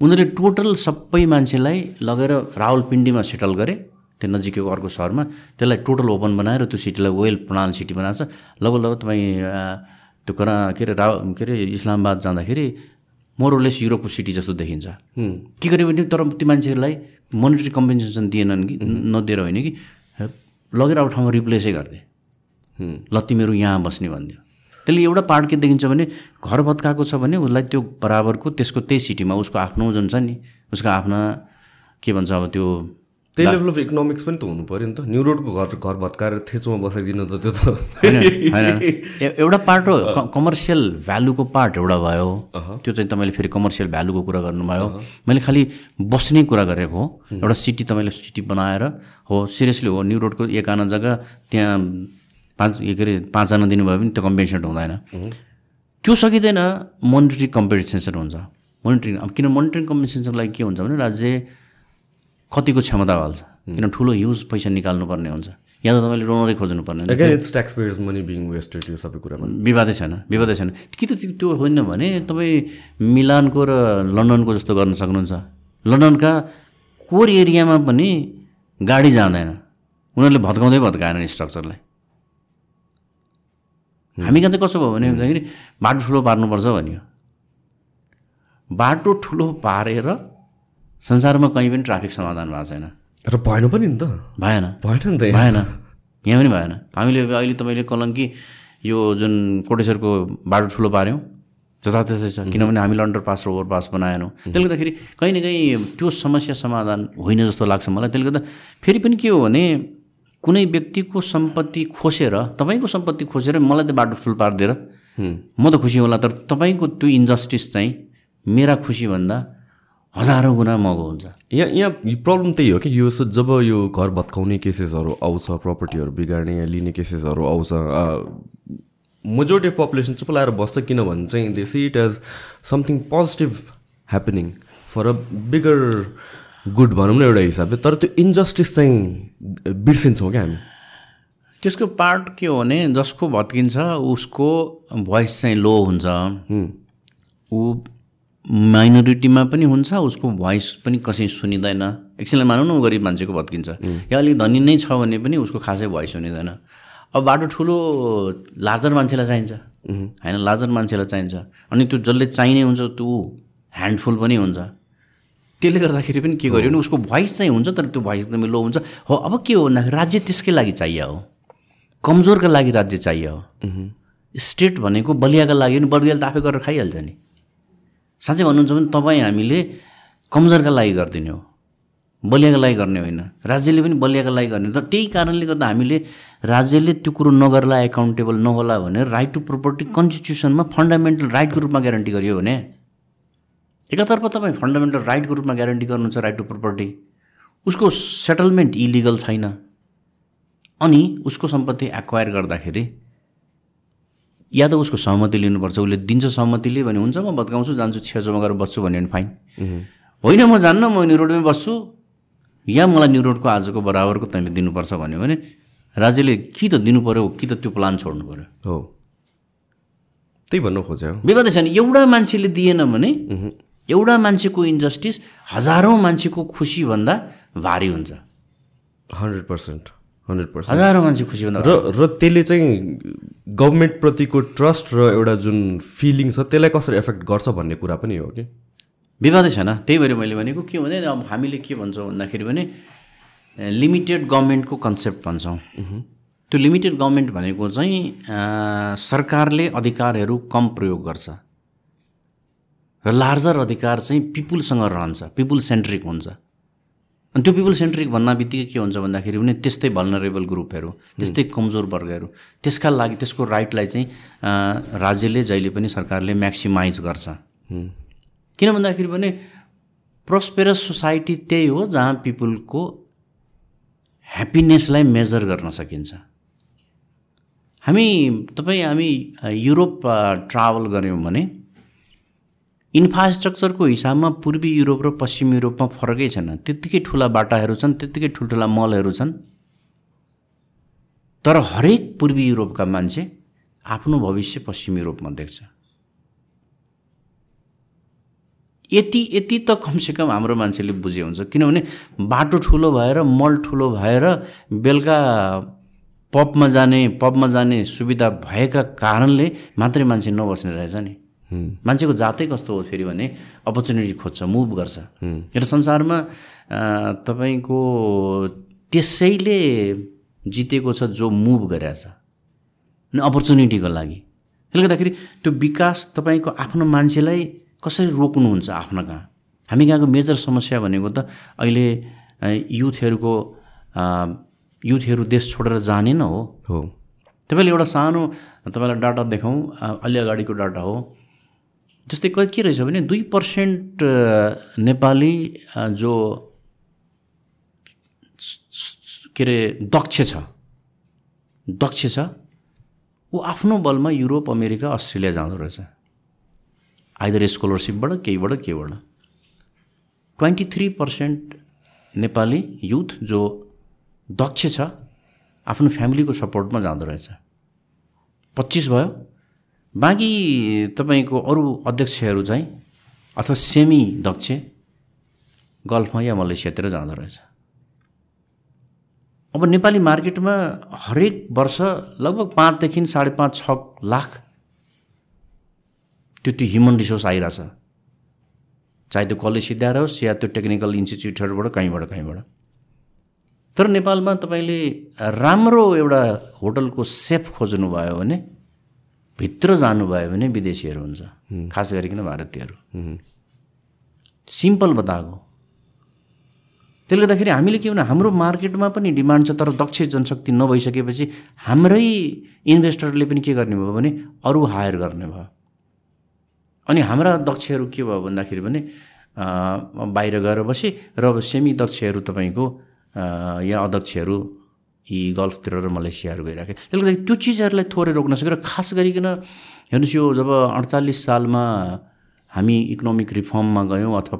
उनीहरूले टोटल सबै मान्छेलाई लगेर रावलपिण्डीमा सेटल गरे त्यहाँ नजिकैको अर्को सहरमा त्यसलाई टोटल ओपन बनाएर त्यो सिटीलाई वेल प्रणाल सिटी बनाएको छ। लगभग लगभग तपाईँ त्यो करा के अरे रा के अरे इस्लामाबाद जाँदाखेरि मोरलेस युरोपको सिटी जस्तो देखिन्छ। के गर्यो भने तर ती मान्छेहरूलाई मोनिटरी कम्पेन्सेसन दिएनन् कि नदिएर होइन कि लगेर अब ठाउँमा रिप्लेसै गरिदिए ल तिमीहरू यहाँ बस्ने भनिदियो त्यसले एउटा पार्ट के देखिन्छ भने घर भत्काएको छ भने उसलाई त्यो बराबरको त्यसको त्यही सिटीमा उसको आफ्नो जुन छ नि। उसको आफ्ना के भन्छ अब त्यो त्यही लेभल अफ इकोनोमिक्स पनि त हुनु पऱ्यो नि त। न्यु रोडको घर घर भत्काएर थेचोमा बसाइदिनु त त्यो त होइन एउटा पार्ट हो कमर्सियल भ्यालुको पार्ट एउटा भयो। त्यो चाहिँ तपाईँले फेरि कमर्सियल भ्यालुको कुरा गर्नुभयो। मैले खालि बस्ने कुरा गरेको हो। एउटा सिटी तपाईँले सिटी बनाएर हो सिरियसली हो न्यु रोडको एक आना जग्गा त्यहाँ पाँच के अरे पाँचजना दिनुभयो भने त्यो कम्पेन्सेट हुँदैन। त्यो सकिँदैन मोनिटरी कम्पेन्सेसन हुन्छ। मोनिटरिङ अब किन मोनिटरिङ कम्पेन्सेसनको लागि के हुन्छ भने राज्य कतिको क्षमता हाल्छ। किन ठुलो ह्युज पैसा निकाल्नुपर्ने हुन्छ। या त तपाईँले डोनरै खोज्नुपर्ने विवादै छैन विवादै छैन। कि त त्यो होइन भने तपाईँ मिलानको र लन्डनको जस्तो गर्न सक्नुहुन्छ। लन्डनका कोर एरियामा पनि गाडी जाँदैन। उनीहरूले भत्काउँदै भत्काएन स्ट्रक्चरलाई हामी कहाँ चाहिँ कसो भयो भने भन्दाखेरि बाटो ठुलो पार्नुपर्छ भनियो। बाटो ठुलो पारेर संसारमा कहीँ पनि ट्राफिक समाधान भएको छैन। र भएन पनि नि त। भएन। भएन नि त। भएन। यहाँ पनि भएन। हामीले अहिले तपाईँले कलङ्की यो जुन कोटेश्वरको बाटो ठुलो पाऱ्यौँ जताततै छ। किनभने हामीले अन्डर पास र ओभर पास बनाएनौँ। त्यसले गर्दाखेरि कहीँ न कहीँ त्यो समस्या समाधान होइन जस्तो लाग्छ मलाई। त्यसले गर्दा फेरि पनि के हो भने कुनै व्यक्तिको सम्पत्ति खोसेर तपाईँको सम्पत्ति खोसेर मलाई त बाटो ठुलो पारिदिएर म त खुसी होला। तर तपाईँको त्यो इन्जस्टिस चाहिँ मेरा खुसीभन्दा हजारौँ गुणा महँगो हुन्छ। यहाँ यहाँ प्रब्लम त्यही हो कि यो जब यो घर भत्काउने केसेसहरू आउँछ प्रपर्टीहरू बिगार्ने या लिने केसेसहरू आउँछ मेजोरिटी अफ पपुलेसन चुप लाएर बस्छ किनभने चाहिँ they see it as something positive happening for a bigger good भनौँ न एउटा हिसाबले। तर त्यो इन्जस्टिस चाहिँ बिर्सिन्छौँ क्या हामी। त्यसको पार्ट के हो भने जसको भत्किन्छ उसको भोइस चाहिँ लो हुन्छ। ऊ माइनोरिटीमा पनि हुन्छ उसको भोइस पनि कसै सुनिँदैन। एकछिनलाई मानौँ न ऊ गरिब मान्छेको भत्किन्छ। या अलिक धनी नै छ भने पनि उसको खासै भोइस सुनिँदैन। अब बाटो ठुलो लार्जर मान्छेलाई चाहिन्छ। होइन लार्जर मान्छेलाई चाहिन्छ। अनि त्यो जसले चाहिने हुन्छ त्यो ह्यान्डफुल पनि हुन्छ। त्यसले गर्दाखेरि पनि के गर्यो भने उसको भोइस चाहिँ हुन्छ तर त्यो भोइस एकदमै लो हुन्छ। हो अब के हो भन्दाखेरि राज्य त्यसकै लागि चाहियो हो। कमजोरका लागि राज्य चाहियो हो। स्टेट भनेको बलियाका लागि पनि बलियाले त आफै गरेर खाइहाल्छ नि। साँच्चै भन्नुहुन्छ भने तपाईँ हामीले कमजोरका लागि गरिदिने हो। बलियाका लागि गर्ने होइन। राज्यले पनि बलियाका लागि गर्ने तर त्यही कारणले गर्दा हामीले राज्यले त्यो कुरो नगर्ला एकाउन्टेबल नहोला भनेर राइट टु प्रोपर्टी कन्स्टिट्युसनमा फन्डामेन्टल राइटको रूपमा ग्यारेन्टी गरियो भने एकातर्फ तपाईँ फन्डामेन्टल राइटको रूपमा ग्यारेन्टी गर्नुहुन्छ राइट टु प्रोपर्टी उसको सेटलमेन्ट इलिगल छैन। अनि उसको सम्पत्ति एक्वायर गर्दाखेरि या त उसको सहमति लिनुपर्छ उसले दिन्छ सहमतिले भने हुन्छ म भत्काउँछु जान्छु छेउछाउमा गएर बस्छु भन्यो भने फाइन होइन म जान्न म न्यु रोडमै बस्छु। या मलाई न्यु रोडको आजको बराबरको तैँले दिनुपर्छ भन्यो भने राज्यले कि त दिनु पऱ्यो कि त त्यो प्लान छोड्नु पऱ्यो हो। त्यही भन्नु खोज्यो। विवादै छैन एउटा मान्छेले दिएन भने एउटा मान्छेको इन्जस्टिस हजारौँ मान्छेको खुसीभन्दा भारी हुन्छ। Hundred percent. Hundred percent. हजारौँ मान्छे खुसीभन्दा र र त्यसले चाहिँ गभर्मेन्टप्रतिको ट्रस्ट र एउटा जुन फिलिङ छ त्यसलाई कसरी एफेक्ट गर्छ भन्ने कुरा पनि हो कि? विवादै छैन। त्यही भएर मैले भनेको के भने अब हामीले के भन्छौँ भन्दाखेरि भने लिमिटेड गभर्मेन्टको कन्सेप्ट भन्छौँ। त्यो लिमिटेड गभर्मेन्ट भनेको चाहिँ सरकारले अधिकारहरू कम प्रयोग गर्छ। र लार्जर अधिकार चाहिँ पिपुलसँग रहन्छ पिपुल सेन्ट्रिक हुन्छ। अनि त्यो पिपुल सेन्ट्रिक भन्ना बित्तिकै के हुन्छ भन्दाखेरि भने त्यस्तै भल्नरेबल ग्रुपहरू त्यस्तै कमजोर वर्गहरू त्यसका लागि त्यसको राइटलाई चाहिँ राज्यले जहिले पनि सरकारले म्याक्सिमाइज गर्छ। किन भन्दाखेरि भने प्रोस्पेरस सोसाइटी त्यही हो जहाँ पिपुलको ह्याप्पिनेसलाई मेजर गर्न सकिन्छ। हामी तपाईँ हामी युरोप ट्राभल गऱ्यौँ भने इन्फ्रास्ट्रक्चरको हिसाबमा पूर्वी युरोप र पश्चिम युरोपमा फरकै छैन। त्यत्तिकै ठुला बाटाहरू छन् त्यत्तिकै ठुल्ठुला मलहरू छन्। तर हरेक पूर्वी युरोपका मान्छे आफ्नो भविष्य पश्चिम युरोपमा देख्छ। यति यति त कमसेकम हाम्रो मान्छेले बुझे हुन्छ। किनभने बाटो ठुलो भएर मल ठुलो भएर बेलुका पबमा जाने पबमा जाने सुविधा भएका कारणले मात्रै मान्छे नबस्ने रहेछ नि। मान्छेको जातै कस्तो हो फेरि भने अपर्च्युनिटी खोज्छ मुभ गर्छ। र संसारमा तपाईँको त्यसैले जितेको छ जो मुभ गरेछ अनि अपर्च्युनिटीको लागि। त्यसले गर्दाखेरि त्यो विकास तपाईँको आफ्नो मान्छेलाई कसरी रोक्नुहुन्छ आफ्नो कहाँ? हामी कहाँको मेजर समस्या भनेको त अहिले युथहरूको युथहरू देश छोडेर जाने न हो। हो। तपाईँले एउटा सानो तपाईँलाई डाटा देखाउँ अलि अगाडिको डाटा हो। जस्तै के रहेछ भने दुई पर्सेन्ट नेपाली जो के अरे दक्ष छ दक्ष छ ऊ आफ्नो बलमा युरोप अमेरिका अस्ट्रेलिया जाँदो रहेछ। आइदर स्कलरसिपबाट केहीबाट केहीबाट। Twenty three percent Nepali youth जो दक्ष छ आफ्नो फ्यामिलीको सपोर्टमा जाँदो रहेछ। पच्चिस भयो। बाँकी तपाईँको अरू अध्यक्षहरू चाहिँ अथवा सेमी दक्ष गल्फमा या मलेसियातिर जाँदो रहेछ। अब नेपाली मार्केटमा हरेक वर्ष लगभग पाँचदेखि साढे पाँच छ लाख त्यो त्यो ह्युमन रिसोर्स आइरहेछ। चाहे त्यो कलेज सिद्धाएर होस् या त्यो टेक्निकल इन्स्टिच्युटहरूबाट कहीँबाट कहीँबाट। तर नेपालमा तपाईँले राम्रो एउटा होटलको सेफ खोज्नुभयो भने भित्र जानुभयो भने विदेशीहरू हुन्छ खास गरिकन भारतीयहरू। सिम्पल बताएको। त्यसले गर्दाखेरि हामीले के भने हाम्रो मार्केटमा पनि डिमान्ड छ तर दक्ष जनशक्ति नभइसकेपछि हाम्रै इन्भेस्टरले पनि के गर्ने भयो भने अरू हायर गर्ने भयो। अनि हाम्रा दक्षहरू के भयो भन्दाखेरि भने बाहिर गएर बसे र सेमी दक्षहरू तपाईँको या अध्यक्षहरू यी गल्फतिर र मलेसियाहरू गइराखे त्यसले गर्दाखेरि त्यो चिजहरूलाई थोरै रोक्न सक्यो र खास गरिकन हेर्नुहोस् यो जब अडचालिस सालमा हामी इकोनोमिक रिफर्ममा गयौँ अथवा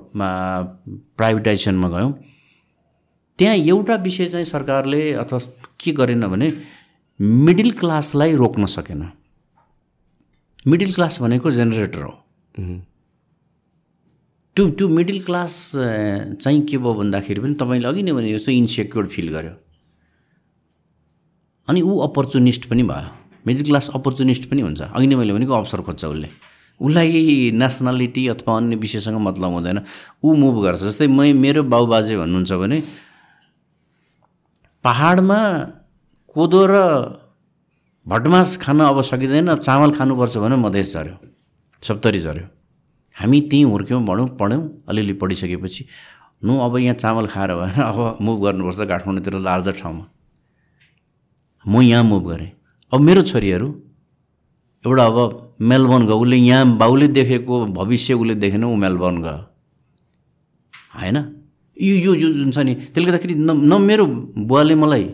प्राइभेटाइजेसनमा गयौँ त्यहाँ एउटा विषय चाहिँ सरकारले अथवा के गरेन भने मिडल क्लासलाई रोक्न सकेन मिडल क्लास भनेको जेनेरेटर हो त्यो त्यो मिडल क्लास चाहिँ के भयो भन्दाखेरि पनि तपाईँले अघि नै भने जस्तो इन्सेक्योर फिल गर्यो अनि ऊ अपर्चुनिस्ट पनि भयो। मिडल क्लास अपर्चुनिस्ट पनि हुन्छ। अघि नै मैले भनेको अवसर खोज्छ उसले। उसलाई नेसनालिटी अथवा अन्य विषयसँग मतलब हुँदैन। ऊ मुभ गर्छ। जस्तै मै मेरो बाउबाजे भन्नुहुन्छ भने पहाडमा कोदो र भटमास खान अब सकिँदैन। चामल खानुपर्छ भने मधेस झऱ्यो। सप्तरी झऱ्यो। हामी त्यहीँ हुर्क्यौँ भनौँ पढ्यौँ अलिअलि पढिसकेपछि। नु अब यहाँ चामल खाएर भएन अब मुभ गर्नुपर्छ। काठमाडौँतिर लार्जर ठाउँमा। म यहाँ मुभ गरेँ। अब मेरो छोरीहरू एउटा अब मेलबर्न गयो। उसले यहाँ बाउले देखेको भविष्य उसले देखेन ऊ मेलबर्न गयो। होइन? यो यो यो जुन छ नि त्यसले गर्दाखेरि न न मेरो बुवाले मलाई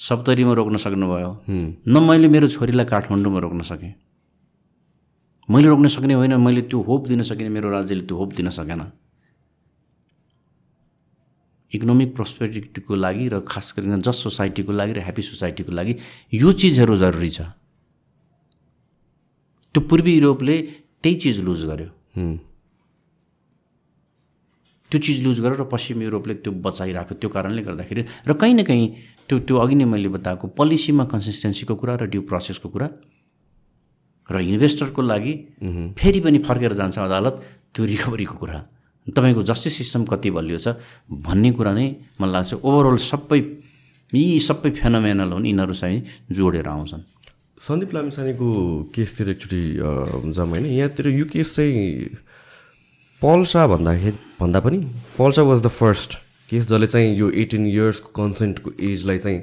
सप्तरीमा रोक्न सक्नुभयो। न मैले मेरो छोरीलाई काठमाडौँमा रोक्न सकेँ। मैले रोक्न सक्ने होइन मैले त्यो होप दिन सकिनँ मेरो राज्यले त्यो होप दिन सकेन। इकोनोमिक प्रोस्पेरिटीको लागि र खास गरिकन जस्ट सोसाइटीको लागि र ह्याप्पी सोसाइटीको लागि यो चिजहरू जरुरी छ। त्यो पूर्वी युरोपले त्यही चिज लुज गर्यो। त्यो चिज लुज गरेर र पश्चिम युरोपले त्यो बचाइरहेको त्यो कारणले गर्दाखेरि र कहीँ न कहीँ त्यो त्यो अघि नै मैले बताएको पोलिसीमा कन्सिस्टेन्सीको कुरा र ड्यु प्रोसेसको कुरा र इन्भेस्टरको लागि फेरि पनि फर्केर जान्छ अदालत त्यो रिकभरीको कुरा। तपाईँको जस्टिस सिस्टम कति बलियो छ भन्ने कुरा नै मलाई लाग्छ। ओभरअल सबै यी सबै फेनोमेनल हुन् यिनीहरू चाहिँ जोडेर आउँछन्। सन्दीप लामिसानेको केसतिर एकचोटि जाउँ होइन यहाँतिर यो केस चाहिँ पल्सा भन्दाखेरि भन्दा पनि पल्सा वाज द फर्स्ट केस जसले चाहिँ यो एटिन इयर्सको कन्सेन्टको एजलाई चाहिँ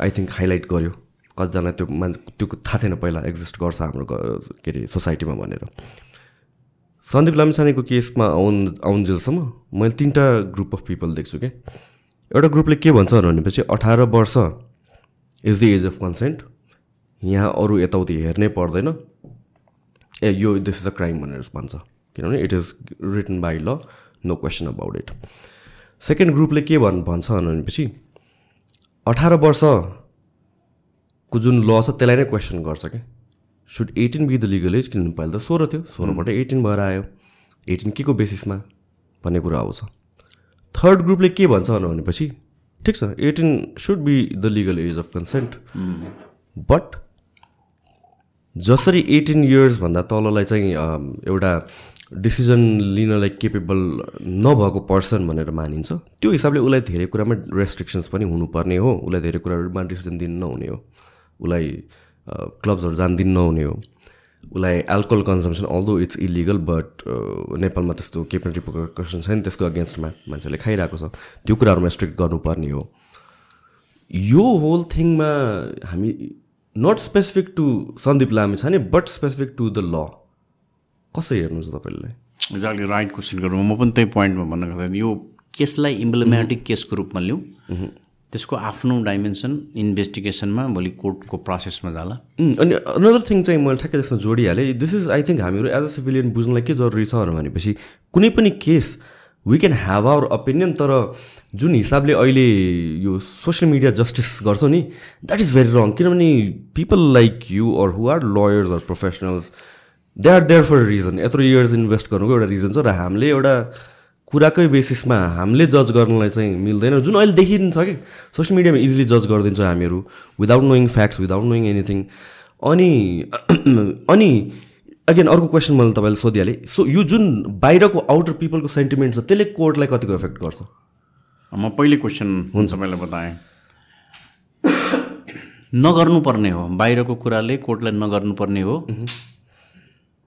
आई थिङ्क हाइलाइट गर्यो। कतिजना त्यो मान्छे त्यो थाहा थिएन पहिला एक्जिस्ट गर्छ हाम्रो के अरे सोसाइटीमा भनेर। सन्दीप लामिसानेको केसमा आउन् आउन्जेलसम्म मैले तिनवटा ग्रुप अफ पिपल देख्छु क्या एउटा ग्रुपले के भन्छ भनेपछि अठार वर्ष is the age of consent यहाँ अरू यताउति हेर्नै पर्दैन। ए यो दिस इज अ क्राइम भनेर भन्छ। किनभने it is written by law no question about it second ग्रुपले के भन् भन्छ भनेपछि अठार वर्षको जुन ल छ त्यसलाई नै क्वेसन गर्छ क्या should eighteen be the legal age किनभने पहिला त सोह्र थियो। सोह्रबाट एटिन भएर आयो। एटिन के को बेसिसमा भन्ने कुरा आउँछ। थर्ड ग्रुपले के भन्छ भनेपछि ठिक छ eighteen should be the legal age of consent but जसरी एटिन इयर्सभन्दा तललाई चाहिँ एउटा डिसिजन लिनलाई केपेबल नभएको पर्सन भनेर मानिन्छ त्यो हिसाबले उसलाई धेरै कुरामा रेस्ट्रिक्सन्स पनि हुनुपर्ने हो। उसलाई धेरै कुराहरूमा डिसिजन दिनु नहुने हो। उसलाई क्लब्सहरू जान दिनु नहुने हो। उसलाई alcohol consumption although it's illegal but नेपालमा त्यस्तो केही पनि रिपोर्टेसन छैन त्यसको अगेन्स्टमा मान्छेले खाइरहेको छ। त्यो कुराहरूमा स्ट्रिक्ट गर्नुपर्ने हो। यो होल थिङमा हामी not specific to Sandeep Lamichhane छ नि but specific to the law कसरी हेर्नुहुन्छ तपाईँले? एक्ज्याक्टली राइट क्वेसन गरौँ म पनि त्यही पोइन्टमा भन्न खोज्दा यो केसलाई इम्प्लिमेटिक केसको रूपमा लिउँ त्यसको आफ्नो डाइमेन्सन इन्भेस्टिगेसनमा भोलि कोर्टको प्रोसेसमा जाला। अनि अनदर थिङ चाहिँ मैले ठ्याक्कै त्यसमा जोडिहालेँ। दिस इज आई थिङ्क हामीहरू एज अ सिभिलियन बुझ्नलाई के जरुरी छ भनेपछि कुनै पनि case we can have our opinion तर जुन हिसाबले अहिले यो सोसियल मिडिया जस्टिस गर्छ नि द्याट इज भेरी रङ किनभने people like you or who are lawyers or professionals they are there for reason यत्रो इयर्स इन्भेस्ट गर्नुको एउटा रिजन छ र हामीले एउटा कुराकै बेसिसमा हामीले जज गर्नलाई चाहिँ मिल्दैन। जुन अहिले देखिन्छ कि सोसियल मिडियामा इजिली जज गरिदिन्छौँ हामीहरू without knowing facts without knowing anything अनि [clears throat] अनि अगेन अर्को क्वेसन मैले तपाईँले सोधिहालेँ। सो यो जुन बाहिरको आउटर पिपलको सेन्टिमेन्ट छ त्यसले कोर्टलाई कतिको इफेक्ट गर्छ? म पहिलो क्वेसन हुन्छ। मैले बताएँ। [coughs] नगर्नुपर्ने हो। बाहिरको कुराले कोर्टलाई नगर्नुपर्ने हो।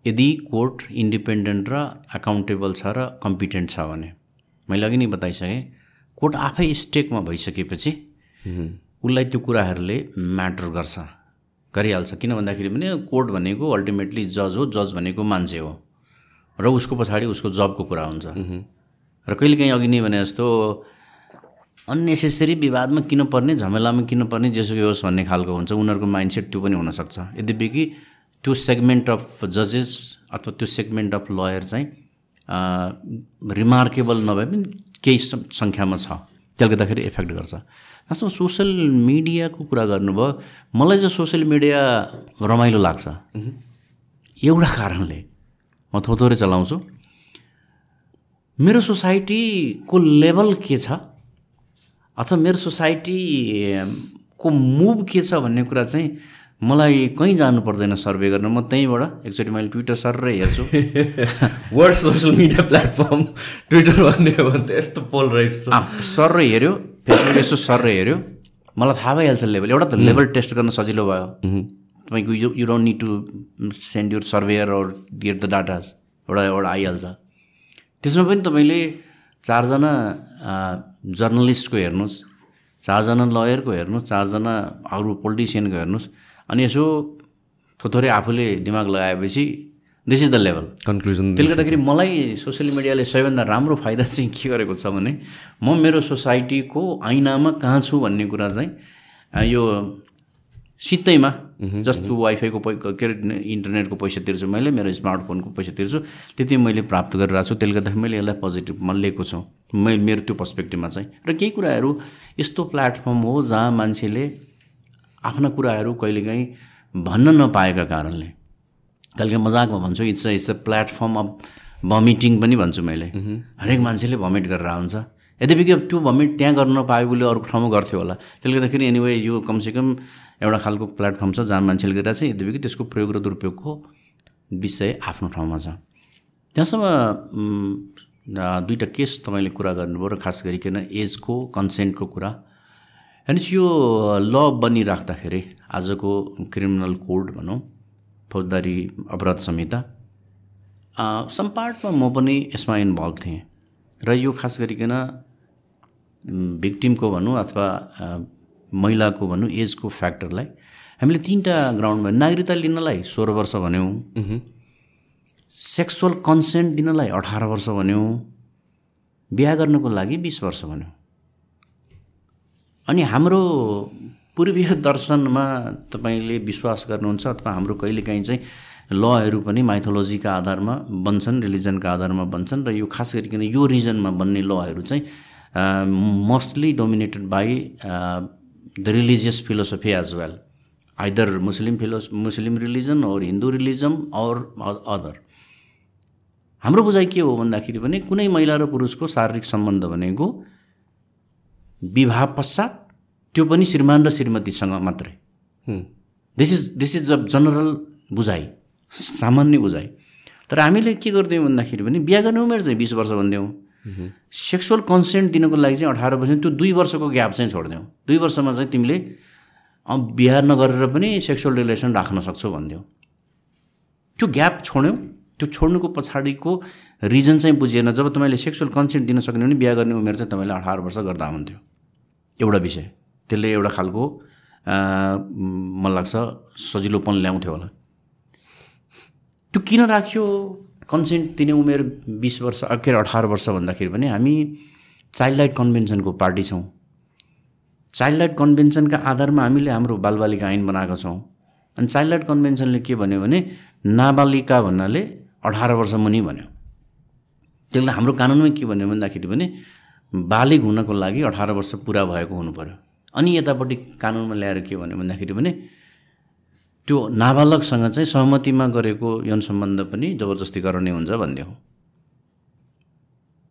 यदि कोर्ट इन्डिपेन्डेन्ट र एकाउन्टेबल छ र कम्पिटेन्ट छ भने मैले अघि नै बताइसकेँ कोर्ट आफै स्टेकमा भइसकेपछि उसलाई त्यो कुराहरूले म्याटर गर्छ गरिहाल्छ। किन भन्दाखेरि पनि कोर्ट भनेको अल्टिमेटली जज हो जज भनेको मान्छे हो। र उसको पछाडि उसको जबको कुरा हुन्छ। र कहिलेकाहीँ अघि नै भने जस्तो अन्नेसेसरी विवादमा किन पर्ने झमेलामा किन पर्ने जेसुकै होस् भन्ने खालको हुन्छ। उनीहरूको माइन्डसेट त्यो पनि हुनसक्छ। यद्यपि कि त्यो सेगमेन्ट अफ जजेस अथवा त्यो सेगमेन्ट अफ लयर चाहिँ रिमार्केबल नभए पनि केही सङ्ख्यामा छ। त्यसले गर्दाखेरि इफेक्ट गर्छ। खासमा सोसियल मिडियाको कुरा गर्नुभयो मलाई चाहिँ सोसियल मिडिया रमाइलो लाग्छ। एउटा कारणले म थोथोरै चलाउँछु। मेरो सोसाइटीको लेभल के छ? अथवा मेरो सोसाइटीको मुभ के छ भन्ने कुरा चाहिँ मलाई कहीँ जानु पर्दैन सर्वे गर्न। म त्यहीँबाट एकचोटि मैले ट्विटर सर र हेर्छु। Word social media platform Twitter भन्ने हो भने त यस्तो पोल रहेछ। सर हेऱ्यो फेसबुक यसो सर र हेऱ्यो। मलाई थाहा भइहाल्छ लेभल। एउटा त लेभल टेस्ट गर्न सजिलो भयो। तपाईँको you you don't need to send your surveyor or get the datas एउटा एउटा आइहाल्छ। त्यसमा पनि तपाईँले चारजना जर्नलिस्टको हेर्नुहोस्। चारजना लयरको हेर्नुहोस्। चारजना अरू पोलिटिसियनको हेर्नुहोस्। अनि यसो थोथोरै आफूले दिमाग लगाएपछि this is the level conclusion त्यसले गर्दाखेरि मलाई सोसियल मिडियाले सबैभन्दा राम्रो फाइदा चाहिँ के गरेको छ भने म मेरो सोसाइटीको ऐनामा कहाँ छु भन्ने कुरा चाहिँ यो सित्तैमा जस्तो वाइफाईको पै के अरे इन्टरनेटको पैसा तिर्छु मैले मेरो स्मार्टफोनको पैसा तिर्छु त्यति मैले प्राप्त गरिरहेको छु त्यसले गर्दाखेरि मैले यसलाई पोजिटिभमा लिएको छु। मै मेरो त्यो पर्सपेक्टिभमा चाहिँ। र केही कुराहरू यस्तो प्लेटफर्म हो जहाँ मान्छेले आफ्ना कुराहरू कहिलेकाहीँ भन्न नपाएका कारणले। कहिलेकाहीँ मजाकमा भन्छु it's a it's a platform of vomiting पनि भन्छु मैले। हरेक मान्छेले भमिट गरेर हुन्छ यद्यपि कि त्यो भमिट त्यहाँ गर्न नपाए उसले अर्को ठाउँमा गर्थ्यो होला। त्यसले गर्दाखेरि एनिवे यो कमसेकम एउटा खालको प्लेटफर्म छ जहाँ मान्छेले गरिरहेको छ यद्यपि कि त्यसको प्रयोग र दुरुपयोगको विषय आफ्नो ठाउँमा छ। त्यहाँसम्म दुईवटा केस तपाईँले कुरा गर्नुभयो र खास गरिकन एजको कन्सेन्टको कुरा। भनेपछि यो ल बनिराख्दाखेरि आजको क्रिमिनल कोड भनौँ फौजदारी अपराध संहिता सम्पार्टमा म पनि यसमा इन्भल्भ थिएँ। र यो खास गरिकन भिक्टिमको भनौँ अथवा महिलाको भनौँ एजको फ्याक्टरलाई हामीले तिनवटा ग्राउन्डमा नागरिकता लिनलाई सोह्र वर्ष भन्यौँ। सेक्सुअल कन्सेन्ट दिनलाई अठार वर्ष भन्यौँ। बिहा गर्नको लागि बिस वर्ष भन्यौँ। अनि हाम्रो पूर्वीय दर्शनमा तपाईँले विश्वास गर्नुहुन्छ अथवा हाम्रो कहिलेकाहीँ चाहिँ लहरू पनि माइथोलोजीका आधारमा बन्छन् रिलिजनका आधारमा बन्छन् र यो खास गरिकन यो रिजनमा बन्ने लहरू चाहिँ mostly dominated by the religious philosophy as well either Muslim philo Muslim religion और हिन्दू रिलिजम और अदर हाम्रो बुझाइ के हो भन्दाखेरि भने कुनै महिला र पुरुषको शारीरिक सम्बन्ध भनेको विवाह पश्चात त्यो पनि श्रीमान र श्रीमतीसँग मात्रै। This is this is a general बुझाइ सामान्य बुझाइ। तर हामीले के गरिदियौँ भन्दाखेरि भने बिहा गर्ने उमेर चाहिँ बिस वर्ष भनिदिउँ सेक्सुअल कन्सेन्ट दिनको लागि चाहिँ अठार वर्ष त्यो दुई वर्षको ग्याप चाहिँ छोडिदिउँ दुई वर्षमा चाहिँ तिमीले बिहा नगरेर पनि सेक्सुअल रिलेसन राख्न सक्छौ भनिदिउँ त्यो ग्याप छोड्यौँ। त्यो छोड्नुको पछाडिको रिजन चाहिँ बुझिएन। जब तपाईँले सेक्सुअल कन्सेन्ट दिन सक्ने भने बिहा गर्ने उमेर चाहिँ तपाईँले अठार वर्ष गर्दा हुन्थ्यो। एउटा विषय। त्यसले एउटा खालको मलाई लाग्छ सजिलोपन ल्याउँथ्यो होला। त्यो किन राख्यो? कन्सेन्ट दिने उमेर बिस वर्ष के अरे अठार वर्ष भन्दाखेरि पनि हामी चाइल्ड राइट कन्भेन्सनको पार्टी छौँ। चाइल्ड राइट कन्भेन्सनका आधारमा हामीले हाम्रो बालबालिका ऐन बनाएको छौँ। अनि चाइल्ड राइट कन्भेन्सनले के भन्यो भने नाबालिका भन्नाले अठार वर्ष मुनि भन्यो। त्यसले हाम्रो कानुनमै के भन्यो भन्दाखेरि भने बालिग हुनको लागि अठार वर्ष पुरा भएको हुनु पऱ्यो अनि यतापट्टि कानुनमा ल्याएर के भन्यो भन्दाखेरि भने त्यो नाबालकसँग चाहिँ सहमतिमा गरेको यौन सम्बन्ध पनि जबरजस्ती गराउने हुन्छ भनिदियो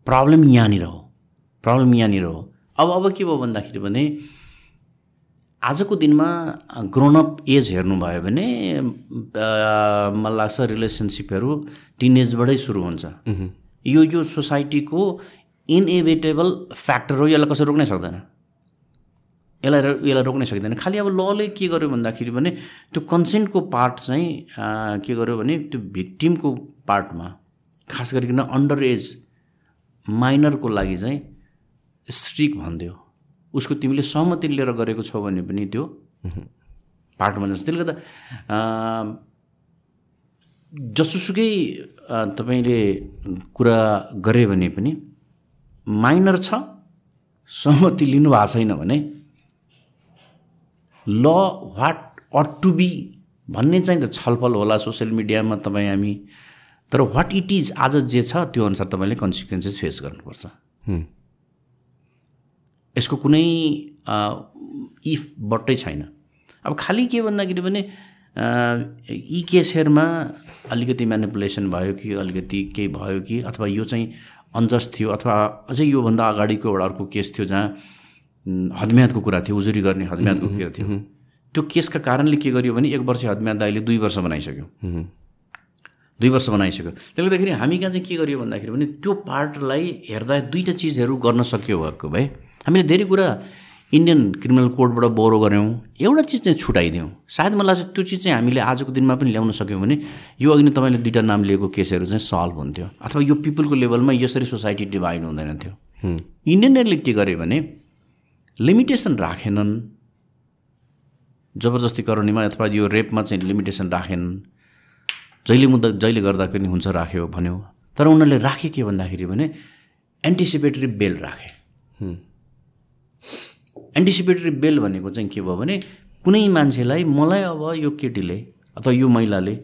प्रब्लम यहाँनिर हो। प्रब्लम यहाँनिर हो। अब अब के भयो भन्दाखेरि भने आजको दिनमा ग्रोनअप एज हेर्नुभयो भने मलाई लाग्छ रिलेसनसिपहरू टिनेजबाटै सुरु हुन्छ। यो यो सोसाइटीको इनएभिटेबल फ्याक्टर हो यसलाई कसरी रोक्नै सक्दैन। यसलाई यसलाई रोक्नै सकिँदैन। खालि अब लले के गर्यो भन्दाखेरि भने त्यो कन्सेन्टको पार्ट चाहिँ के गर्यो भने त्यो भिक्टिमको पार्टमा खास गरिकन अन्डर एज माइनरको लागि चाहिँ स्ट्रिक भनिदियो। उसको तिमीले सहमति लिएर गरेको छौ भने पनि त्यो पार्टमा जान्छ त्यसले गर्दा जसोसुकै तपाईँले कुरा गरे भने पनि माइनर छ सहमति लिनु भएको छैन भने ल वाट अट टु बी भन्ने चाहिँ त छलफल होला सोसियल मिडियामा तपाईँ हामी। तर वाट इट इज आज जे छ त्यो अनुसार तपाईँले कन्सिक्वेन्सेस फेस गर्नुपर्छ। यसको कुनै इफ बट्टै छैन। अब खालि के भन्दाखेरि भने यी केसहरूमा अलिकति म्यानिपुलेसन भयो कि अलिकति केही भयो कि अथवा यो चाहिँ अनजस्ट थियो अथवा अझै योभन्दा अगाडिको एउटा अर्को केस थियो जहाँ हदम्यादको कुरा थियो उजुरी गर्ने हदम्यादको कुरा थियो। त्यो केसका कारणले के गरियो भने एक वर्ष हदम्याद अहिले दुई वर्ष बनाइसक्यो। दुई वर्ष बनाइसक्यो। त्यसले गर्दाखेरि हामी कहाँ चाहिँ के गरियो भन्दाखेरि भने त्यो पार्टलाई हेर्दा दुईवटा चिजहरू गर्न सक्यो भएको भए हामीले धेरै कुरा इन्डियन क्रिमिनल कोडबाट बोरो गऱ्यौँ एउटा चिज चाहिँ छुट्याइदियौँ सायद मलाई लाग्छ त्यो चिज चाहिँ हामीले आजको दिनमा पनि ल्याउन सक्यौँ भने यो अघि नै तपाईँले दुईवटा नाम लिएको केसहरू चाहिँ सल्भ हुन्थ्यो। अथवा यो पिपलको लेभलमा यसरी सोसाइटी डिभाइड हुँदैन थियो। इन्डियनहरूले के गर्यो भने लिमिटेसन राखेनन् जबरजस्ती गराउनेमा अथवा यो रेपमा चाहिँ लिमिटेसन राखेनन्। जहिले मुद्दा जहिले गर्दा पनि हुन्छ राख्यो भन्यो। तर उनीहरूले राखे के भन्दाखेरि भने एन्टिसिपेटरी बेल राखे। एन्टिसिपेटरी बेल भनेको चाहिँ के भयो भने कुनै मान्छेलाई मलाई अब यो केटीले अथवा यो महिलाले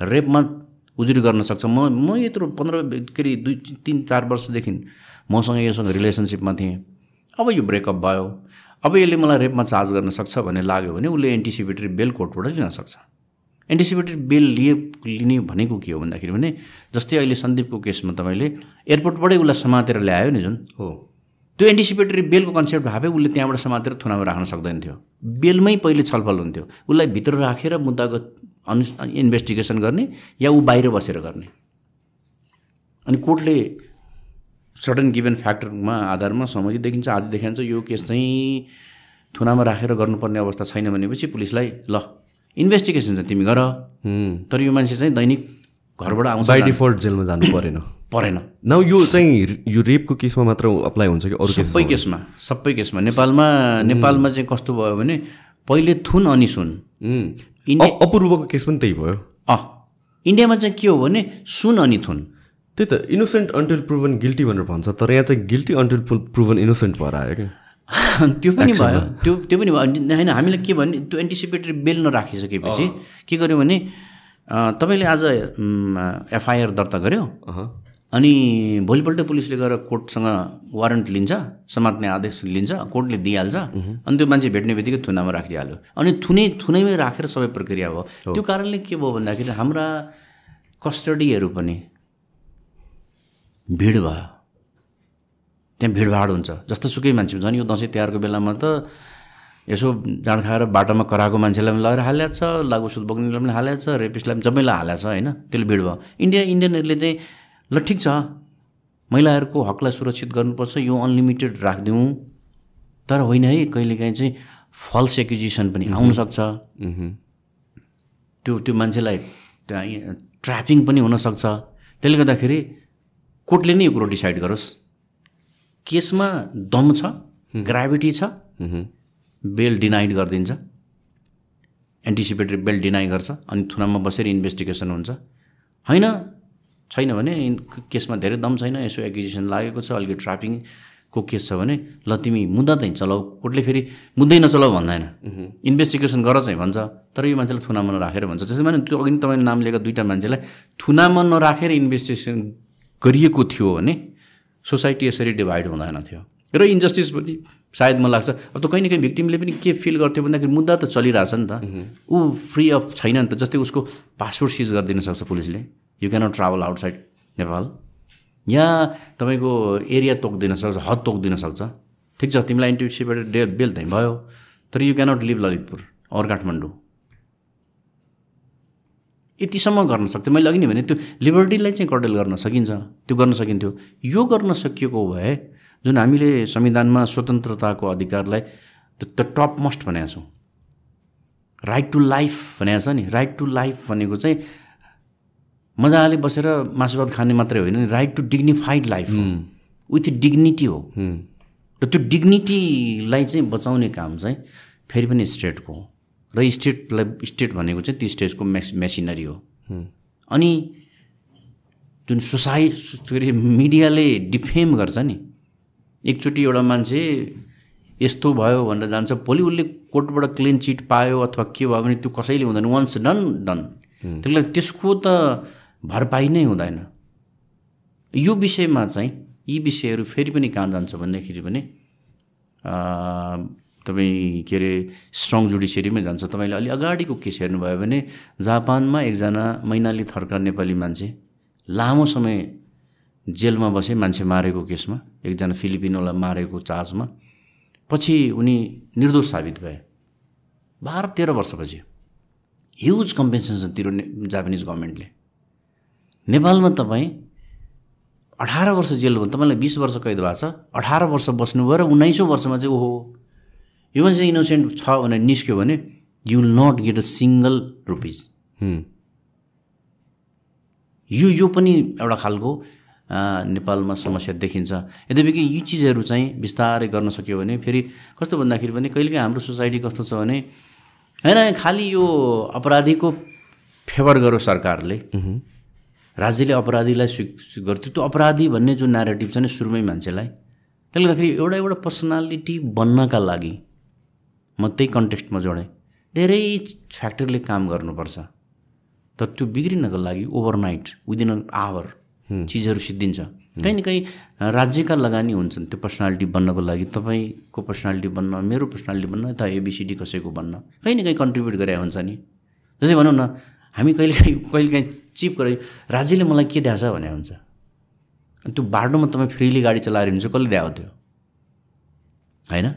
रेपमा उजुरी गर्न सक्छ। म म यत्रो पन्ध्र के अरे दुई तिन चार वर्षदेखि मसँग योसँग रिलेसनसिपमा थिएँ। अब यो ब्रेकअप भयो। अब यसले मलाई रेपमा चार्ज गर्न सक्छ भन्ने लाग्यो भने उसले एन्टिसिपेटरी बेल कोर्टबाट लिन सक्छ। एन्टिसिपेटरी बेल लिए लिने भनेको के हो भन्दाखेरि भने जस्तै अहिले सन्दीपको केसमा तपाईँले एयरपोर्टबाटै उसलाई समातेर ल्यायो नि जुन। हो। त्यो एन्टिसिपेटरी बेलको कन्सेप्ट भए उसले त्यहाँबाट समातेर थुनामा राख्न सक्दैन थियो। बेलमै पहिले छलफल हुन्थ्यो। उसलाई भित्र राखेर मुद्दाको अनु इन्भेस्टिगेसन गर्ने या ऊ बाहिर बसेर गर्ने। अनि कोर्टले सडन गिभन फ्याक्टरमा आधारमा सहमति देखिन्छ आदि देखिन्छ यो केस चाहिँ थुनामा राखेर गर्नुपर्ने अवस्था छैन भनेपछि पुलिसलाई ल इन्भेस्टिगेसन चाहिँ तिमी गर। तर यो मान्छे चाहिँ दैनिक घरबाट आउँछ। बाई। डिफल्ट जेलमा जानु परेन। परेन। नाउ यो चाहिँ यो रेपको केसमा मात्र अप्लाई हुन्छ कि अरू सबै केसमा सबै केसमा। नेपालमा नेपालमा चाहिँ कस्तो भयो भने पहिले थुन अनि सुन। अपूर्वको केस पनि त्यही भयो। अँ। इन्डियामा चाहिँ के हो भने सुन अनि थुन। त्यही त इनोसेन्ट अन्टिल प्रुभन गिल्टी भनेर भन्छ तर यहाँ चाहिँ गिल्टी अन्टिल प्रुभन इनोसेन्ट भएर आयो क्या। [laughs] त्यो पनि भयो। त्यो त्यो पनि भयो। होइन हामीले के भने त्यो एन्टिसिपेटरी बेल नराखिसकेपछि के गर्यो भने तपाईँले आज एफआइआर दर्ता गर्यो। अहँ, अनि भोलिपल्ट पुलिसले गएर कोर्टसँग वारन्ट लिन्छ समात्ने आदेश लिन्छ कोर्टले दिइहाल्छ अनि त्यो मान्छे भेट्ने बित्तिकै थुनामा राखिदिइहाल्यो। अनि थुनै थुनैमै राखेर सबै प्रक्रिया भयो। त्यो कारणले के भयो भन्दाखेरि हाम्रा कस्टडीहरू पनि भिड भयो। त्यहाँ भिडभाड हुन्छ। जस्तो सुकै मान्छे झन् यो दसैँ तिहारको बेलामा त यसो जाँड खाएर बाटोमा कराएको मान्छेलाई पनि लगेर हालिएको छ लागु सुत बोक्नेलाई पनि हालिएको छ रेपिस्टलाई पनि सबैलाई हालेको छ होइन? त्यसले भिड भयो। इन्डिया इन्डियनहरूले चाहिँ ल ठिक छ। महिलाहरूको हकलाई सुरक्षित गर्नुपर्छ यो अनलिमिटेड राखिदिउँ। तर होइन है कहिलेकाहीँ चाहिँ फल्स एक्विजिसन पनि आउनसक्छ। त्यो त्यो मान्छेलाई ट्राफिङ पनि हुनसक्छ। त्यसले गर्दाखेरि कोर्टले नै यो कुरो डिसाइड गरोस्। केसमा दम छ ग्राभिटी छ बेल डिनाइड गरिदिन्छ। एन्टिसिपेटरी बेल डिनाइ गर्छ अनि थुनामा बसेर इन्भेस्टिगेसन हुन्छ। होइन छैन भने केसमा धेरै दम छैन यसो एक्विजिसन लागेको छ अलिकति ट्राफिङको केस छ भने ल तिमी मुद्दा चाहिँ चलाऊ कोर्टले फेरि मुद्दै नचलाऊ भन्दैन। इन्भेस्टिगेसन गर चाहिँ भन्छ तर यो मान्छेलाई थुनामा नराखेर भन्छ। जस्तै भने त्यो अघि तपाईँले नाम लिएका दुईवटा मान्छेलाई थुनामा नराखेर इन्भेस्टिगेसन गरिएको थियो भने सोसाइटी यसरी डिभाइड हुँदैन थियो। र इन्जस्टिस पनि सायद मलाई लाग्छ अब त कहीँ न कहीँ भिक्टिमले पनि के फिल गर्थ्यो भन्दाखेरि मुद्दा त चलिरहेछ नि त। ऊ फ्री अफ छैन नि त जस्तै उसको पासपोर्ट सिज गरिदिन सक्छ पुलिसले। You cannot travel outside Nepal यहाँ तपाईँको एरिया तोक्दिन सक्छ हद तोक्दिन सक्छ। ठिक छ तिमीलाई एन्टिसिपेटेड डे बेल चाहिँ भयो। तर you cannot leave Lalitpur or Kathmandu यतिसम्म गर्न सक्छ। मैले अघि नै भने त्यो लिबर्टीलाई चाहिँ कटेल गर्न सकिन्छ। त्यो गर्न सकिन्थ्यो। यो गर्न सकिएको भए जुन हामीले संविधानमा स्वतन्त्रताको अधिकारलाई द टप मस्ट भनेको छौँ। राइट टु लाइफ भनेको छ नि। राइट टु लाइफ भनेको चाहिँ मजाले बसेर मासुभात खाने मात्रै होइन नि right to dignified life with dignity हो। र त्यो डिग्निटीलाई चाहिँ बचाउने काम चाहिँ फेरि पनि स्टेटको हो। र स्टेटलाई स्टेट भनेको चाहिँ त्यो स्टेटको मेस मेसिनरी हो। अनि जुन सोसाइ के अरे मिडियाले डिफेम गर्छ नि एकचोटि एउटा मान्छे यस्तो भयो भनेर जान्छ भोलि उसले कोर्टबाट क्लिन चिट पायो अथवा के भयो भने त्यो कसैले हुँदैन वान्स डन डन त्यसलाई त्यसको त भरपाई नै हुँदैन। यो विषयमा चाहिँ यी विषयहरू फेरि पनि कहाँ जान्छ भन्दाखेरि पनि तपाईँ के अरे स्ट्रङ जुडिसियरीमै जान्छ। तपाईँले अलि अगाडिको केस हेर्नुभयो भने जापानमा एकजना मैनाली थर्का नेपाली मान्छे लामो समय जेलमा बसे मान्छे मारेको केसमा एकजना फिलिपिनोलाई मारेको चार्जमा पछि उनी निर्दोष साबित भए। बाह्र तेह्र वर्षपछि ह्युज कम्पेन्सेसन तिरो जापानिज गभर्मेन्टले नेपालमा तपाईँ अठार वर्ष जेल भयो तपाईँलाई बिस वर्ष कैद भएको छ। अठार वर्ष बस्नुभयो र उन्नाइसौँ वर्षमा चाहिँ ओहो। यो मान्छे इनोसेन्ट छ भनेर निस्क्यो भने you will not get a single rupees यो यो पनि एउटा खालको नेपालमा समस्या देखिन्छ। यद्यपि कि यी चिजहरू चाहिँ बिस्तारै गर्न सक्यो भने फेरि कस्तो भन्दाखेरि पनि कहिलेकाहीँ हाम्रो सोसाइटी कस्तो छ भने होइन खालि यो अपराधीको फेभर गरो सरकारले। राज्यले अपराधीलाई स्वी गर्थ्यो त्यो अपराधी भन्ने जुन नेरेटिभ छ नि सुरुमै मान्छेलाई त्यसले गर्दाखेरि एउटा एउटा पर्सनालिटी बन्नका लागि म त्यही कन्टेक्स्टमा जोडेँ। धेरै फ्याक्टरले काम गर्नुपर्छ। तर त्यो बिग्रिनको लागि ओभरनाइट विदिन अ आवर चिजहरू सिद्धिन्छ। कहीँ न कहीँ राज्यका लगानी हुन्छन् त्यो पर्सनालिटी बन्नको लागि। तपाईँको पर्सनालिटी बन्न मेरो पर्सनालिटी बन्न त एबिसिडी कसैको बन्न। कहीँ न कहीँ कन्ट्रिब्युट गरे हुन्छ नि। जस्तै भनौँ न हामी कहिलेकाहीँ कहिलेकाहीँ चिप गरे राज्यले मलाई के दिएछ भने हुन्छ। अनि त्यो बाटोमा तपाईँ फ्रिली गाडी चलाएर हिँड्छु कसले दिएको थियो? होइन?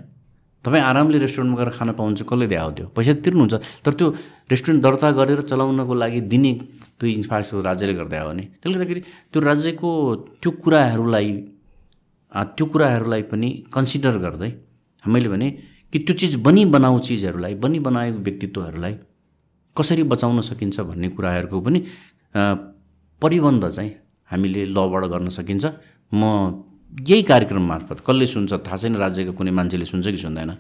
तपाईँ आरामले रेस्टुरेन्टमा गएर खाना पाउनुहुन्छ कसले दिएको थियो? पैसा तिर्नुहुन्छ। तर त्यो रेस्टुरेन्ट दर्ता गरेर चलाउनको लागि दिने त्यो इन्फ्रास्ट्रक्चर राज्यले गर्दा हो भने त्यसले गर्दाखेरि त्यो राज्यको त्यो कुराहरूलाई त्यो कुराहरूलाई पनि कन्सिडर गर्दै मैले भने कि त्यो चिज बनी बनाऊ चिजहरूलाई बनी बनाएको व्यक्तित्वहरूलाई कसरी बचाउन सकिन्छ भन्ने कुराहरूको पनि परिबन्ध चाहिँ हामीले लबाट गर्न सकिन्छ। म यही कार्यक्रम मार्फत कसले सुन्छ थाहा छैन राज्यको कुनै मान्छेले सुन्छ कि सुन्दैन।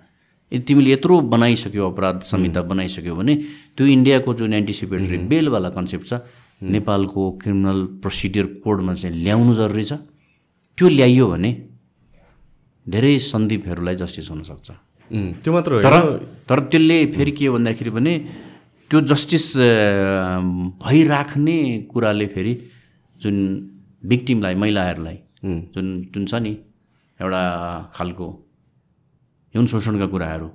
यदि तिमीले यत्रो बनाइसक्यो अपराध संहिता बनाइसक्यो भने त्यो इन्डियाको जुन एन्टिसिपेटरी बेलवाला कन्सेप्ट छ नेपालको क्रिमिनल प्रोसिडियर कोडमा चाहिँ ल्याउनु जरुरी छ। त्यो ल्याइयो भने धेरै सन्दीपहरूलाई जस्टिस हुनसक्छ। त्यो मात्र तर तर त्यसले फेरि के भन्दाखेरि भने त्यो जस्टिस भइराख्ने कुराले फेरि जुन भिक्टिमलाई महिलाहरूलाई जुन जुन छ नि एउटा खालको यौन शोषणका कुराहरू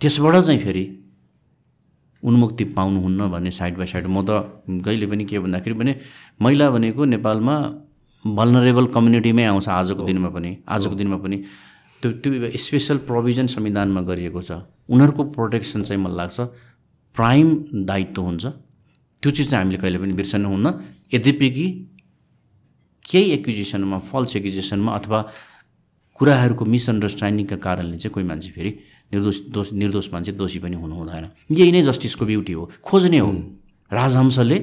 त्यसबाट चाहिँ फेरि उन्मुक्ति पाउनुहुन्न भन्ने साइड बाई साइड म त कहिले पनि के भन्दाखेरि भने महिला भनेको नेपालमा भलनरेबल कम्युनिटीमै आउँछ आजको दिनमा पनि आजको दिनमा पनि। त्यो त्यो स्पेसल प्रोभिजन संविधानमा गरिएको छ। उनीहरूको प्रोटेक्सन चाहिँ मलाई लाग्छ। प्राइम दायित्व हुन्छ। त्यो चिज चाहिँ हामीले कहिले पनि बिर्सनु हुन्न। यद्यपि कि केही एक्विजिसनमा फल्स एक्विजिसनमा अथवा कुराहरूको मिसअन्डरस्ट्यान्डिङका कारणले चाहिँ कोही मान्छे फेरि निर्दोष दोष निर्दोष मान्छे दोषी पनि हुनु हुँदैन। यही नै जस्टिसको ब्युटी हो। खोज्ने हो। राजहंसले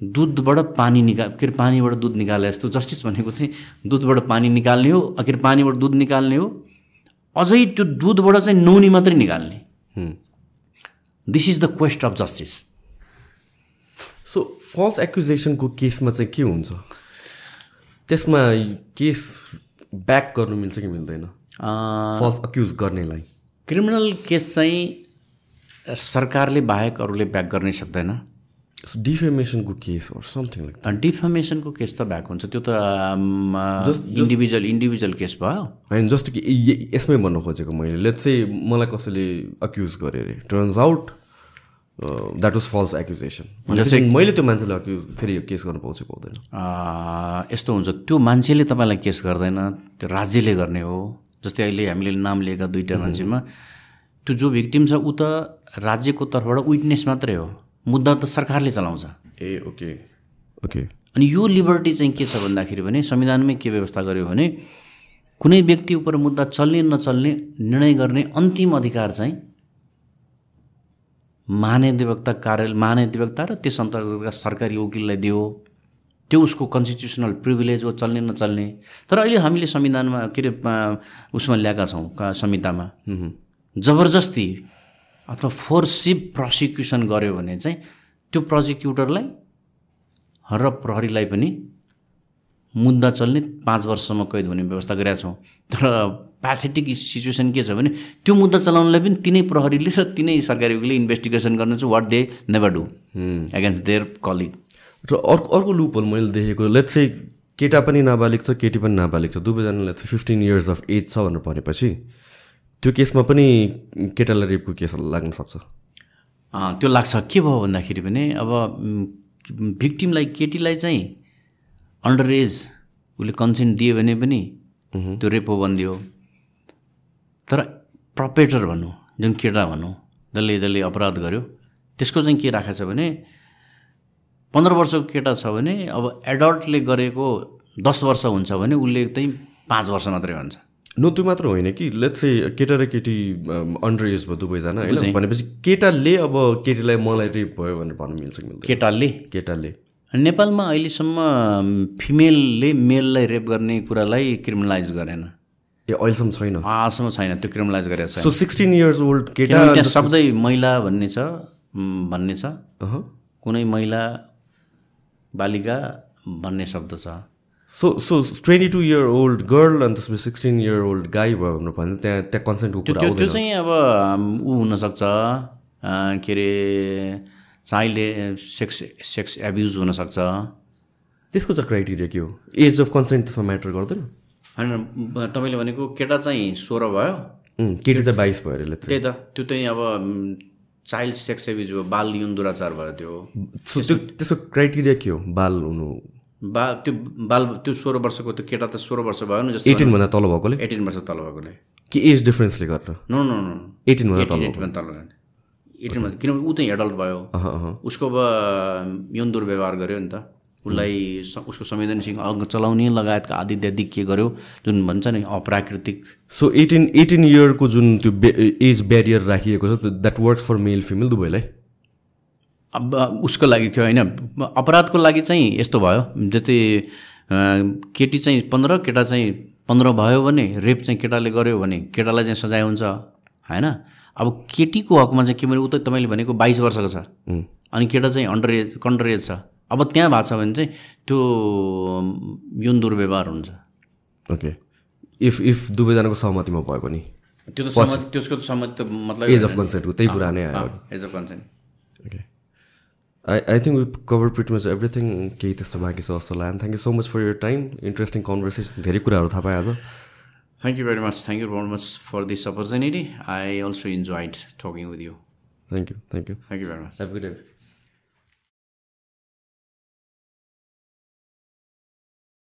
दुधबाट पानी निका के अरे पानीबाट दुध निकाले जस्तो जस्टिस भनेको चाहिँ दुधबाट पानी निकाल्ने हो के अरे पानीबाट दुध निकाल्ने हो। अझै त्यो दुधबाट चाहिँ नुनी मात्रै निकाल्ने। This is the quest of justice so false एक्युजेसनको केसमा चाहिँ के हुन्छ? त्यसमा केस ब्याक गर्नु मिल्छ कि मिल्दैन? फल्स अक्युज गर्नेलाई। क्रिमिनल केस चाहिँ सरकारले बाहेक अरूले ब्याक गर्नै सक्दैन। डिफेमेसनको केस हो समथिङ लाइक डिफमेसनको केस त ब्याक हुन्छ त्यो त इन्डिभिजुअल इन्डिभिजुअल केस भयो? होइन जस्तो कि यसमै भन्नु खोजेको मैले। लेट चाहिँ मलाई कसैले अक्युज गरे अरे। Turns out that was false accusation मैले त्यो मान्छेलाई अक्युज फेरि यो केस गर्नु पाउँछ पाउँदैन। यस्तो हुन्छ। त्यो मान्छेले तपाईँलाई केस गर्दैन। त्यो राज्यले गर्ने हो। जस्तै अहिले हामीले नाम लिएका दुईवटा मान्छेमा। त्यो जो भिक्टिम छ ऊ त राज्यको तर्फबाट विटनेस मात्रै हो। मुद्दा त सरकारले चलाउँछ। ए ओके। ओके। अनि यो लिबर्टी चाहिँ के छ भन्दाखेरि भने संविधानमै के व्यवस्था गर्यो भने कुनै व्यक्ति उप मुद्दा चल्ने नचल्ने निर्णय गर्ने अन्तिम अधिकार चाहिँ महाधिवक्ता कार्यालय महाधिवक्ता र त्यस अन्तर्गतका सरकारी वकिललाई दियो। त्यो उसको कन्स्टिट्युसनल प्रिभिलेज हो चल्ने नचल्ने। तर अहिले हामीले संविधानमा के अरे उसमा ल्याएका छौँ का संहितामा। जबरजस्ती अथवा फोर्सिभ प्रसिक्युसन गर्यो भने चाहिँ त्यो प्रोसिक्युटरलाई र प्रहरीलाई पनि मुद्दा चल्ने पाँच वर्षसम्म कैद हुने व्यवस्था गरेका छौँ। तर प्याथेटिक सिचुएसन के छ भने त्यो मुद्दा चलाउनलाई पनि तिनै प्रहरीले र तिनै सरकारी इन्भेस्टिगेसन गर्न चाहिँ what they never do against their colleague र अर्को अर्को लुपहरू मैले देखेको लेट्स चाहिँ केटा पनि नाबालिग छ केटी पनि नाबालिग छ दुवैजनालाई चाहिँ फिफ्टिन इयर्स अफ एज छ भनेर भनेपछि त्यो केसमा पनि केटालाई रेपको केस लाग्न सक्छ। त्यो लाग्छ। के भयो भन्दाखेरि पनि अब भिक्टिमलाई केटीलाई चाहिँ अन्डर एज उसले कन्सेन्ट दियो भने पनि त्यो रेपो बन्दियो तर प्रपेटर भनौँ जुन केटा भनौँ जसले जसले अपराध गर्यो त्यसको चाहिँ के राखेको छ भने पन्ध्र वर्षको केटा छ भने अब एडल्टले गरेको दस वर्ष हुन्छ भने उसले चाहिँ पाँच वर्ष मात्रै हुन्छ नो त्यो मात्र होइन कि लेट्स चाहिँ केटा र केटी अन्डर एज भयो दुवैजना होइन? भनेपछि केटाले अब केटीलाई मलाई रेप भयो भनेर भन्नु मिल्छ कि केटाले? केटाले। नेपालमा अहिलेसम्म फिमेलले मेललाई रेप गर्ने कुरालाई क्रिमिनलाइज गरेन। ए अहिलेसम्म छैन? आजसम्म छैन त्यो क्रिमिनलाइज गरेको सो सिक्सटिन इयर्स ओल्ड केटा शब्दै महिला भन्ने छ भन्ने छ। कुनै महिला बालिका भन्ने शब्द छ। So so twenty two year old girl अनि त्यसपछि सिक्सटिन इयर ओल्ड गाई भयो भनेर भने त्यहाँ त्यहाँ कन्सेन्टको त्यो कुरा त्यो चाहिँ अब ऊ हुनसक्छ के अरे चाइल्ड सेक्स सेक्स एब्युज हुनसक्छ। त्यसको चाहिँ क्राइटेरिया के हो? एज अफ कन्सेन्ट त्यसमा म्याटर गर्दैन? होइन तपाईँले भनेको केटा चाहिँ सोह्र भयो। केटी चाहिँ बाइस भयो अरे। त्यही त त्यो चाहिँ अब चाइल्ड सेक्स एब्युज भयो बाल यौन दुराचार भयो त्यो। त्यसको क्राइटेरिया के हो? बाल हुनु बा त्यो बाल त्यो सोह्र वर्षको त्यो केटा त सोह्र वर्ष भयो नि जस्तो एटिनभन्दा तल भएकोले? एटिन वर्ष तल भएकोले। कि एज डिफरेन्सले गरेर? नो नो नो एटिनभन्दा तल तल एटिन किनभने ऊ चाहिँ एडल्ट भयो। उसको अब यौन दुर्व्यवहार गर्यो नि त। उसलाई उसको संवेदनशील अङ्ग चलाउने लगायतका आदि इत्यादि के गर्यो जुन भन्छ नि अप्राकृतिक। सो एटिन एटिन इयरको जुन त्यो एज ब्यारियर राखिएको छ that works for male female दुवैलाई अब उसको लागि के होइन? अपराधको लागि चाहिँ यस्तो भयो। जस्तै अ, केटी चाहिँ पन्ध्र केटा चाहिँ पन्ध्र भयो भने रेप चाहिँ केटाले गर्यो भने केटालाई चाहिँ सजाय हुन्छ होइन? अब केटीको हकमा चाहिँ के भने ऊ त तपाईँले भनेको बाइस वर्षको छ। अनि केटा चाहिँ अन्डर एज अन्डर एज छ। अब त्यहाँ भएको छ भने चाहिँ त्यो यौन दुर्व्यवहार हुन्छ। ओके। इफ इफ दुवैजनाको सहमतिमा भयो भने त्यो त सहमति त्यसको त सहमति त मतलब एज अफ कन्सेन्टको त्यही कुरा नै आयो। As a consent okay. I I think we cover pretty much everything केही त्यस्तो बाँकी छ जस्तो लाग्यो thank you so much for your time interesting conversation धेरै कुराहरू थाहा पाएँ आज Thank you very much. Thank you very much for this opportunity. I also enjoyed talking with you. Thank you thank you Thank you very much. Have good day